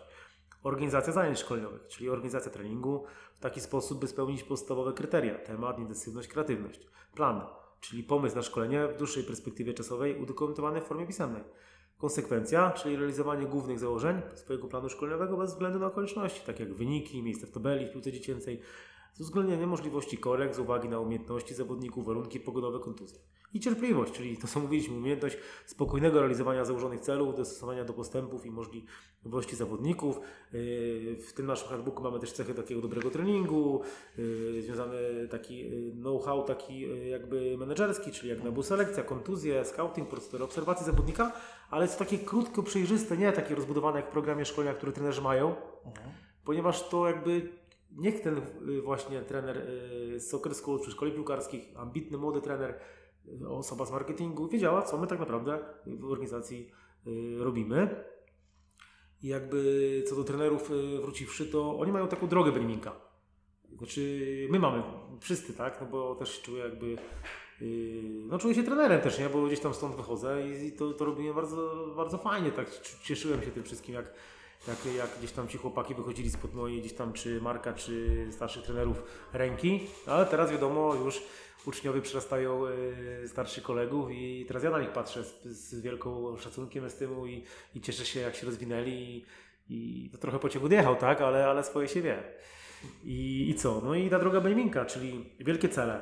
Organizacja zajęć szkoleniowych, czyli organizacja treningu w taki sposób, by spełnić podstawowe kryteria: temat, intensywność, kreatywność. Plan, czyli pomysł na szkolenie w dłuższej perspektywie czasowej udokumentowany w formie pisemnej. Konsekwencja, czyli realizowanie głównych założeń swojego planu szkoleniowego bez względu na okoliczności, tak jak wyniki, miejsce w tabeli w piłce dziecięcej, z uwzględnieniem możliwości korekt z uwagi na umiejętności zawodników, warunki pogodowe, kontuzje. I cierpliwość, czyli to co mówiliśmy, umiejętność spokojnego realizowania założonych celów, dostosowania do postępów i możliwości zawodników. Yy, w tym naszym handbooku mamy też cechy takiego dobrego treningu, yy, związany taki yy, know-how taki jakby menedżerski, czyli jak na selekcja, kontuzje, scouting, procedury obserwacji zawodnika, ale jest takie krótko, przejrzyste, nie takie rozbudowane jak w programie szkolenia, które trenerzy mają, mhm. ponieważ to jakby niech ten y, właśnie trener y, z Soccer School szkoli piłkarskich, ambitny młody trener, y, osoba z marketingu wiedziała, co my tak naprawdę w organizacji robimy. I jakby co do trenerów wróciwszy, to oni mają taką drogę Beniminka. Znaczy, my mamy, wszyscy, tak? No bo też czuję jakby, no czuję się trenerem też, nie? Bo gdzieś tam stąd wychodzę i, to, to robimy bardzo, bardzo fajnie, tak? Cieszyłem się tym wszystkim, jak, jak, jak gdzieś tam ci chłopaki wychodzili spod mojej gdzieś tam czy Marka, czy starszych trenerów ręki, ale teraz wiadomo, już uczniowie przerastają yy, starszych kolegów i teraz ja na nich patrzę z, z wielką szacunkiem, estymu i, i cieszę się, jak się rozwinęli i, i to trochę pociąg odjechał, tak? Ale, ale swoje się wie. I, I co? No i ta droga Beniminka, czyli wielkie cele,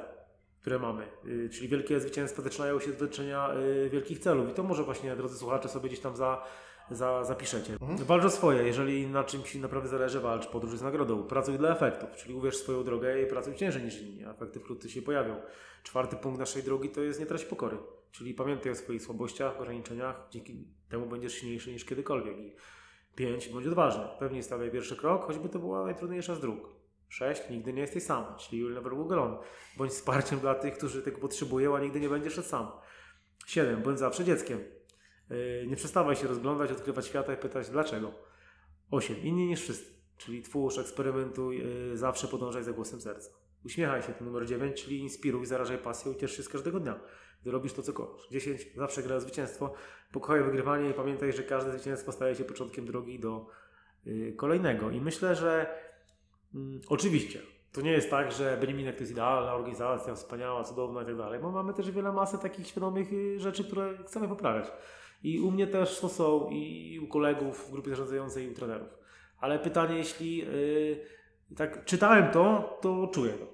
które mamy, yy, czyli wielkie zwycięstwa zaczynają się dotyczenia yy, wielkich celów. I to może właśnie, drodzy słuchacze, sobie gdzieś tam za, za, zapiszecie. Mhm. Walcz o swoje, jeżeli na czymś naprawdę zależy, walcz, podróż z nagrodą. Pracuj dla efektów, czyli uwierz swoją drogę i pracuj ciężej niż inni, a efekty wkrótce się pojawią. Czwarty punkt naszej drogi to jest nie trać pokory, czyli pamiętaj o swoich słabościach, ograniczeniach, dzięki temu będziesz silniejszy niż kiedykolwiek. I pięć, bądź odważny, pewnie stawiaj pierwszy krok, choćby to była najtrudniejsza z dróg. 6. Nigdy nie jesteś sam, czyli you'll never walk alone. Bądź wsparciem dla tych, którzy tego potrzebują, a nigdy nie będziesz sam. 7. Bądź zawsze dzieckiem. Yy, nie przestawaj się rozglądać, odkrywać świata i pytać dlaczego. 8. Inni niż wszyscy, czyli twórz, eksperymentuj, yy, zawsze podążaj za głosem serca. Uśmiechaj się, to numer 9, czyli inspiruj, zarażaj pasją i ciesz się z każdego dnia, gdy robisz to, co kochasz. 10. Zawsze gra zwycięstwo, pokochaj wygrywanie i pamiętaj, że każde zwycięstwo staje się początkiem drogi do yy, kolejnego. I myślę, że Mm, oczywiście, to nie jest tak, że Beniminek to jest idealna organizacja, wspaniała, cudowna i tak dalej, bo mamy też wiele masy takich świadomych y, rzeczy, które chcemy poprawiać. I u mnie też to są, i u kolegów w grupie zarządzającej, i u trenerów. Ale pytanie, jeśli yy, tak czytałem to, to czuję to.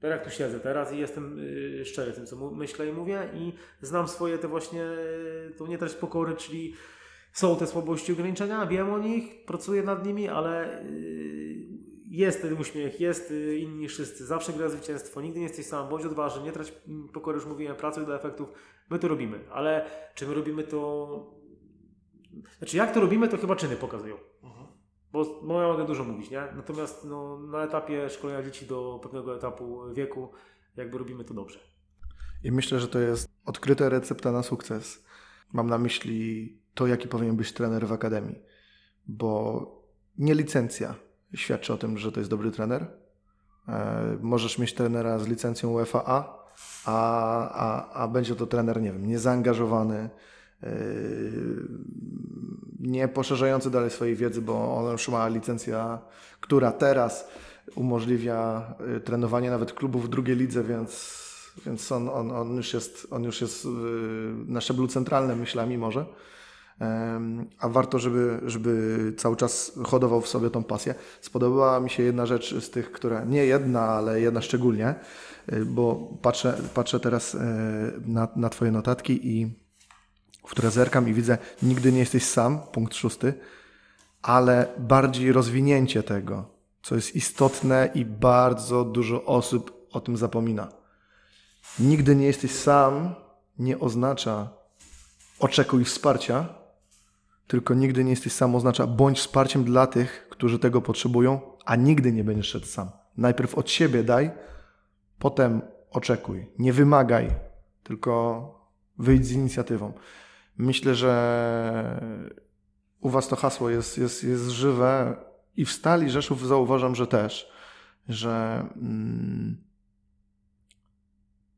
Tak jak tu siedzę teraz i jestem yy, szczery w tym, co myślę i mówię i znam swoje te właśnie, yy, to nie też pokory, czyli są te słabości ograniczenia, wiem o nich, pracuję nad nimi, ale yy, jest ten uśmiech, jest y, inni wszyscy, zawsze gra zwycięstwo, nigdy nie jesteś sam, bądź odważny, nie trać pokory, już mówiłem, pracuj dla efektów, my to robimy, ale czy my robimy to, znaczy jak to robimy, to chyba czyny pokazują. Mhm. Bo, bo ja mogę dużo mówić, nie? Natomiast no, na etapie szkolenia dzieci do pewnego etapu wieku, jakby robimy to dobrze. I myślę, że to jest odkryta recepta na sukces. Mam na myśli to, jaki powinien być trener w akademii. Bo nie licencja, świadczy o tym, że to jest dobry trener. E, możesz mieć trenera z licencją UEFA A, a, a będzie to trener, nie wiem, niezaangażowany, e, nie poszerzający dalej swojej wiedzy, bo on już ma licencja, która teraz umożliwia e, trenowanie nawet klubów w drugiej lidze, więc, więc on, on, on, już jest, on już jest na szczeblu centralnym myślami może a warto, żeby, żeby cały czas hodował w sobie tą pasję. Spodobała mi się jedna rzecz z tych, które, nie jedna, ale jedna szczególnie, y, bo patrzę, patrzę teraz y, na, na Twoje notatki i w które zerkam i widzę, nigdy nie jesteś sam, punkt szósty, ale bardziej rozwinięcie tego, co jest istotne i bardzo dużo osób o tym zapomina. Nigdy nie jesteś sam nie oznacza oczekuj wsparcia, tylko nigdy nie jesteś sam oznacza bądź wsparciem dla tych, którzy tego potrzebują, a nigdy nie będziesz szedł sam. Najpierw od siebie daj, potem oczekuj. Nie wymagaj, tylko wyjdź z inicjatywą. Myślę, że u Was to hasło jest, jest, jest żywe i w Stali Rzeszów zauważam, że też, że mm,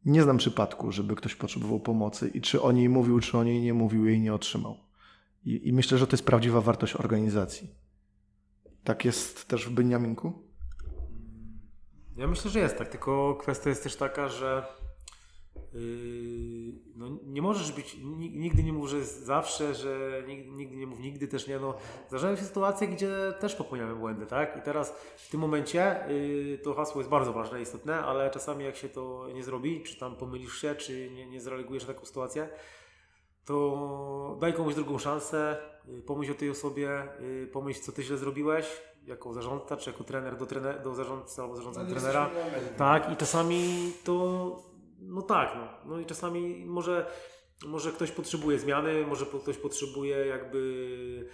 nie znam przypadku, żeby ktoś potrzebował pomocy i czy o niej mówił, czy o niej nie mówił, jej nie otrzymał. I, I, myślę, że to jest prawdziwa wartość organizacji. Tak jest też w Beniaminku? Ja myślę, że jest tak, tylko kwestia jest też taka, że yy, no, nie możesz być, nigdy nie mów, że zawsze, że nigdy, nigdy nie mów nigdy też nie, no zdarzają się sytuacje, gdzie też popełniamy błędy, tak? I teraz w tym momencie yy, to hasło jest bardzo ważne, istotne, ale czasami jak się to nie zrobi, czy tam pomylisz się, czy nie, nie zareagujesz na taką sytuację, to daj komuś drugą szansę, y, pomyśl o tej osobie, y, pomyśl co ty źle zrobiłeś, jako zarządca, czy jako trener do, trener, do zarządcy albo zarządca no, trenera. Tak, i czasami to, no tak, no, no i czasami może, może ktoś potrzebuje zmiany, może ktoś potrzebuje jakby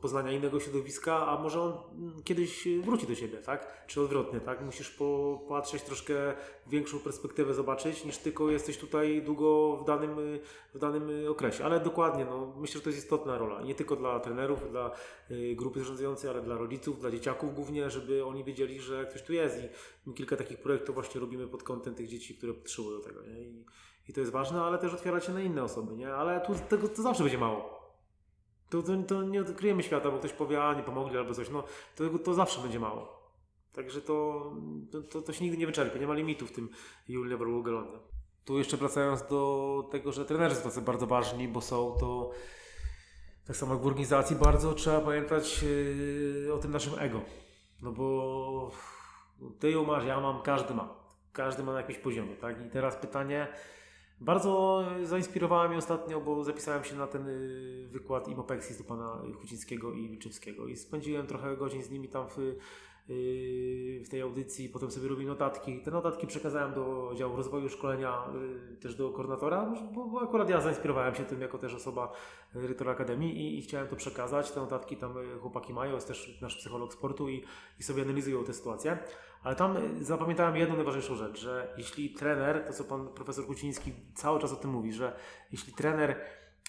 poznania innego środowiska, a może on mm, kiedyś wróci do siebie, tak? Czy odwrotnie, tak? Musisz popatrzeć troszkę większą perspektywę zobaczyć, niż tylko jesteś tutaj długo w danym, w danym okresie. Ale dokładnie, no, myślę, że to jest istotna rola. Nie tylko dla trenerów, dla grupy zarządzającej, ale dla rodziców, dla dzieciaków głównie, żeby oni wiedzieli, że ktoś tu jest i kilka takich projektów właśnie robimy pod kątem tych dzieci, które potrzebują tego, nie? I, i to jest ważne, ale też otwiera się na inne osoby, nie? Ale tu tego to zawsze będzie mało. To, to, to nie odkryjemy świata, bo ktoś powie, a nie pomogli albo coś. No, to, to zawsze będzie mało. Także to, to, to, się nigdy nie wyczerpie. Nie ma limitu w tym Walk Alone. Tu jeszcze wracając do tego, że trenerzy są bardzo ważni, bo są to tak samo jak w organizacji bardzo trzeba pamiętać yy, o tym naszym ego. No bo ty ją masz, ja mam, każdy ma. Każdy ma na jakimś poziomie, tak? I teraz pytanie, bardzo zainspirowała mnie ostatnio, bo zapisałem się na ten y, wykład Imopexis do pana Hucińskiego i Wilczewskiego i spędziłem trochę godzin z nimi tam w, y, w tej audycji, potem sobie robię notatki. Te notatki przekazałem do działu rozwoju szkolenia, y, też do koordynatora, bo akurat ja zainspirowałem się tym jako też osoba dyrektora Akademii i, i chciałem to przekazać. Te notatki tam chłopaki mają, jest też nasz psycholog sportu i, i sobie analizują tę sytuację. Ale tam y, zapamiętałem jedną najważniejszą rzecz, że jeśli trener, to co pan profesor Kuciński cały czas o tym mówi, że jeśli trener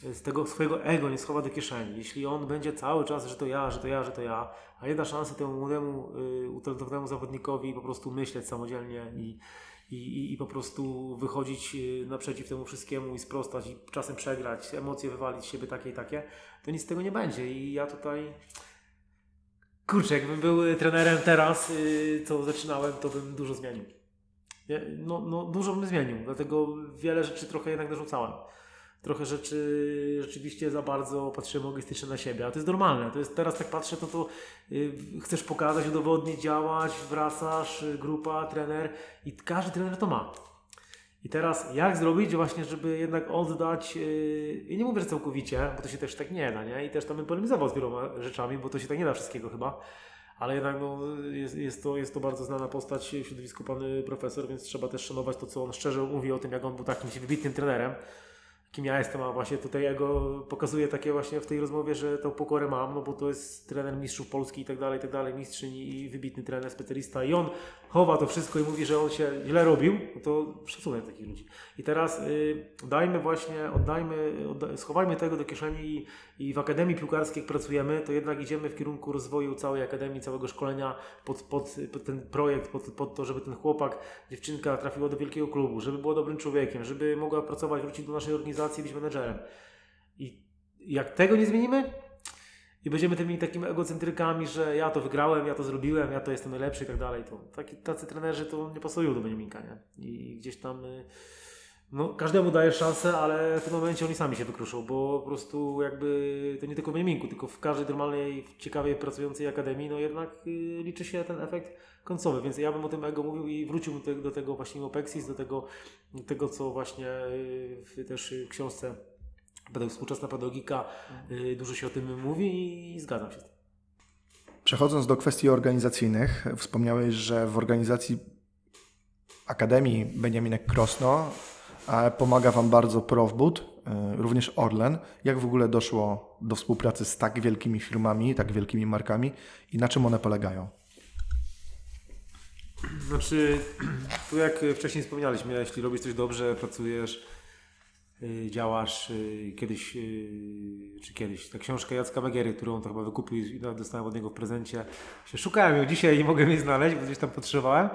z tego swojego ego nie schowa do kieszeni, jeśli on będzie cały czas, że to ja, że to ja, że to ja, a nie da szansy temu młodemu, y, utalentowanemu zawodnikowi po prostu myśleć samodzielnie i, i, i po prostu wychodzić y, naprzeciw temu wszystkiemu i sprostać i czasem przegrać, emocje wywalić z siebie takie i takie, to nic z tego nie będzie. I ja tutaj Kurczę, jakbym był trenerem teraz, yy, co zaczynałem, to bym dużo zmienił. No, no, dużo bym zmienił, dlatego wiele rzeczy trochę jednak narzucałem. Trochę rzeczy rzeczywiście za bardzo patrzyłem egoistycznie na siebie, ale to jest normalne. To jest, teraz tak patrzę, to, to yy, chcesz pokazać, udowodnić, działać, wracasz, grupa, trener i każdy trener to ma. I teraz jak zrobić właśnie, żeby jednak oddać, yy, nie mówię, że całkowicie, bo to się też tak nie da, nie? I też tam bym polemizował z wieloma rzeczami, bo to się tak nie da wszystkiego chyba, ale jednak no, jest, jest, to, jest to bardzo znana postać w środowisku pan profesor, więc trzeba też szanować to, co on szczerze mówi o tym, jak on był takim wybitnym trenerem. Kim ja jestem, a właśnie tutaj ja go pokazuję takie właśnie w tej rozmowie, że tą pokorę mam, no bo to jest trener mistrzów Polski i tak dalej, i tak dalej, mistrzyni i wybitny trener, specjalista. I on chowa to wszystko i mówi, że on się źle robił, to szacunek takich ludzi. I teraz y, dajmy właśnie, oddajmy, odda, schowajmy tego do kieszeni i, i, w Akademii Piłkarskiej jak pracujemy, to jednak idziemy w kierunku rozwoju całej Akademii, całego szkolenia pod, pod, pod ten projekt, pod, pod to, żeby ten chłopak, dziewczynka trafiła do wielkiego klubu, żeby była dobrym człowiekiem, żeby mogła pracować, wrócić do naszej organizacji, być menedżerem. I jak tego nie zmienimy, i będziemy tymi takimi egocentrykami, że ja to wygrałem, ja to zrobiłem, ja to jestem najlepszy i tak dalej, to taki, tacy trenerzy to nie pasują do Beniaminka, nie? I gdzieś tam y, no, każdemu daje szansę, ale w tym momencie oni sami się wykruszą, bo po prostu jakby to nie tylko w Beniaminku, tylko w każdej normalnej, ciekawej, pracującej akademii, no jednak y, liczy się ten efekt końcowy, więc ja bym o tym ego mówił i wrócił do tego właśnie Opexis, do tego, do tego co właśnie y, też w książce współczesna pedagogika, y, dużo się o tym mówi i zgadzam się z tym. Przechodząc do kwestii organizacyjnych, wspomniałeś, że w organizacji Akademii Beniaminek Krosno pomaga Wam bardzo Profbud, y, również Orlen. Jak w ogóle doszło do współpracy z tak wielkimi firmami, tak wielkimi markami i na czym one polegają? Znaczy, tu jak wcześniej wspomnialiśmy, jeśli robisz coś dobrze, pracujesz działasz y, kiedyś, y, czy kiedyś, ta książka Jacka Wegiery, którą to chyba wykupił i dostałem od niego w prezencie. Szukałem ją dzisiaj, nie mogłem jej znaleźć, bo gdzieś tam potrzebowałem.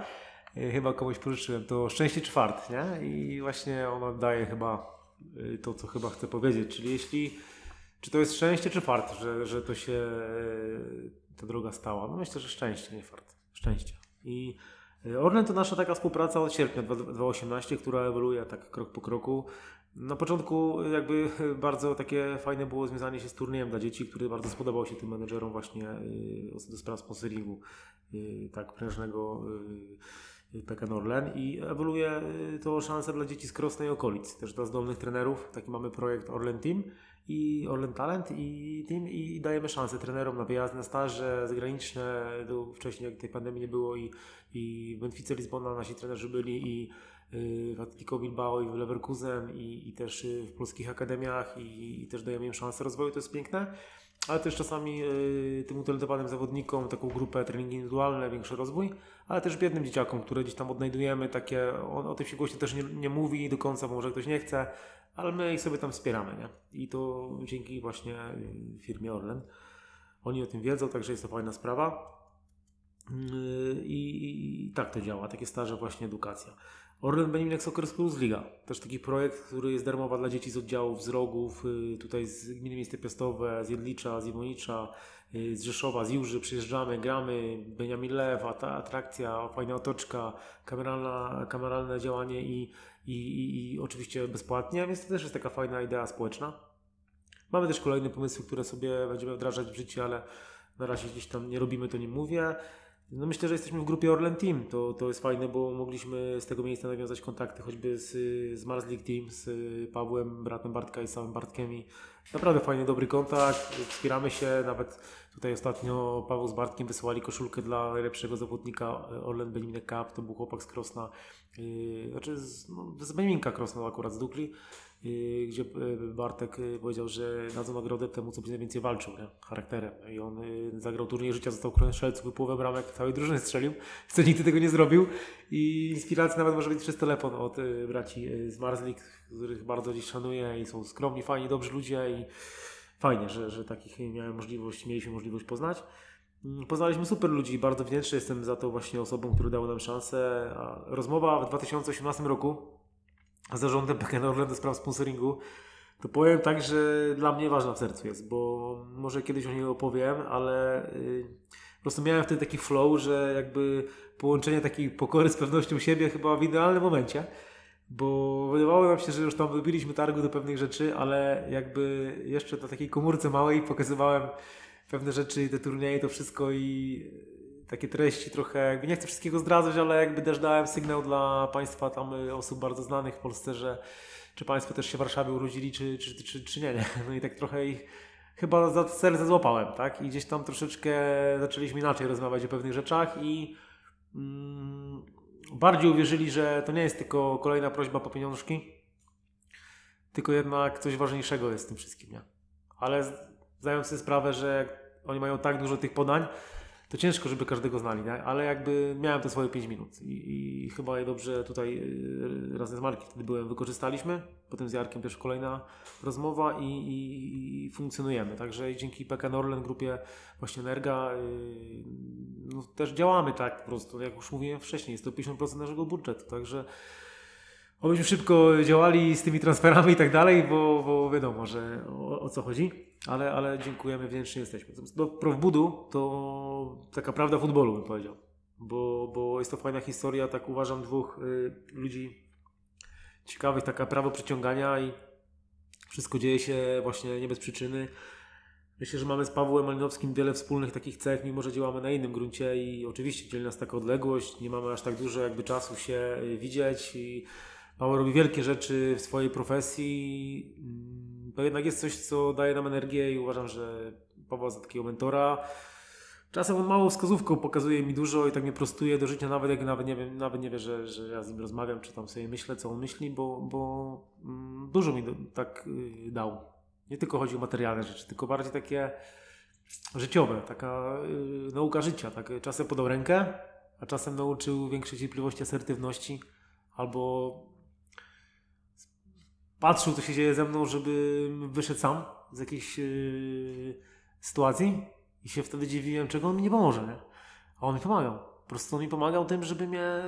Chyba komuś pożyczyłem. To Szczęście czy Fart, nie? I właśnie ona daje chyba to, co chyba chcę powiedzieć. Czyli jeśli, czy to jest szczęście czy fart, że, że to się, ta droga stała? No myślę, że szczęście, nie fart. Szczęście. I Orlen to nasza taka współpraca od sierpnia 2018, która ewoluuje tak krok po kroku. Na początku jakby bardzo takie fajne było związanie się z turniejem dla dzieci, który bardzo spodobał się tym menedżerom właśnie y, do spraw sponsoringu y, tak prężnego PKN Orlen i ewoluuje to szansa dla dzieci z Krosnej okolic, też dla zdolnych trenerów. Taki mamy projekt Orlen Team i Orlen Talent i Team i dajemy szansę trenerom na wyjazd na staże zagraniczne. Wcześniej jak tej pandemii nie było i, i w Benfice Lizbona nasi trenerzy byli i Y, w Atletico Bilbao i w Leverkusen i, i też y, w polskich akademiach i, i też dajemy im szansę rozwoju, to jest piękne. ale też czasami y, tym utalentowanym zawodnikom taką grupę treningi indywidualne, większy rozwój, ale też biednym dzieciakom, które gdzieś tam odnajdujemy takie, o, o tym się głośno też nie, nie mówi do końca, bo może ktoś nie chce, ale my ich sobie tam wspieramy, nie? I to dzięki właśnie y, firmie Orlen. Oni o tym wiedzą, także jest to fajna sprawa. Y, I, i tak to działa, takie staże właśnie edukacja. Orlen Beniminek Soccer Plus Liga. Też taki projekt, który jest darmowa dla dzieci z oddziałów, z Rogów, y, tutaj z Gminy Miejsce Piastowe, z Jedlicza, z Iwonicza, y, z Rzeszowa, z Jurzy. Przyjeżdżamy, gramy, Beniamin Lew, atrakcja, fajna otoczka, kameralna, kameralne działanie i, i, i, i oczywiście bezpłatnie, więc to też jest taka fajna idea społeczna. Mamy też kolejne pomysły, które sobie będziemy wdrażać w życie, ale na razie gdzieś tam nie robimy, to nie mówię. No myślę, że jesteśmy w grupie Orlen Team. To, to jest fajne, bo mogliśmy z tego miejsca nawiązać kontakty choćby z, z Mars League Team, z Pawłem, bratem Bartka i samym Bartkiem. I naprawdę fajny, dobry kontakt. Wspieramy się. Nawet tutaj ostatnio Paweł z Bartkiem wysłali koszulkę dla najlepszego zawodnika Orlen Beniminek Cup. To był chłopak z Krosna. Yy, znaczy z, no, z Krosna akurat z Dukli gdzie e, Bartek e, powiedział, że dadzą nagrodę temu, co będzie najwięcej walczył, nie? charakterem. I on e, zagrał turniej życia, został królem strzelców, połowę bramek całej drużyny strzelił, co nigdy tego nie zrobił. I inspiracja nawet może być przez telefon od braci z Marslik, których bardzo dziś szanuję i są skromni, fajni, dobrzy ludzie i fajnie, że, że takich miałem możliwość, mieliśmy możliwość poznać. Mm, poznaliśmy super ludzi, bardzo wdzięczny jestem za to właśnie osobom, które dały nam szansę. Rozmowa w 2018 roku zarządem PKN Orlen do spraw sponsoringu, to powiem tak, że dla mnie ważna w sercu jest, bo może kiedyś o niej opowiem, ale yy, po prostu miałem wtedy taki flow, że jakby połączenie takiej pokory z pewnością siebie chyba w idealnym momencie, bo wydawało nam się, że już tam wybiliśmy targu do pewnych rzeczy, ale jakby jeszcze na takiej komórce małej pokazywałem pewne rzeczy, te turnieje, to wszystko i takie treści trochę, jakby nie chcę wszystkiego zdradzać, ale jakby też dałem sygnał dla Państwa tam y, osób bardzo znanych w Polsce, że czy Państwo też się w Warszawie urodzili, czy, czy, czy, czy nie, nie. No i tak trochę ich chyba za serce złapałem, tak? I gdzieś tam troszeczkę zaczęliśmy inaczej rozmawiać o pewnych rzeczach i mm, bardziej uwierzyli, że to nie jest tylko kolejna prośba po pieniążki, tylko jednak coś ważniejszego jest w tym wszystkim, nie? Ale zdają sobie sprawę, że oni mają tak dużo tych podań, to ciężko, żeby każdego znali, nie? ale jakby miałem te swoje 5 minut i, i chyba je dobrze tutaj y, razem z Markiem wtedy byłem, wykorzystaliśmy. Potem z Jarkiem też kolejna rozmowa i, i, i funkcjonujemy. Także dzięki PKN Orlen grupie właśnie Energa yy, no, też działamy tak po prostu, jak już mówiłem wcześniej, jest to 50% naszego budżetu, także Obyśmy szybko działali z tymi transferami i tak dalej, bo, bo wiadomo, że o, o, co chodzi, ale, ale dziękujemy, wdzięczni jesteśmy. Do Profbudu to taka prawda futbolu bym powiedział, bo, bo jest to fajna historia, tak uważam, dwóch y, ludzi ciekawych, taka prawo przyciągania i wszystko dzieje się właśnie nie bez przyczyny. Myślę, że mamy z Pawłem Malinowskim wiele wspólnych takich cech, mimo że działamy na innym gruncie i oczywiście dzieli nas taka odległość, nie mamy aż tak dużo jakby czasu się y, widzieć i Paweł robi wielkie rzeczy w swojej profesji. To jednak jest coś, co daje nam energię i uważam, że Paweł za takiego mentora. Czasem on małą wskazówką pokazuje mi dużo i tak mnie prostuje do życia, nawet jak nawet nie wiem, nawet nie wie, że, że ja z nim rozmawiam, czy tam sobie myślę, co on myśli, bo, bo mm, dużo mi do, tak y, dał. Nie tylko chodzi o materialne rzeczy, tylko bardziej takie życiowe, taka y, nauka życia. Tak, czasem podał rękę, a czasem nauczył większej cierpliwości, asertywności albo patrzył, co się dzieje ze mną, żeby wyszedł sam z jakiejś yy, sytuacji i się wtedy dziwiłem, czego on mi nie pomoże. Nie? A on mi pomagał. Po prostu on mi pomagał tym, żeby mnie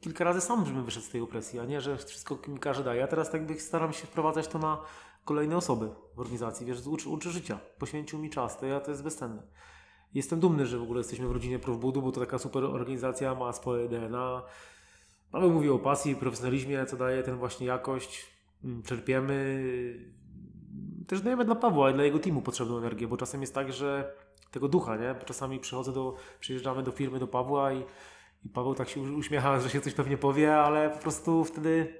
kilka razy sam, żebym wyszedł z tej opresji, a nie, że wszystko mi każe daje. A teraz tak bych staram się wprowadzać to na kolejne osoby w organizacji. Wiesz, uczy, uczy życia. Poświęcił mi czas, to ja to jest bezcenne. Jestem dumny, że w ogóle jesteśmy w rodzinie Profbudu, bo to taka super organizacja, ma swoje DNA. Paweł mówił o pasji, profesjonalizmie, co daje ten właśnie jakość czerpiemy, też dajemy dla Pawła i dla jego teamu potrzebną energię, bo czasem jest tak, że tego ducha, nie? Bo czasami przychodzę do, przyjeżdżamy do firmy, do Pawła i, i Paweł tak się uśmiecha, że się coś pewnie powie, ale po prostu wtedy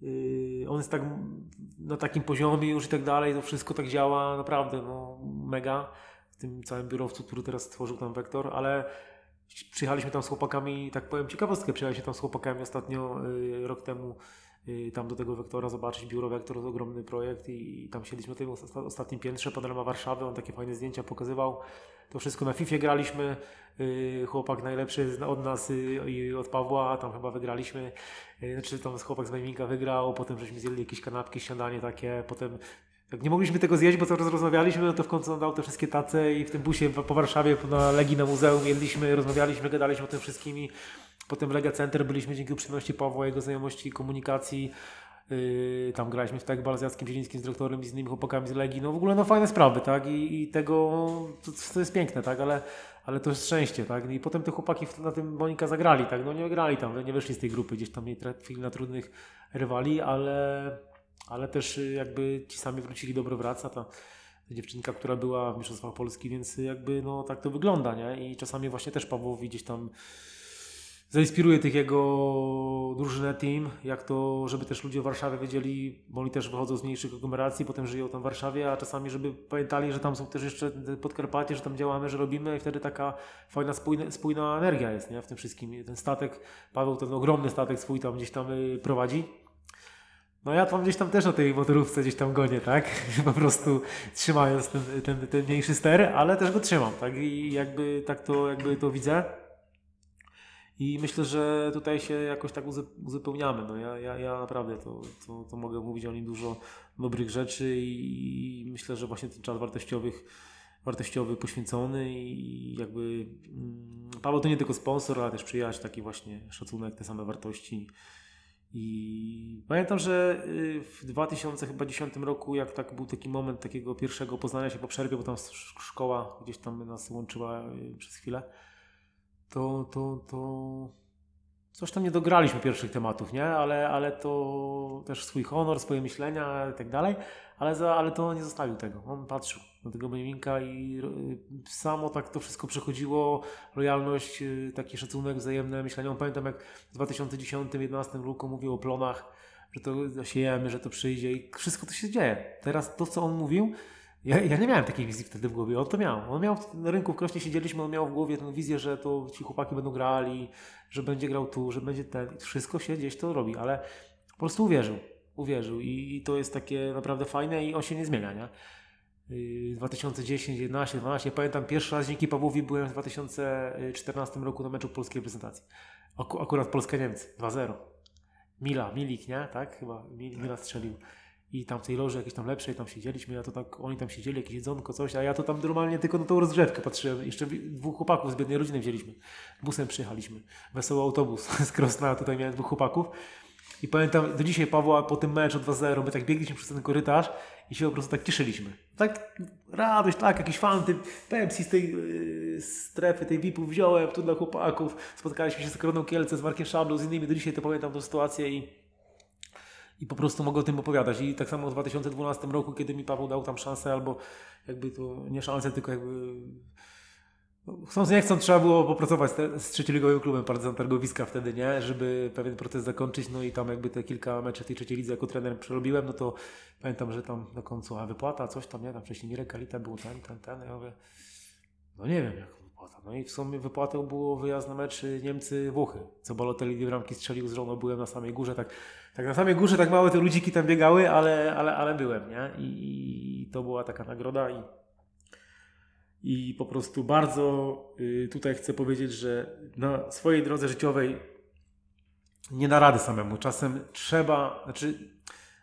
yy, on jest tak na takim poziomie już i tak dalej, to wszystko tak działa naprawdę, no mega w tym całym biurowcu, który teraz stworzył tam Wektor, ale przyjechaliśmy tam z chłopakami, tak powiem ciekawostkę, przyjechaliśmy tam z chłopakami ostatnio yy, rok temu tam do tego Wektora zobaczyć. Biuro Wektor to ogromny projekt i tam siedliśmy na tym ostatnim piętrze, panorama Warszawy, on takie fajne zdjęcia pokazywał. To wszystko na FIFA graliśmy. Y, chłopak najlepszy od nas i od Pawła, tam chyba wygraliśmy. Znaczy tam chłopak z Majminka wygrał, potem żeśmy zjedli jakieś kanapki, śniadanie takie, potem jak nie mogliśmy tego zjeść, bo cały czas rozmawialiśmy, no to w końcu on dał te wszystkie tace i w tym busie po Warszawie na Legii na muzeum jedliśmy, rozmawialiśmy, gadaliśmy o tym wszystkimi. Potem w Lega Center byliśmy dzięki uprzejmości Pawła, jego znajomości komunikacji. Yy, tam graliśmy w tak bal z Jackiem Zielińskim, z dyrektorem i z innymi chłopakami z Legii. No w ogóle no fajne sprawy, tak? I, i tego, to, to, jest piękne, tak? Ale, ale to jest szczęście, tak? I potem te chłopaki na tym Monika zagrali, tak? No nie grali tam, nie wyszli z tej grupy, gdzieś tam nie trafili na trudnych rywali, ale ale też y, jakby ci sami wrócili, dobro wraca, ta dziewczynka, która była w Mistrzostwach Polski, więc jakby no tak to wygląda, nie? I czasami właśnie też Pawłowi gdzieś tam zainspiruje tych jego drużynę team, jak to, żeby też ludzie w Warszawie wiedzieli, bo oni też wychodzą z mniejszych aglomeracji, potem żyją tam w Warszawie, a czasami, żeby pamiętali, że tam są też jeszcze Podkarpacie, że tam działamy, że robimy i wtedy taka fajna, spójna, spójna energia jest, nie? W tym wszystkim. Ten statek, Paweł ten ogromny statek swój tam gdzieś tam y, prowadzi no ja tam gdzieś tam też na tej motorówce gdzieś tam gonię, tak? Po prostu trzymając ten, ten, ten mniejszy ster, ale też go trzymam, tak? I jakby tak to, jakby to widzę. I myślę, że tutaj się jakoś tak uzupełniamy. No ja, ja, ja naprawdę to, to, to mogę mówić o nim dużo dobrych rzeczy i myślę, że właśnie ten czas wartościowych, wartościowy, poświęcony i jakby mm, Paweł to nie tylko sponsor, ale też przyjaciel, taki właśnie szacunek, te same wartości. I pamiętam, że y, w 2010 roku, jak tak był taki moment takiego pierwszego poznania się po przerwie, bo tam szkoła gdzieś tam nas łączyła y, przez chwilę, to, to, to coś tam nie dograliśmy pierwszych tematów, nie? Ale, ale to też swój honor, swoje myślenia i tak dalej, ale, za, ale to nie zostawił tego. On patrzył na tego Benjaminka i y, samo tak to wszystko przechodziło, lojalność, y, taki szacunek, wzajemne myślenie. On pamiętam jak w 2010-2011 roku mówił o plonach, że to siejemy, że to przyjdzie i wszystko to się dzieje. Teraz to, co on mówił, ja, ja, nie miałem takiej wizji wtedy w głowie, on to miał. On miał na rynku w Krośnie siedzieliśmy, on miał w głowie tę wizję, że to ci chłopaki będą grali, że będzie grał tu, że będzie ten. Wszystko się gdzieś to robi, ale po prostu uwierzył. Uwierzył i, i to jest takie naprawdę fajne i on się nie zmienia, nie? 2010, 11, 12. Pamiętam pierwszy raz dzięki Pawłowi byłem w 2014 roku na meczu polskiej reprezentacji. Akurat Polska-Niemcy, 2-0. Mila, Milik, nie? Tak? Chyba Mila strzelił i tam w tej loży jakieś tam lepszej tam siedzieliśmy, ja to tak, oni tam siedzieli, jakieś jedzonko, coś, a ja to tam normalnie tylko na tą rozgrzewkę patrzyłem. Jeszcze dwóch chłopaków z biednej rodziny wzięliśmy. Busem przyjechaliśmy. Wesoły autobus z Krosna, tutaj miałem dwóch chłopaków. I pamiętam do dzisiaj Pawła po tym meczu 2-0, my tak biegliśmy przez ten korytarz i się po prostu tak cieszyliśmy. Tak radość, tak, jakiś fan, tym Pepsi z tej yy, strefy, tej VIP-u wziąłem tu dla chłopaków. Spotkaliśmy się z Koroną Kielce, z Markiem Szablą, z innymi. Do dzisiaj to pamiętam tą sytuację i i po prostu mogę o tym opowiadać. I tak samo w 2012 roku, kiedy mi Paweł dał tam szansę, albo jakby to nie szansę, tylko jakby no, chcąc nie chcąc, trzeba było popracować z trzecioligowym klubem Partyzan Targowiska wtedy, nie? Żeby pewien proces zakończyć, no i tam jakby te kilka meczów tej trzeciej lidze jako trener przerobiłem, no to pamiętam, że tam na końcu, a wypłata, coś tam, nie? Tam wcześniej Mirek Kalita był ten, ten, ten, ja mówię, no nie wiem, jak wypłata. No i w sumie wypłatą było wyjazd na mecz Niemcy-Włochy, co Balotelli dwie bramki strzelił z żoną, byłem na samej górze, tak tak na samej górze tak małe te ludziki tam biegały, ale, ale, ale byłem, nie? I, I, to była taka nagroda i, i po prostu bardzo y, tutaj chcę powiedzieć, że na swojej drodze życiowej nie da rady samemu. Czasem trzeba, znaczy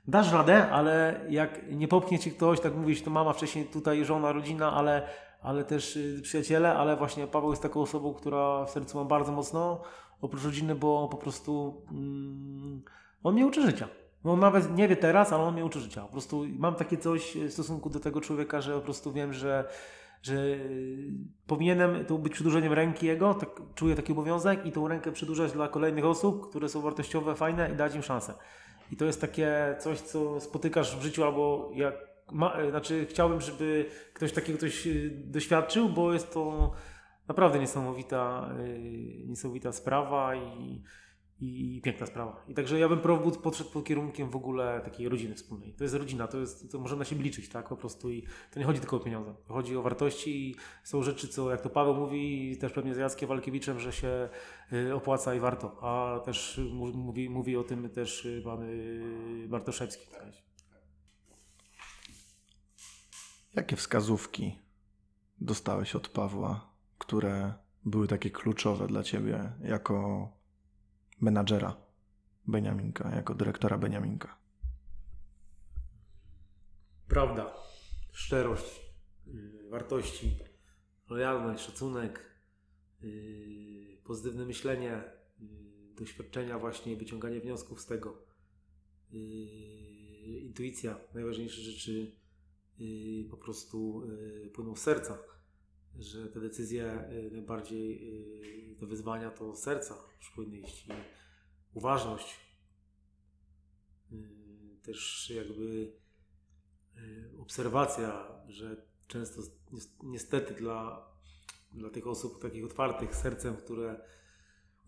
dasz radę, ale jak nie popchnie ci ktoś, tak mówisz, to mama wcześniej tutaj, żona, rodzina, ale, ale też y, przyjaciele, ale właśnie Paweł jest taką osobą, która w sercu ma bardzo mocno, oprócz rodziny, bo po prostu... Mm, on mnie uczy życia. No nawet nie wie teraz, ale on mnie uczy życia. Po prostu mam takie coś w stosunku do tego człowieka, że po prostu wiem, że, że powinienem to być przedłużeniem ręki jego, tak, czuję taki obowiązek i tą rękę przedłużać dla kolejnych osób, które są wartościowe, fajne i dać im szansę. I to jest takie coś, co spotykasz w życiu albo jak ma, znaczy chciałbym, żeby ktoś takiego coś doświadczył, bo jest to naprawdę niesamowita, niesamowita sprawa i i, piękna sprawa. I także ja bym Prowbud podszedł pod kierunkiem w ogóle takiej rodziny wspólnej. To jest rodzina, to, jest, to możemy na siebie liczyć, tak? Po prostu i to nie chodzi tylko o pieniądze. Chodzi o wartości i są rzeczy, co jak to Paweł mówi i też pewnie z Jackiem Walkiewiczem, że się y, opłaca i warto. A też mówi, mówi o tym też y, pan y, Bartoszewski. Jakie wskazówki dostałeś od Pawła, które były takie kluczowe dla ciebie jako menadżera Beniaminka, jako dyrektora Beniaminka? Prawda, szczerość, yy, wartości, lojalność, szacunek, yy, pozytywne myślenie, yy, doświadczenia właśnie, wyciąganie wniosków z tego, intuicja, najważniejsze rzeczy po prostu płyną z serca, że te decyzje najbardziej, te wyzwania to serca powinny iść uważność, y, też jakby y, obserwacja, że często niestety dla, dla tych osób takich otwartych sercem, które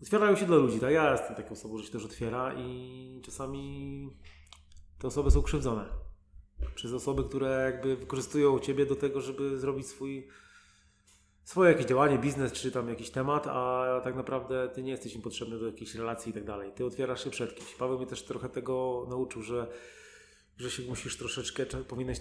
otwierają się dla ludzi, tak? Ja jestem taką osobą, że się też otwiera i czasami te osoby są krzywdzone przez osoby, które jakby wykorzystują Ciebie do tego, żeby zrobić swój swoje jakieś działanie, biznes czy tam jakiś temat, a tak naprawdę ty nie jesteś im potrzebny do jakiejś relacji i tak dalej. Ty otwierasz się przed kimś. Paweł mnie też trochę tego nauczył, że, że się musisz troszeczkę, powinieneś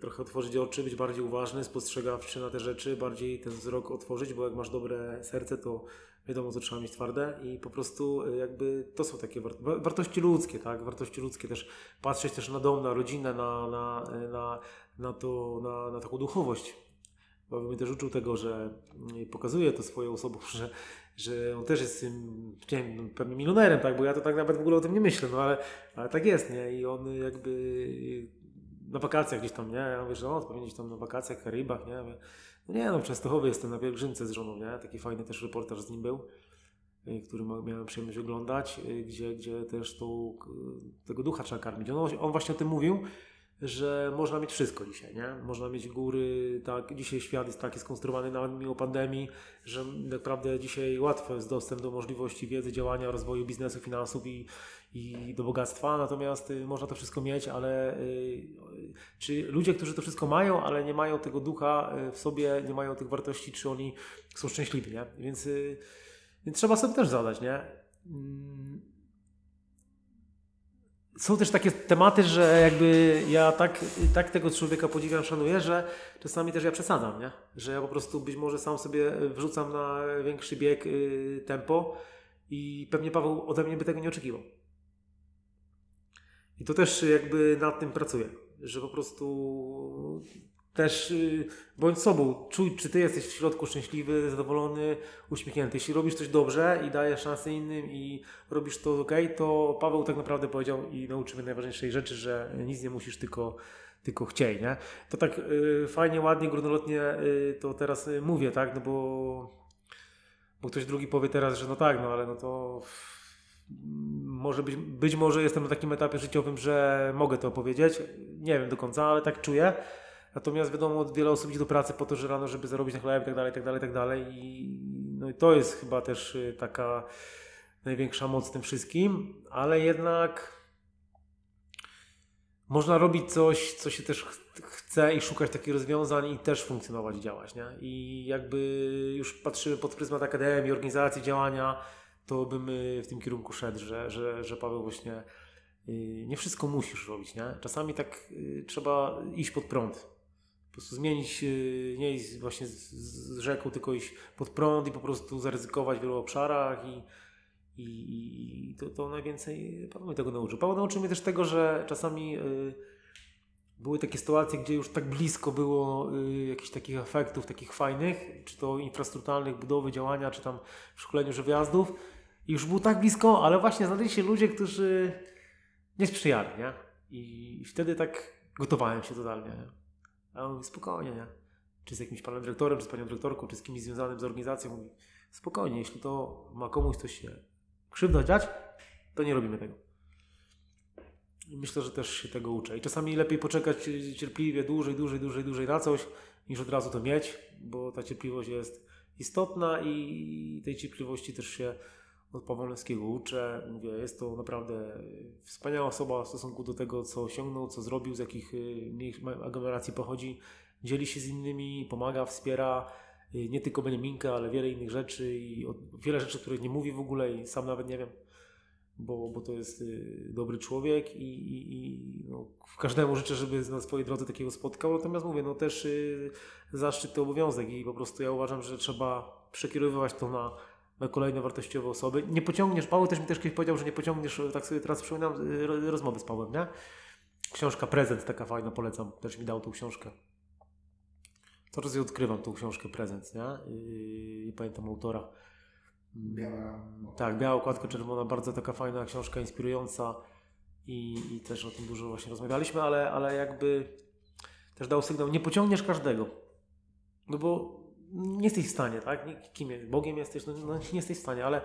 trochę otworzyć oczy, być bardziej uważny, spostrzegawczy na te rzeczy, bardziej ten wzrok otworzyć, bo jak masz dobre serce, to wiadomo, co trzeba mieć twarde i po prostu y, jakby to są takie wartości ludzkie, tak? Wartości ludzkie też, patrzeć też na dom, na rodzinę, na, na, na, na, to, na, na taką duchowość Paweł mnie też uczył tego, że mm, pokazuje to swoją osobą, że, że on też jest nie wiem, pewnie milionerem, tak, bo ja to tak nawet w ogóle o tym nie myślę, no ale, ale tak jest, nie? I on jakby na wakacjach gdzieś tam, nie? Ja mówię, że on powinien gdzieś tam na wakacjach, Karibach, nie? No nie, no w Częstochowie jestem na pielgrzymce z żoną, nie? Taki fajny też reportaż z nim był, y, który miałem przyjemność oglądać, y, gdzie, gdzie też tą, tego ducha trzeba karmić. On, on właśnie o tym mówił, że można mieć wszystko dzisiaj, nie? Można mieć góry, tak, dzisiaj świat jest taki skonstruowany nawet mimo pandemii, że naprawdę dzisiaj łatwo jest dostęp do możliwości wiedzy, działania, rozwoju biznesu, finansów i, i do bogactwa, natomiast y, można to wszystko mieć, ale y, czy ludzie, którzy to wszystko mają, ale nie mają tego ducha y, w sobie, nie mają tych wartości, czy oni są szczęśliwi, nie? Więc, więc trzeba sobie też zadać, nie? Są też takie tematy, że jakby ja tak, tak tego człowieka podziwiam, szanuję, że czasami też ja przesadzam, nie? Że ja po prostu być może sam sobie wrzucam na większy bieg y, tempo i pewnie Paweł ode mnie by tego nie oczekiwał. I to też jakby nad tym pracuję, że po prostu też y, bądź sobą, czuj, czy ty jesteś w środku szczęśliwy, zadowolony, uśmiechnięty. Jeśli robisz coś dobrze i dajesz szansę innym i robisz to ok, to Paweł tak naprawdę powiedział i nauczył mnie najważniejszej rzeczy, że nic nie musisz tylko, tylko chcieć, nie? To tak y, fajnie, ładnie, górnolotnie y, to teraz y, mówię, tak? No bo, bo ktoś drugi powie teraz, że no tak, no ale no to może być, być może jestem na takim etapie życiowym, że mogę to powiedzieć. Nie wiem do końca, ale tak czuję. Natomiast wiadomo, wiele osób idzie do pracy po to, że rano, żeby zarobić na chleb i tak dalej, tak dalej, tak dalej. I, no i to jest chyba też y, taka największa moc w tym wszystkim, ale jednak można robić coś, co się też chce i szukać takich rozwiązań i też funkcjonować i działać, nie? I jakby już patrzymy pod pryzmat akademii, organizacji, działania, to bym y, w tym kierunku szedł, że, że, że Paweł właśnie y, nie wszystko musisz robić, nie? Czasami tak trzeba iść pod prąd prostu zmienić, y, nie iść właśnie z, z rzeką, tylko iść pod prąd i po prostu zaryzykować w wielu obszarach i, i, i to, to najwięcej Paweł mnie tego nauczył. Paweł nauczył mnie też tego, że czasami y, były takie sytuacje, gdzie już tak blisko było y, jakichś takich efektów, takich fajnych, czy to infrastrukturalnych, budowy, działania, czy tam w szkoleniu, że wyjazdów. I już było tak blisko, ale właśnie znaleźli się ludzie, którzy nie sprzyjali, nie? I wtedy tak gotowałem się totalnie. A on mówi, spokojnie, nie? Czy z jakimś panem dyrektorem, czy z panią dyrektorką, czy z kimś związanym z organizacją. Mówi, spokojnie, jeśli to ma komuś coś się krzywda dziać, to nie robimy tego. I myślę, że też się tego uczę. I czasami lepiej poczekać cierpliwie dłużej, dłużej, dłużej, dłużej na coś, niż od razu to mieć, bo ta cierpliwość jest istotna i tej cierpliwości też się od Pawłowskiego uczę. Mówię, jest to naprawdę wspaniała osoba w stosunku do tego, co osiągnął, co zrobił, z jakich y, aglomeracji pochodzi. Dzieli się z innymi, pomaga, wspiera y, nie tylko Beniaminkę, ale wiele innych rzeczy i wiele rzeczy, których nie mówi w ogóle i sam nawet nie wiem, bo, bo to jest y, dobry człowiek i, i, i no, każdemu życzę, żeby na swojej drodze takiego spotkał. Natomiast mówię, no też zaszczyt to obowiązek i po prostu ja uważam, że trzeba przekierowywać to na kolejne wartościowe osoby. Nie pociągniesz, Paweł też mi też kiedyś powiedział, że nie pociągniesz, tak sobie teraz przypominam, y, rozmowy z Pawłem, nie? Książka Prezent, taka fajna, polecam. Też mi dał tą książkę. Coraz ja odkrywam tą książkę Prezent, nie? Nie pamiętam autora. Biała. Tak, biała okładka czerwona, bardzo taka fajna książka, inspirująca i, i też o tym dużo właśnie rozmawialiśmy, ale, ale jakby też dał sygnał, nie pociągniesz każdego. No bo nie jesteś w stanie, tak? Kim jest? Bogiem jesteś? No, no, nie jesteś w stanie, ale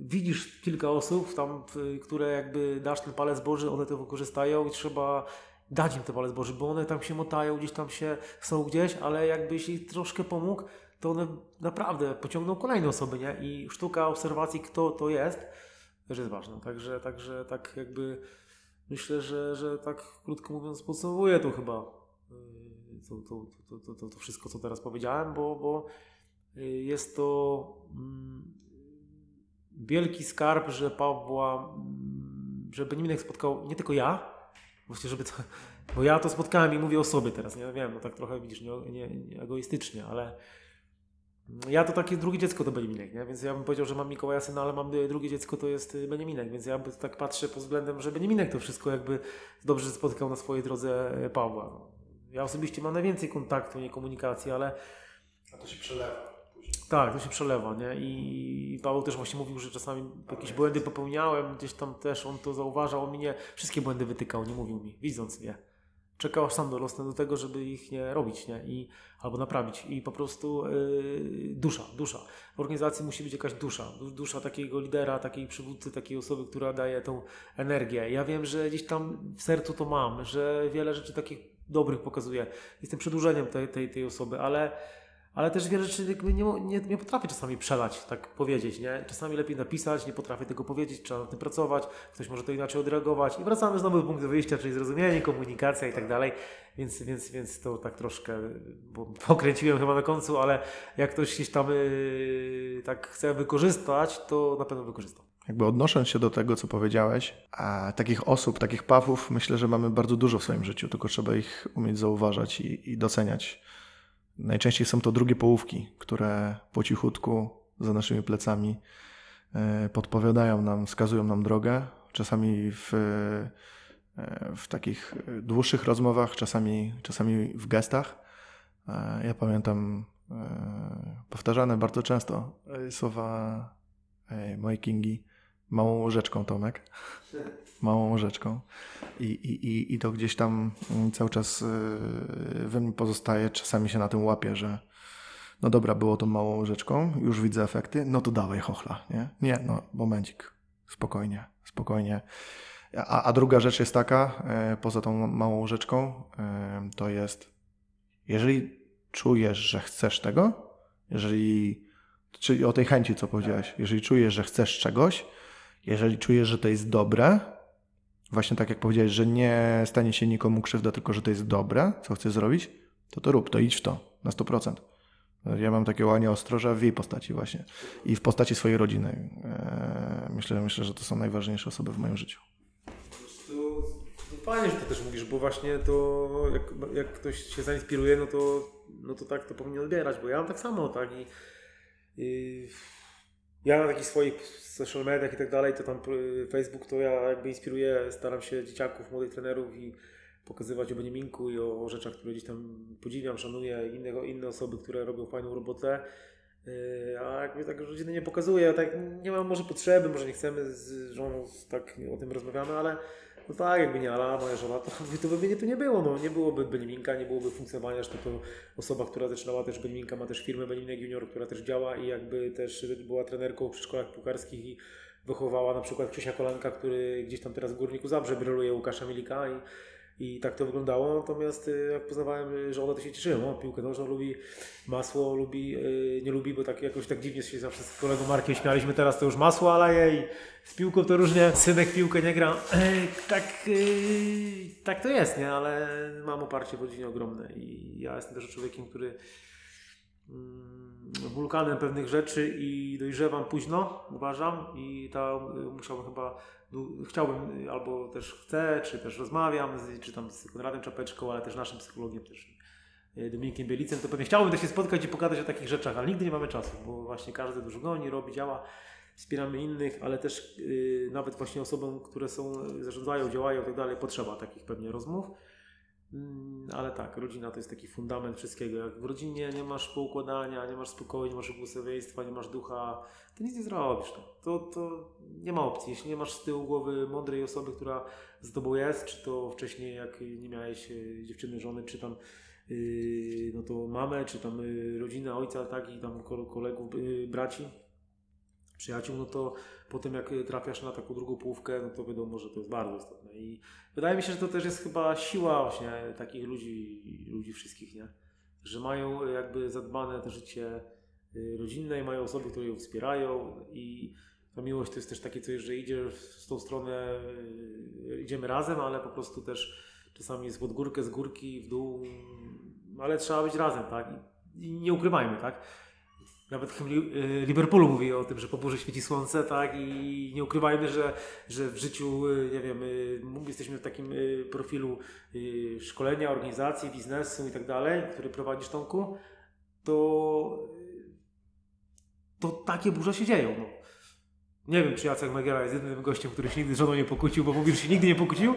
widzisz kilka osób tam, które jakby dasz ten palec Boży, one to wykorzystają i trzeba dać im ten palec Boży, bo one tam się motają, gdzieś tam się są gdzieś, ale jakbyś jej troszkę pomógł, to one naprawdę pociągną kolejne osoby, nie? I sztuka obserwacji, kto to jest, też jest ważna. Także, także tak jakby myślę, że, że tak krótko mówiąc podsumowuję to chyba to, to, to, to, to wszystko, co teraz powiedziałem, bo, bo y, jest to mm, wielki skarb, że Pawła, mm, że Beniminek spotkał nie tylko ja, właśnie żeby to, bo ja to spotkałem i mówię o sobie teraz, nie wiem, no tak trochę widzisz, nie, nie, nie egoistycznie, ale ja to takie drugie dziecko to Beniminek, nie? więc ja bym powiedział, że mam Mikołaja syna, ale mam drugie dziecko to jest Beniminek, więc ja tak patrzę pod względem, że Beniminek to wszystko jakby dobrze spotkał na swojej drodze Pawła. Ja osobiście mam najwięcej kontaktu, nie komunikacji, ale... A to się przelewa. Tak, to się przelewa, nie? I Paweł też właśnie mówił, że czasami jakieś błędy popełniałem, gdzieś tam też on to zauważał, on mi nie wszystkie błędy wytykał, nie mówił mi, widząc je. Czekał aż sam dorosnę do tego, żeby ich nie robić, nie? I, albo naprawić. I po prostu yy, dusza, dusza. W organizacji musi być jakaś dusza. Dusza takiego lidera, takiej przywódcy, takiej osoby, która daje tą energię. Ja wiem, że gdzieś tam w sercu to mam, że wiele rzeczy takich dobrych pokazuje. Jestem przedłużeniem tej, tej, tej osoby, ale, ale też wiele rzeczy jakby nie, nie, nie potrafię czasami przelać, tak powiedzieć. Nie? Czasami lepiej napisać, nie potrafię tego powiedzieć, trzeba nad tym pracować, ktoś może to inaczej odreagować i wracamy znowu do punktu wyjścia, czyli zrozumienie, komunikacja i tak dalej. Więc, więc, więc to tak troszkę, bo pokręciłem chyba na końcu, ale jak ktoś gdzieś tam yy, tak chce wykorzystać, to na pewno wykorzystam. Jakby odnosząc się do tego, co powiedziałeś, a takich osób, takich pawów, myślę, że mamy bardzo dużo w swoim życiu, tylko trzeba ich umieć zauważać i, i doceniać. Najczęściej są to drugie połówki, które po cichutku za naszymi plecami e, podpowiadają nam, wskazują nam drogę. Czasami w, e, w takich dłuższych rozmowach, czasami, czasami w gestach. E, ja pamiętam powtarzane bardzo często słowa mojej Kingi małą łyżeczką, Tomek. Małą łyżeczką. I, i, i to gdzieś tam mm, cały czas y, we mnie pozostaje. Czasami się na tym łapię, że no dobra, było to małą łyżeczką, już widzę efekty, no to dawaj chochla, nie? Nie, no momencik, spokojnie, spokojnie. A, a druga rzecz jest taka, e, poza tą małą łyżeczką, e, to jest, jeżeli czujesz, że chcesz tego, jeżeli, czyli o tej chęci, co powiedziałeś, jeżeli czujesz, że chcesz czegoś, jeżeli czujesz, że to jest dobre, właśnie tak jak powiedziałeś, że nie stanie się nikomu krzywda, tylko że to jest dobre, co chcesz zrobić, to to rób, to idź w to na 100%. Ja mam takie łanie ostroża w jej postaci właśnie i w postaci swojej rodziny. Eee, myślę, myślę, że to są najważniejsze osoby w moim życiu. Fajnie, że to też mówisz, bo właśnie to jak, jak ktoś się zainspiruje, no to, no to tak to powinien odbierać, bo ja mam tak samo, tak i, i ja na takich swoich social mediach i tak dalej, to tam y, Facebook to ja jakby inspiruję, staram się dzieciaków, młodych trenerów i pokazywać o Beniaminku i o, rzeczach, które gdzieś tam podziwiam, szanuję, innego, inne osoby, które robią fajną robotę. Y, a jakby tak rodziny nie pokazuję, tak nie mam może potrzeby, może nie chcemy z żoną tak o tym rozmawiamy, ale no tak, jakby nie Ala, moja żona, to, to by mnie tu nie było. No. Nie byłoby Beniminka, nie byłoby funkcjonowania, zresztą to osoba, która zaczynała też Beniminka, ma też firmę Beniminek Junior, która też działa i jakby też była trenerką w szkołach pukarskich i wychowała na przykład Krzysia Kolanka, który gdzieś tam teraz w Górniku Zabrze bryluje Łukasza Milika i I tak to wyglądało, natomiast y, jak poznawałem żonę, to się cieszyłem. O, piłkę nożną lubi, masło lubi, yy, nie lubi, bo tak jakoś tak dziwnie się zawsze z kolegą Markiem śmialiśmy, teraz to już masło ale i z piłką to różnie, synek piłkę nie gra. tak, yy, tak to jest, nie? Ale mam oparcie w rodzinie ogromne i ja jestem też człowiekiem, który mm, wulkanem pewnych rzeczy i dojrzewam późno, uważam i tam y, musiałbym chyba chciałbym, albo też chcę, czy też rozmawiam, z, czy tam z Konradem Czapeczką, ale też naszym psychologiem, też e, Dominikiem Bielicem, to pewnie chciałbym też się spotkać i pokazać o takich rzeczach, ale nigdy nie mamy czasu, bo właśnie każdy dużo goni, robi, działa, wspieramy innych, ale też yy, nawet właśnie osobom, które są, zarządzają, działają i tak dalej, potrzeba takich pewnie rozmów. Mm, ale tak, rodzina to jest taki fundament wszystkiego. Jak w rodzinie nie masz poukładania, nie masz spokoju, nie masz błogosławieństwa, nie masz ducha, to nic nie zrobisz. No. To, to nie ma opcji. Jeśli nie masz z tyłu głowy mądrej osoby, która z tobą jest, czy to wcześniej jak nie miałeś e, dziewczyny, żony, czy tam yy, no to mamę, czy tam yy, rodzinę, ojca, tak, i tam kolegów, braci, przyjaciół, no to potem jak trafiasz na taką drugą połówkę, no to wiadomo, że to jest bardzo istotne. I wydaje mi się, że to też jest chyba siła właśnie takich ludzi, ludzi wszystkich, nie? Że mają jakby zadbane to życie y, rodzinne i mają osoby, które ją wspierają i ta miłość to jest też takie coś, że idziesz w tą stronę, y, idziemy razem, ale po prostu też czasami jest pod górkę, z górki, w dół, ale trzeba być razem, tak? I nie ukrywajmy, tak? Nawet y, Liverpoolu mówi o tym, że po burzy świeci słońce, tak? I nie ukrywajmy, że, że w życiu, y, nie wiem, y, jesteśmy w takim profilu szkolenia, organizacji, biznesu i tak dalej, który prowadzisz Tomku, to, to takie burze się dzieją. No. Nie wiem, czy Jacek Magiera jest jedynym gościem, który się nigdy żoną nie pokłócił, bo mówił, że się nigdy nie pokłócił.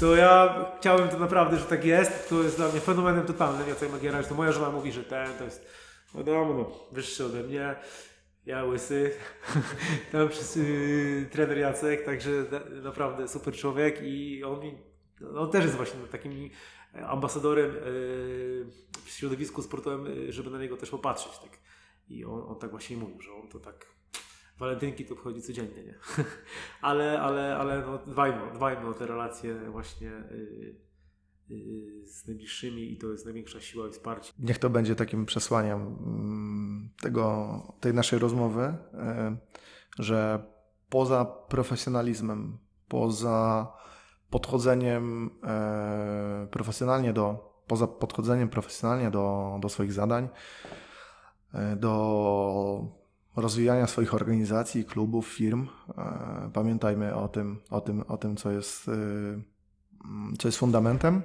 To ja chciałem to naprawdę, że tak jest. To jest dla mnie fenomenem totalnym. Jacek Magiera, to moja żona mówi, że ten to jest wiadomo, no, wyższy ode mnie, ja łysy, tam wszyscy, trener Jacek, także na, naprawdę super człowiek i on, mi, on też jest właśnie takim ambasadorem yy, w środowisku sportowym, żeby na niego też popatrzeć. Tak. I on, on tak właśnie mówił, że on to tak walentynki to obchodzi codziennie, nie? ale, ale, ale no, dbajmy, dbajmy o te relacje właśnie yy, Y, z najbliższymi i to jest największa siła i wsparcie. Niech to będzie takim przesłaniem mm, tego, tej naszej rozmowy, y, że poza profesjonalizmem, poza podchodzeniem y, profesjonalnie do, poza podchodzeniem profesjonalnie do, do swoich zadań, do rozwijania swoich organizacji, klubów, firm, pamiętajmy o tym, o tym, o tym co jest co jest fundamentem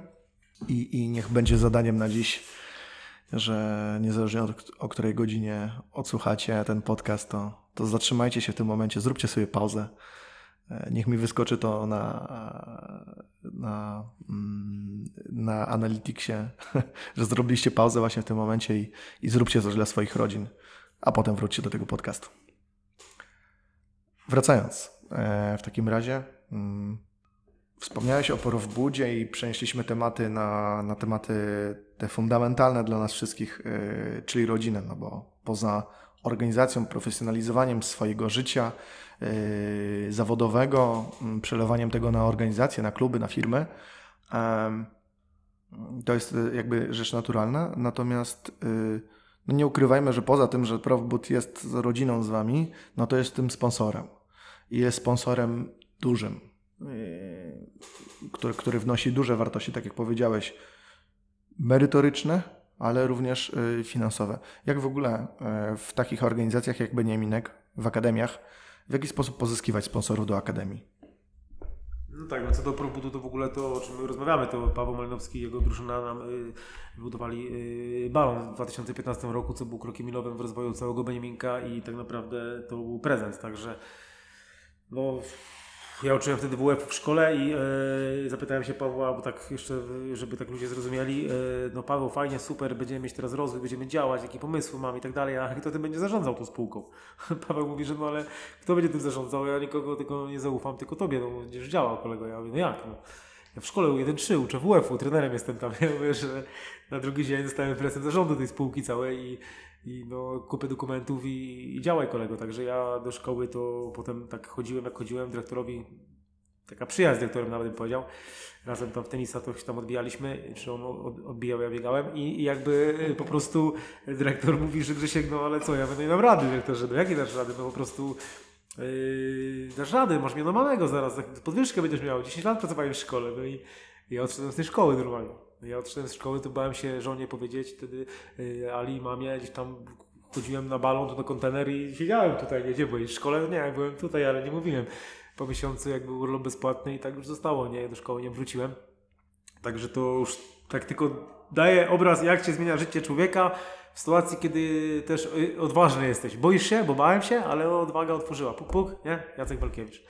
i, i niech będzie zadaniem na dziś, że niezależnie od o której godzinie odsłuchacie ten podcast, to, to zatrzymajcie się w tym momencie, zróbcie sobie pauzę. E, niech mi wyskoczy to na, na, mm, na Analyticsie, że zrobiliście pauzę właśnie w tym momencie i, i zróbcie coś dla swoich rodzin, a potem wróćcie do tego podcastu. Wracając, e, w takim razie mm, Wspomniałeś o porówbudzie i przenieśliśmy tematy na, na tematy te fundamentalne dla nas wszystkich, yy, czyli rodzinę, no bo poza organizacją, profesjonalizowaniem swojego życia yy, zawodowego, yy, przelewaniem tego na organizację, na kluby, na firmy, to jest y, jakby rzecz naturalna. Natomiast y, no nie ukrywajmy, że poza tym, że Profbud jest rodziną z wami, no to jest tym sponsorem. I jest sponsorem dużym który, który wnosi duże wartości, tak jak powiedziałeś, merytoryczne, ale również yy, finansowe. Jak w ogóle yy, w takich organizacjach jak Beniaminek, w akademiach, w jaki sposób pozyskiwać sponsorów do akademii? No tak, no co do Probudu, to w ogóle to, o czym my rozmawiamy, to Paweł Malinowski i jego drużyna nam y, wybudowali y, balon w 2015 roku, co był krokiem milowym w rozwoju całego Beniaminka i tak naprawdę to był prezent, także no ja uczyłem wtedy WF w szkole i e, zapytałem się Pawła, bo tak jeszcze, żeby tak ludzie zrozumieli, e, no Paweł, fajnie, super, będziemy mieć teraz rozwój, będziemy działać, jakie pomysły mam i tak dalej, a kto tym będzie zarządzał tą spółką? Paweł mówi, że no ale kto będzie tym zarządzał? Ja nikogo tylko nie zaufam, tylko tobie, no będziesz działał kolego. Ja mówię, no jak? No. Ja w szkole 1-3 uczę WF-u, trenerem jestem tam. Ja mówię, że na drugi dzień dostałem presję zarządu tej spółki całej i i no, kupę dokumentów i, i działaj kolego. Także ja do szkoły to potem tak chodziłem, jak chodziłem dyrektorowi taka przyjaźń z dyrektorem nawet bym powiedział. Razem tam w tenisa to się tam odbijaliśmy, czy on odbijał, ja biegałem i, i jakby po prostu dyrektor mówi, że Grzesiek, no ale co, ja będę nie dam rady, dyrektorze, no jakie dasz rady, no po prostu Yy, dasz rady, masz mnie normalnego zaraz, podwyżkę będziesz miał, 10 lat pracowałem w szkole, no i ja odszedłem z tej szkoły normalnie. Ja odszedłem z szkoły, to bałem się żonie powiedzieć wtedy yy, Ali, mamie, gdzieś tam chodziłem na balon, to do kontener i siedziałem tutaj, nie gdzie byłeś w szkole? Nie, byłem tutaj, ale nie mówiłem. Po miesiącu jakby urlop bezpłatny i tak już zostało, nie, do szkoły nie wróciłem. Także to już tak tylko daje obraz, jak się zmienia życie człowieka w sytuacji, kiedy też odważny jesteś. Boisz się, bo bałem się, ale odwaga otworzyła. Puk, puk, nie? Jacek Walkiewicz.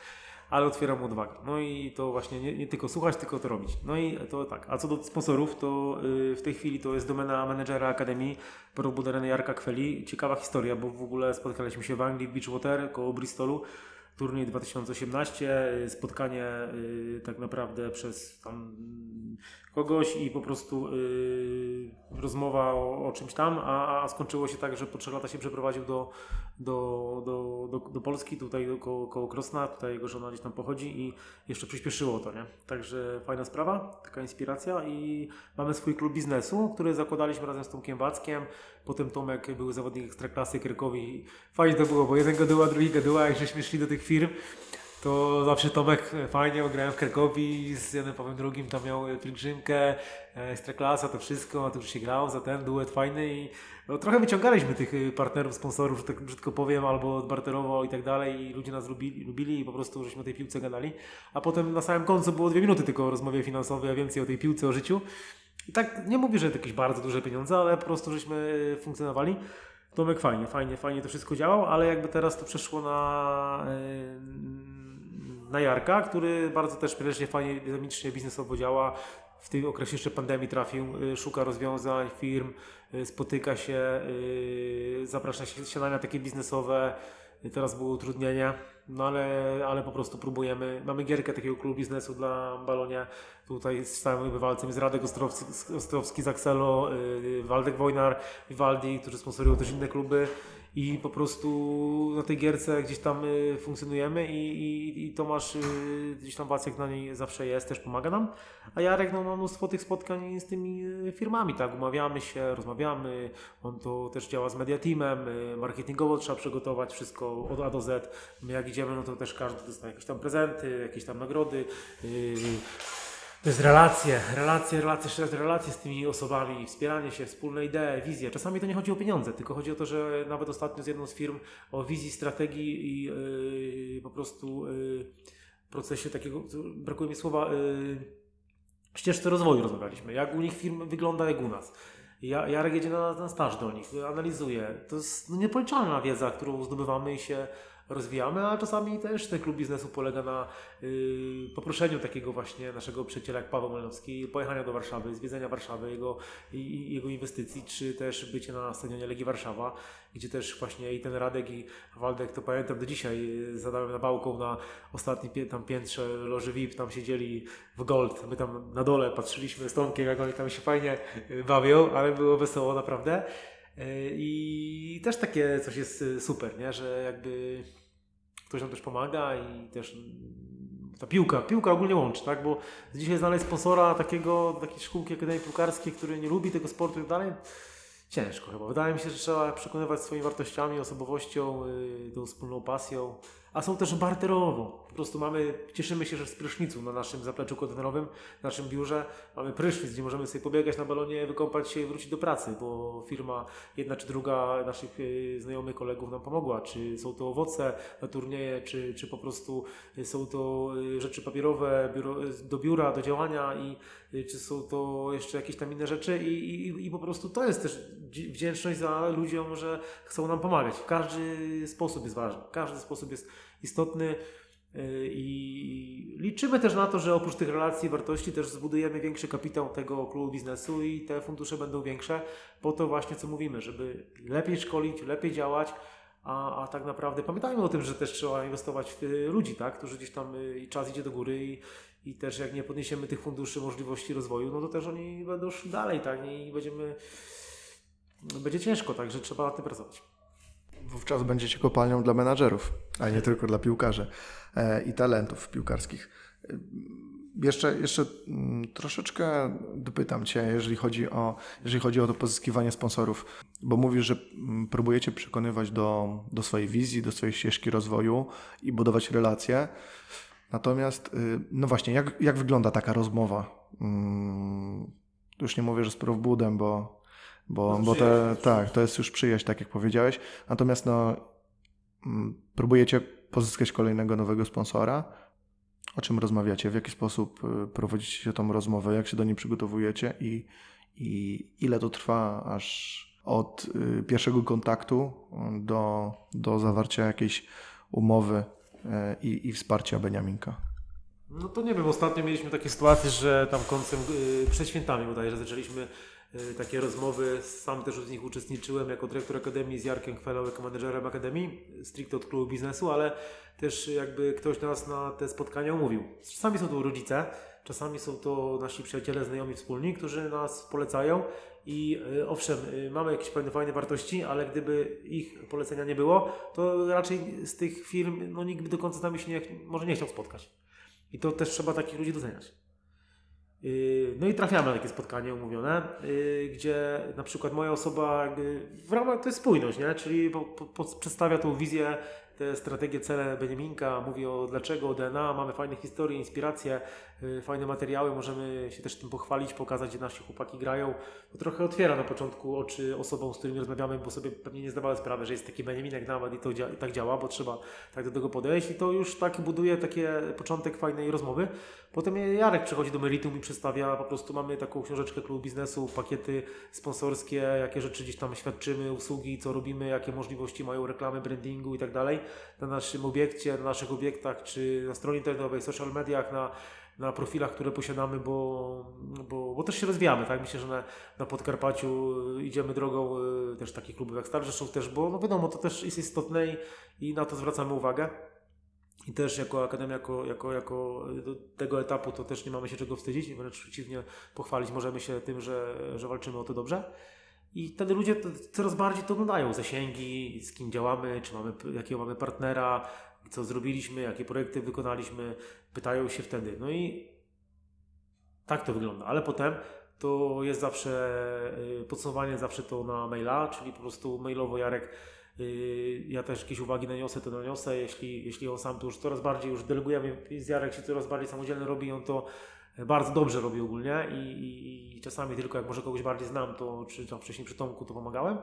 Ale otwieram odwagę. No i to właśnie nie, nie, tylko słuchać, tylko to robić. No i to tak. A co do sponsorów, to yy, w tej chwili to jest domena menedżera Akademii Pro Jarka Kweli. Ciekawa historia, bo w ogóle spotkaliśmy się w Anglii, w Beachwater, koło Bristolu turniej 2018, spotkanie y, tak naprawdę przez tam kogoś i po prostu y, rozmowa o, o, czymś tam, a, a, skończyło się tak, że po trzech latach się przeprowadził do, do, do, do, do Polski, tutaj koło, koło Krosna, tutaj jego żona gdzieś tam pochodzi i jeszcze przyspieszyło to, nie? Także fajna sprawa, taka inspiracja i mamy swój klub biznesu, który zakładaliśmy razem z Tomkiem Wackiem, potem Tomek był zawodnik Ekstraklasy Krykowi. Fajnie to było, bo jeden gaduła, drugi gaduła, jak żeśmy szli do tych firm, to zawsze Tomek fajnie, grałem w Krakowi z Janem Pawłem II, tam miał pielgrzymkę, e, Ekstraklasa, to wszystko, a tu już się grał za ten duet fajny i no, trochę wyciągaliśmy tych y, partnerów, sponsorów, że tak brzydko powiem, albo barterowo i tak dalej i ludzie nas lubili, lubili i po prostu żeśmy o tej piłce gadali. A potem na samym końcu było dwie minuty tylko o rozmowie finansowej, a więcej o tej piłce, o życiu. I tak nie mówię, że to jakieś bardzo duże pieniądze, ale po prostu żeśmy funkcjonowali. Tomek fajnie, fajnie, fajnie to wszystko działał, ale jakby teraz to przeszło na, y, na Jarka, który bardzo też prężnie, fajnie, dynamicznie, biznesowo działa. W tym okresie jeszcze pandemii trafił, y, szuka rozwiązań, firm, Y, spotyka się, y, zaprasza się na takie biznesowe. Teraz było utrudnienie, no ale, ale po prostu próbujemy. Mamy gierkę takiego klubu biznesu dla Balonia. Tutaj z stałym bywalcem jest Radek Ostrowski, Ostrowski z Axelo, Waldek Wojnar, Vivaldi, którzy sponsorują też inne kluby i po prostu na tej gierce gdzieś tam y, funkcjonujemy i, i, i Tomasz y, gdzieś tam Wacek na niej zawsze jest, też pomaga nam, a Jarek no, ma mnóstwo tych spotkań z tymi y, firmami, tak, umawiamy się, rozmawiamy, on to też działa z media teamem, marketingowo trzeba przygotować wszystko od A do Z, my jak idziemy, no to też każdy dostaje jakieś tam prezenty, jakieś tam nagrody, to jest relacje, relacje, relacje, raz relacje z tymi osobami, wspieranie się, wspólne idee, wizje. Czasami to nie chodzi o pieniądze, tylko chodzi o to, że nawet ostatnio z jedną z firm o wizji, strategii i yy, po prostu yy, procesie takiego, brakuje mi słowa, yy, ścieżce rozwoju rozmawialiśmy. Jak u nich firm wygląda, jak u nas. Ja, Jarek jedzie na, na staż do nich, analizuje. To jest no, niepoliczalna wiedza, którą zdobywamy i się rozwijamy, a czasami też ten klub biznesu polega na yy, poproszeniu takiego właśnie naszego przyjaciela jak Paweł Malnowski, pojechania do Warszawy, zwiedzenia Warszawy, jego, i, jego inwestycji, czy też bycie na stadionie Legii Warszawa, gdzie też właśnie i ten Radek i Waldek, to pamiętam do dzisiaj, y, zadałem na bałką na ostatnim tam piętrze loży VIP, tam siedzieli w Gold, my tam na dole patrzyliśmy z Tomkiem, jak oni tam się fajnie y, bawią, ale było wesoło naprawdę. Y, I też takie coś jest super, nie? że jakby ktoś nam też pomaga i też mm, ta piłka, piłka ogólnie łączy, tak? Bo dzisiaj znaleźć sponsora takiego, takiej szkółki akademii piłkarskiej, który nie lubi tego sportu i tak dalej, ciężko chyba. Wydaje mi się, że trzeba przekonywać swoimi wartościami, osobowością, yy, tą wspólną pasją, a są też barterowo. Po prostu mamy, cieszymy się, że z prysznicu na naszym zapleczu kontenerowym, w naszym biurze mamy prysznic, gdzie możemy sobie pobiegać na balonie, wykąpać się i wrócić do pracy, bo firma jedna czy druga naszych y, znajomych, kolegów nam pomogła. Czy są to owoce na turnieje, czy, czy po prostu są to y, rzeczy papierowe biuro, do biura, do działania i y, czy są to jeszcze jakieś tam inne rzeczy i, i, i po prostu to jest też wdzięczność za ludziom, że chcą nam pomagać. W każdy sposób jest ważny, każdy sposób jest istotny. Y, I liczymy też na to, że oprócz tych relacji wartości też zbudujemy większy kapitał tego klubu biznesu i te fundusze będą większe po to właśnie co mówimy, żeby lepiej szkolić, lepiej działać, a, a tak naprawdę pamiętajmy o tym, że też trzeba inwestować w ludzi, tak, którzy gdzieś tam y, i czas idzie do góry i, i też jak nie podniesiemy tych funduszy możliwości rozwoju, no to też oni będą szli dalej, tak, i będziemy, będzie ciężko, także trzeba na tym pracować. Wówczas będziecie kopalnią dla menadżerów, a nie tylko dla piłkarzy e, i talentów piłkarskich. Jeszcze, jeszcze mm, troszeczkę dopytam Cię, jeżeli chodzi, o, jeżeli chodzi o to pozyskiwanie sponsorów, bo mówisz, że mm, próbujecie przekonywać do, do swojej wizji, do swojej ścieżki rozwoju i budować relacje. Natomiast, y, no właśnie, jak, jak wygląda taka rozmowa? Mm, już nie mówię, że z profbudem, bo, bo, bo te, tak, to jest już przyjaźń, tak jak powiedziałeś. Natomiast no, próbujecie pozyskać kolejnego nowego sponsora? O czym rozmawiacie, w jaki sposób y, prowadzicie tą rozmowę, jak się do niej przygotowujecie? I, i ile to trwa aż od y, pierwszego kontaktu do, do zawarcia jakiejś umowy y, i, i wsparcia Beniaminka. No to nie wiem, ostatnio mieliśmy takie sytuacje, że tam końcem, przed świętami bodajże zaczęliśmy takie rozmowy, sam też w nich uczestniczyłem jako dyrektor Akademii z Jarkiem Chwelą, jako menedżerem Akademii, stricte od klubu biznesu, ale też jakby ktoś nas na te spotkania umówił. Czasami są to rodzice, czasami są to nasi przyjaciele, znajomi, wspólni, którzy nas polecają i y, owszem, y, mamy jakieś pewne fajne wartości, ale gdyby ich polecenia nie było, to raczej z tych firm no, nikt by do końca z nami się nie, może nie chciał spotkać. I to też trzeba takich ludzi doceniać. Yy, no i trafiamy na takie spotkanie umówione, yy, gdzie na przykład moja osoba w ramach, to jest spójność, nie? czyli po, po, przedstawia tą wizję te strategie, cele Beniaminka, mówi o dlaczego, o DNA, mamy fajne historie, inspiracje, y, fajne materiały, możemy się też tym pochwalić, pokazać, gdzie nasi chłopaki grają. To trochę otwiera na początku oczy osobom, z którymi rozmawiamy, bo sobie pewnie nie zdawały sprawy, że jest taki Beniaminek nawet i to i tak działa, bo trzeba tak do tego podejść i to już tak buduje taki początek fajnej rozmowy. Potem Jarek przychodzi do meritum i przedstawia, po prostu mamy taką książeczkę klubu biznesu, pakiety sponsorskie, jakie rzeczy gdzieś tam świadczymy, usługi, co robimy, jakie możliwości mają reklamy, brandingu i tak dalej na naszym obiekcie, na naszych obiektach, czy na stronie internetowej, social mediach, na, na profilach, które posiadamy, bo, bo, bo też się rozwijamy, tak? Myślę, że na, na Podkarpaciu idziemy drogą y, też takich klubów jak Star Rzeszów też, bo no wiadomo, to też jest istotne i, i na to zwracamy uwagę. I też jako Akademia, jako, jako, jako do tego etapu to też nie mamy się czego wstydzić, wręcz przeciwnie, pochwalić możemy się tym, że, że walczymy o to dobrze. I wtedy ludzie coraz bardziej to oglądają, zasięgi, z kim działamy, czy mamy, jakiego mamy partnera, co zrobiliśmy, jakie projekty wykonaliśmy, pytają się wtedy. No i tak to wygląda, ale potem to jest zawsze y, podsumowanie, zawsze to na maila, czyli po prostu mailowo Jarek, ja też jakieś uwagi naniosę, to naniosę, jeśli, jeśli on sam to już coraz bardziej już delegujemy, Jarek się coraz bardziej samodzielnie robi, on to bardzo dobrze robi ogólnie i, i, i, czasami tylko jak może kogoś bardziej znam, to czy tam wcześniej przy Tomku to pomagałem.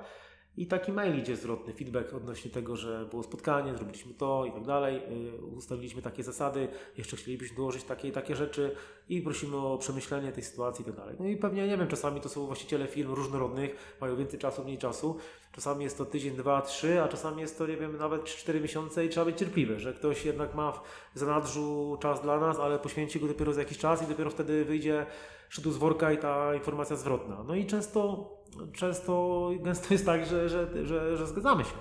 I taki mail idzie zwrotny, feedback odnośnie tego, że było spotkanie, zrobiliśmy to i tak dalej, y, ustaliliśmy takie zasady, jeszcze chcielibyśmy dołożyć takie takie rzeczy i prosimy o przemyślenie tej sytuacji i tak dalej. No i pewnie, nie wiem, czasami to są właściciele firm różnorodnych, mają więcej czasu, mniej czasu, czasami jest to tydzień, dwa, trzy, a czasami jest to, nie wiem, nawet cztery miesiące i trzeba być cierpliwy, że ktoś jednak ma w zanadrzu czas dla nas, ale poświęci go dopiero za jakiś czas i dopiero wtedy wyjdzie szedł z worka i ta informacja zwrotna. No i często, często gęsto jest tak, że, że, że, że zgadzamy się.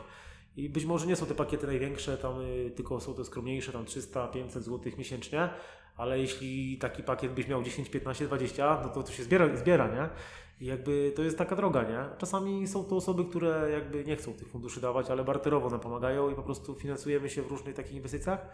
I być może nie są te pakiety największe, tam y, tylko są te skromniejsze, tam 300-500 zł miesięcznie, ale jeśli taki pakiet byś miał 10, 15, 20, no to to się zbiera, zbiera nie? I jakby to jest taka droga, nie? Czasami są to osoby, które jakby nie chcą tych funduszy dawać, ale barterowo nam pomagają i po prostu finansujemy się w różnych takich inwestycjach.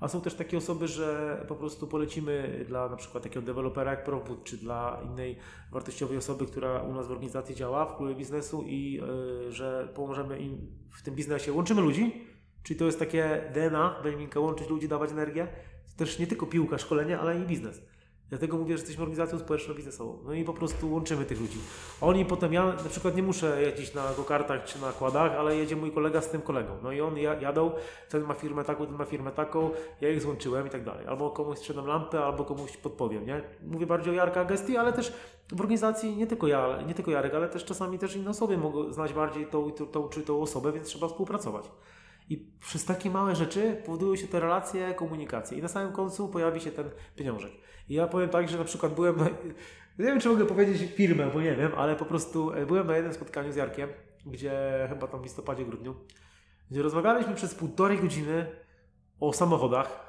A są też takie osoby, że po prostu polecimy dla na przykład takiego dewelopera jak Profut, czy dla innej wartościowej osoby, która u nas w organizacji działa, w klubie biznesu i yy, że pomożemy im w tym biznesie. Łączymy ludzi, czyli to jest takie DNA, Bejminka, łączyć ludzi, dawać energię. To też nie tylko piłka, szkolenie, ale i biznes. Dlatego mówię, że jesteśmy organizacją społeczno-biznesową. No i po prostu łączymy tych ludzi. Oni potem, ja na przykład nie muszę jeździć na gokartach czy na kładach, ale jedzie mój kolega z tym kolegą. No i on jadą, ten ma firmę taką, ten ma firmę taką, ja ich złączyłem i tak dalej. Albo komuś sprzedam lampę, albo komuś podpowiem, nie? Mówię bardziej o Jarka gestii, ale też w organizacji nie tylko ja, nie tylko Jarek, ale też czasami też inne osoby mogą znać bardziej tą, tą, tą czy tą osobę, więc trzeba współpracować. I przez takie małe rzeczy powodują się te relacje, komunikacje. I na samym końcu pojawi się ten pieniążek. Ja powiem tak, że na przykład byłem, nie wiem czy mogę powiedzieć firmę, bo nie wiem, ale po prostu e, byłem na jednym spotkaniu z Jarkiem, gdzie chyba tam w listopadzie, grudniu, gdzie rozmawialiśmy przez półtorej godziny o samochodach.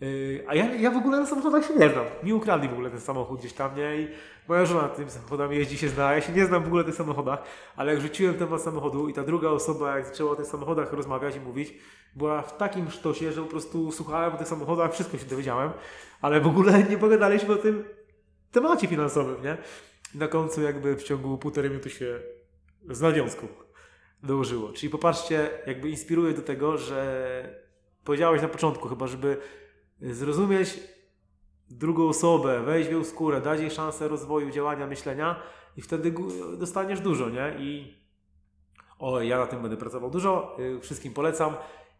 Yy, a ja, ja w ogóle na samochodach się nie znam. Mi ukradli w ogóle ten samochód gdzieś tam, nie? I moja żona tym samochodami jeździ, się zna. Ja się nie znam w ogóle na tych samochodach, ale jak rzuciłem temat samochodu i ta druga osoba, jak zaczęła o tych samochodach rozmawiać i mówić, była w takim sztosie, że po prostu słuchałem o tych samochodach, wszystko się dowiedziałem, ale w ogóle nie pogadaliśmy o tym temacie finansowym, nie? Na końcu jakby w ciągu półtorej minuty się z nawiązką dołożyło. Czyli popatrzcie, jakby inspiruje do tego, że powiedziałeś na początku chyba, żeby zrozumieć drugą osobę, wejść w skórę, dać jej szansę rozwoju, działania, myślenia i wtedy dostaniesz dużo, nie? I o, ja na tym będę pracował dużo, y, wszystkim polecam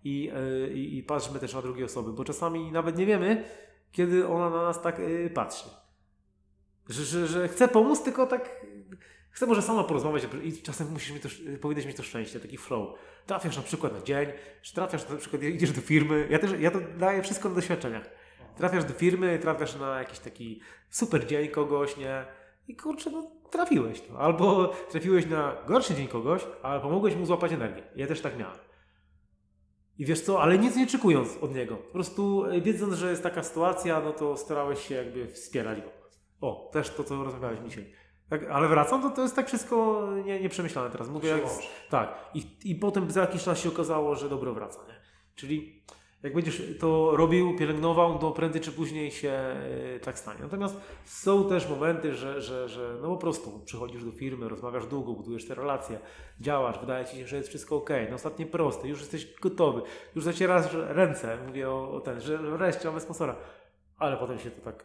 i, y, i, i patrzmy też na drugie osoby, bo czasami nawet nie wiemy, kiedy ona na nas tak y, patrzy. Że, że, że chce pomóc, tylko tak chce może sama porozmawiać i czasem musisz mi to, powinieneś mieć to szczęście, taki flow. Trafiasz na przykład na dzień, trafiasz na przykład, idziesz do firmy, ja też, ja to daję wszystko na doświadczeniach. Trafiasz do firmy, trafiasz na jakiś taki super dzień kogoś, nie? I kurczę, no trafiłeś. No. Albo trafiłeś na gorszy dzień kogoś, ale pomogłeś mu złapać energię. Ja też tak miałem. I wiesz co, ale nic nie oczekując od niego. Po prostu e, wiedząc, że jest taka sytuacja, no to starałeś się jakby wspierać go. O, też to, co rozmawiałeś dzisiaj. Tak, ale wracam, to to jest tak wszystko nie, nieprzemyślane teraz. Mówię jak, tak. I, I potem za jakiś czas się okazało, że dobro wraca. Nie? Czyli jak będziesz to robił, pielęgnował, to prędzej czy później się e, tak stanie. Natomiast są też momenty, że, że, że no po prostu przychodzisz do firmy, rozmawiasz długo, budujesz te relacje, działasz, wydaje ci się, że jest wszystko ok, no ostatnie proste, już jesteś gotowy, już zacierasz ręce, mówię o, o ten, że wreszcie mamy sponsora, ale potem się to tak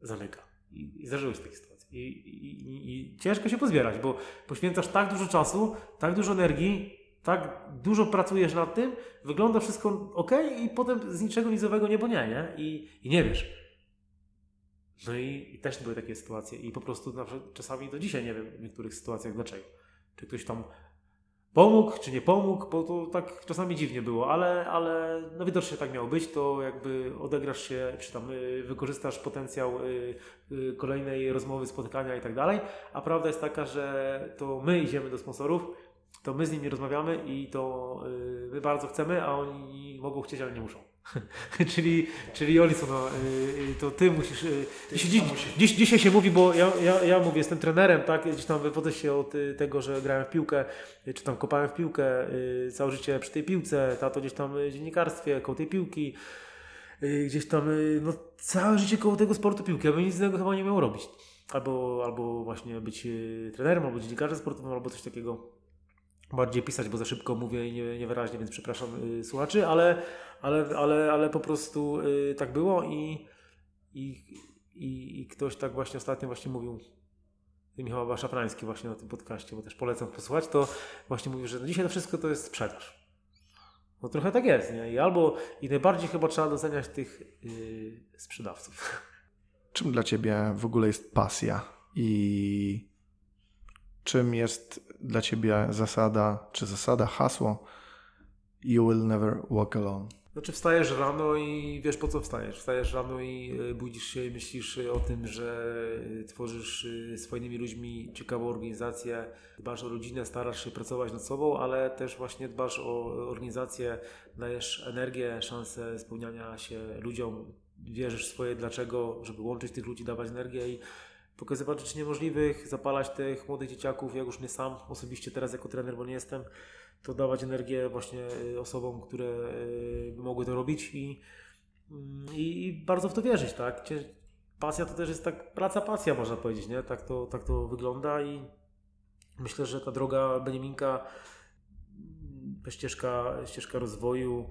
zamyka. I, i zdarzyły się takie sytuacje. I, i, I, ciężko się pozbierać, bo poświęcasz tak dużo czasu, tak dużo energii, tak dużo pracujesz nad tym, wygląda wszystko ok i potem z niczego nizowego nie, nie? I, i nie wiesz. No i, i, też były takie sytuacje i po prostu czasami do dzisiaj nie wiem w niektórych sytuacjach dlaczego. Czy ktoś tam pomógł, czy nie pomógł, bo to tak czasami dziwnie było, ale, ale no widocznie tak miało być, to jakby odegrasz się, czy tam y, wykorzystasz potencjał y, y, kolejnej rozmowy, spotykania i tak dalej, a prawda jest taka, że to my idziemy do sponsorów, to my z nimi rozmawiamy i to my bardzo chcemy, a oni mogą chcieć, ale nie muszą. czyli, czyli Oliso, no, y, to ty musisz. Y, ty dziś, dziś, dzisiaj się mówi, bo ja, ja, ja mówię, jestem trenerem, tak? Gdzieś tam wywodzę się od y, tego, że grałem w piłkę, czy tam kopałem w piłkę całe życie przy tej piłce, tato gdzieś tam w dziennikarstwie, koło tej piłki. Gdzieś tam, no całe życie koło tego sportu piłki, ja bym nic innego chyba nie miał robić. Albo, albo właśnie być trenerem, albo dziennikarzem sportowym, albo coś takiego bardziej pisać, bo za szybko mówię i nie, niewyraźnie, więc przepraszam y, słuchaczy, ale, ale, ale, ale po prostu y, tak było i, i, i, i, ktoś tak właśnie ostatnio właśnie mówił, Michał Baszafrański właśnie na tym podcaście, bo też polecam posłuchać, to właśnie mówił, że no dzisiaj to wszystko to jest sprzedaż. No trochę tak jest, nie? I albo, i najbardziej chyba trzeba doceniać tych yy, sprzedawców. Czym dla Ciebie w ogóle jest pasja i czym jest dla ciebie zasada, czy zasada, hasło You will never walk alone? Znaczy wstajesz rano i wiesz po co wstajesz. Wstajesz rano i e, budzisz się i myślisz o tym, że e, tworzysz e, swoimi ludźmi ciekawą organizację, dbasz o rodzinę, starasz się pracować nad sobą, ale też właśnie dbasz o organizację, dajesz energię, szansę spełniania się ludziom, wierzysz w swoje dlaczego, żeby łączyć tych ludzi, dawać energię i pokazywać rzeczy niemożliwych, zapalać tych młodych dzieciaków, jak już nie sam osobiście teraz jako trener, bo nie jestem, to dawać energię właśnie y, osobom, które y, by mogły to robić i, mm, i, i bardzo w to wierzyć, tak? Pasja to też jest tak, praca pasja można powiedzieć, nie? Tak to, tak to wygląda i myślę, że ta droga Beniaminka, mm, ścieżka, ścieżka rozwoju,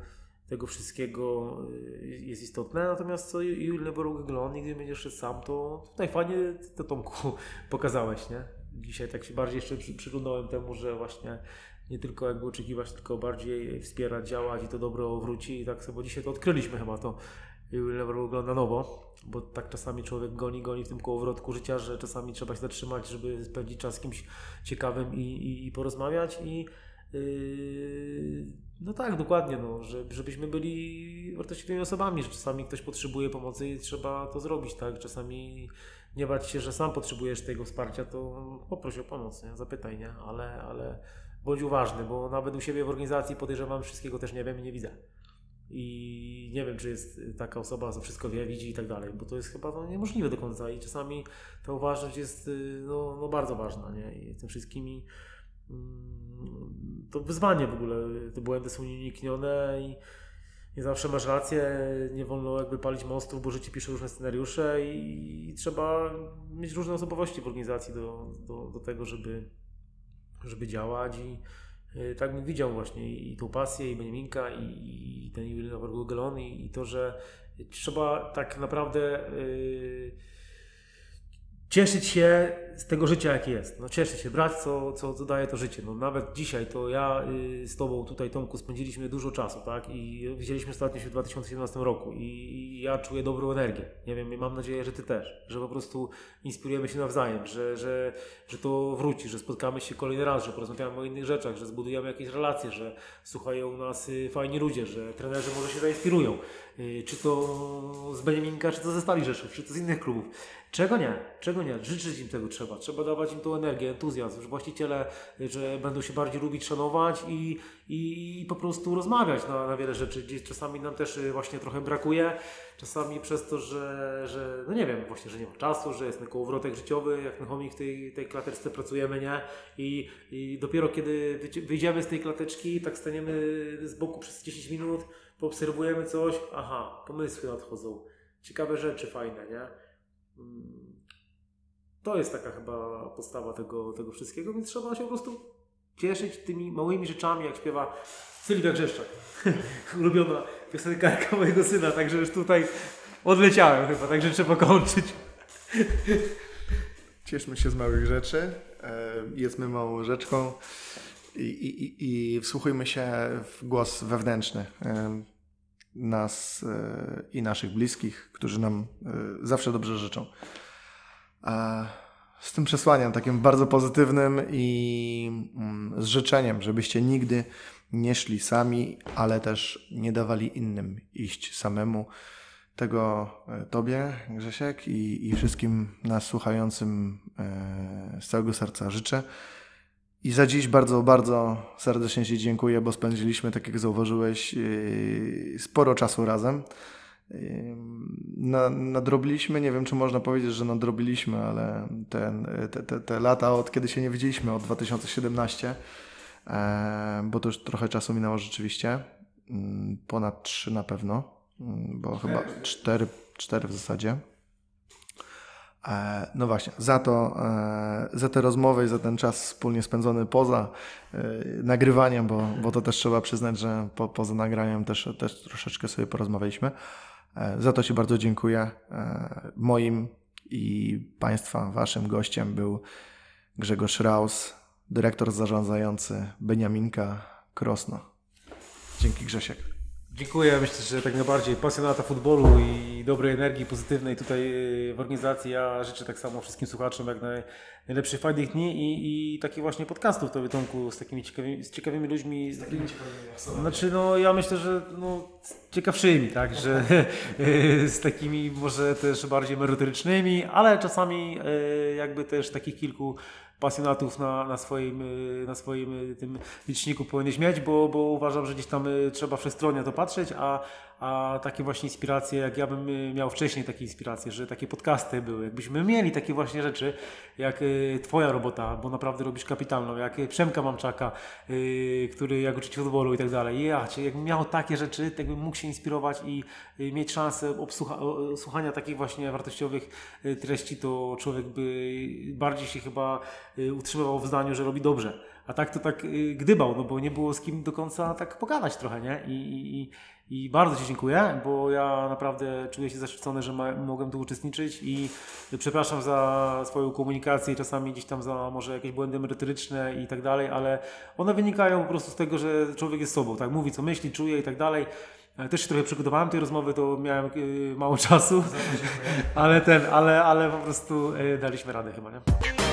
tego wszystkiego y, jest istotne, natomiast co You Never Walk nigdy będziesz szedł sam, to tutaj fajnie to Tomku pokazałeś, nie? Dzisiaj tak się bardziej jeszcze przyglądałem temu, że właśnie nie tylko jakby oczekiwać, tylko bardziej wspierać, działać i to dobro wróci. I tak sobie, dzisiaj to odkryliśmy chyba to You Never Walk na nowo, bo tak czasami człowiek goni, goni w tym kołowrotku życia, że czasami trzeba się zatrzymać, żeby spędzić czas z kimś ciekawym i, i, i porozmawiać. I Yy, no tak, dokładnie, no, że, żebyśmy byli wartościowymi osobami, że czasami ktoś potrzebuje pomocy i trzeba to zrobić, tak? Czasami nie bać się, że sam potrzebujesz tego wsparcia, to poproś o pomoc, nie? zapytaj, nie? Ale, ale bądź uważny, bo nawet u siebie w organizacji podejrzewam, wszystkiego też nie wiem i nie widzę. I nie wiem, czy jest taka osoba, co wszystko wie, widzi i tak dalej, bo to jest chyba no, niemożliwe do końca i czasami ta uważność jest y, no, no bardzo ważna, nie? I tym wszystkimi mm, to wyzwanie w ogóle, te błędy są nieuniknione i nie zawsze masz rację, nie wolno jakby palić mostów, bo życie pisze różne scenariusze i, i trzeba mieć różne osobowości w organizacji do, do, do tego, żeby, żeby działać i y, tak bym widział właśnie i tą pasję, i Beniaminka, i, i ten Julian Gorgelon i, i to, że trzeba tak naprawdę yy, cieszyć się z tego życia, jakie jest. No, cieszyć się, brać, co, co, co daje to życie. No, nawet dzisiaj to ja y, z Tobą tutaj, Tomku, spędziliśmy dużo czasu, tak? I widzieliśmy ostatnio się w 2017 roku i ja czuję dobrą energię. Nie wiem, mam nadzieję, że Ty też. Że po prostu inspirujemy się nawzajem, że, że, że to wróci, że spotkamy się kolejny raz, że porozmawiamy o innych rzeczach, że zbudujemy jakieś relacje, że słuchają nas y, fajni ludzie, że trenerzy może się zainspirują. Y, czy to z Beniaminka, czy to ze Stali Rzeszów, czy to z innych klubów. Czego nie? Czego nie? Życzyć im tego trzeba. Trzeba dawać im tą energię, entuzjazm, że właściciele, że będą się bardziej lubić, szanować i, i po prostu rozmawiać na, na wiele rzeczy. Gdzieś czasami nam też y, właśnie trochę brakuje. Czasami przez to, że, że no nie wiem, właśnie, że nie ma czasu, że jest ten kołowrotek życiowy, jak na chomik w tej, tej klateczce pracujemy, nie? I, I dopiero kiedy wyjdziemy z tej klateczki, tak staniemy z boku przez 10 minut, poobserwujemy coś, aha, pomysły nadchodzą, ciekawe rzeczy, fajne, nie? Mm. To jest taka chyba podstawa tego, tego wszystkiego, więc trzeba się po prostu cieszyć tymi małymi rzeczami, jak śpiewa Sylwia Grzeszczak. Ulubiona piosenkarka mojego syna, także już tutaj odleciałem chyba, także trzeba kończyć. Cieszmy się z małych rzeczy, e, jedzmy małą rzeczką i, i, i wsłuchujmy się w głos wewnętrzny e, nas e, i naszych bliskich, którzy nam zawsze dobrze życzą. Z tym przesłaniem takim bardzo pozytywnym i mm, z życzeniem, żebyście nigdy nie szli sami, ale też nie dawali innym iść samemu. Tego e, Tobie, Grzesiek, i, i wszystkim nas słuchającym e, z całego serca życzę. I za dziś bardzo, bardzo serdecznie Ci dziękuję, bo spędziliśmy, tak jak zauważyłeś, e, sporo czasu razem. nadrobiliśmy, nie wiem czy można powiedzieć, że nadrobiliśmy, ale ten, te, te, te lata od kiedy się nie widzieliśmy, od 2017, bo to już trochę czasu minęło rzeczywiście, mm, ponad 3 na pewno, mm, bo chyba 4, 4 w zasadzie. E, no właśnie, za to, e, za te rozmowy i za ten czas wspólnie spędzony poza e, nagrywaniem, bo, bo to też trzeba przyznać, że po, poza nagraniem też, też troszeczkę sobie porozmawialiśmy. Za to Ci bardzo dziękuję. Moim i Państwa, Waszym gościem był Grzegorz Raus, dyrektor zarządzający Beniaminka Krosno. Dzięki Grzesiek. Dziękuję. Myślę, że tak najbardziej pasjonata futbolu i dobrej energii pozytywnej tutaj y, w organizacji. Ja życzę tak samo wszystkim słuchaczom jak naj, najlepszych, fajnych dni i, i takich właśnie podcastów to Tomku z takimi ciekawymi, z ciekawymi ludźmi. Z takimi ciekawymi Znaczy no ja myślę, że no, ciekawszymi, tak, że y, z takimi może też bardziej merytorycznymi, ale czasami y, jakby też takich kilku pasjonatów na, na swoim, y, na swoim y, tym liczniku powinieneś mieć, bo, bo uważam, że gdzieś tam y, trzeba wszechstronnie to patrzeć, a, a takie właśnie inspiracje, jak ja bym miał wcześniej takie inspiracje, że takie podcasty były, jakbyśmy mieli takie właśnie rzeczy, jak Twoja robota, bo naprawdę robisz kapitalną, jak Przemka Mamczaka, który jak uczyć futbolu i tak dalej. Ja, jakbym miał takie rzeczy, to jakbym mógł się inspirować i mieć szansę słuchania takich właśnie wartościowych treści, to człowiek by bardziej się chyba Y, utrzymywał w zdaniu, że robi dobrze. A tak to tak y, gdybał, no bo nie było z kim do końca tak pogadać trochę, nie? I, i, i bardzo Ci dziękuję, bo ja naprawdę czuję się zaszczycony, że ma, mogłem tu uczestniczyć i przepraszam za swoją komunikację, czasami gdzieś tam za może jakieś błędy merytoryczne i tak dalej, ale one wynikają po prostu z tego, że człowiek jest sobą, tak? Mówi co myśli, czuje i tak dalej. E, też się trochę przygotowałem tej rozmowy, to miałem y, mało czasu, ale ten, ale, ale po prostu daliśmy radę chyba, nie?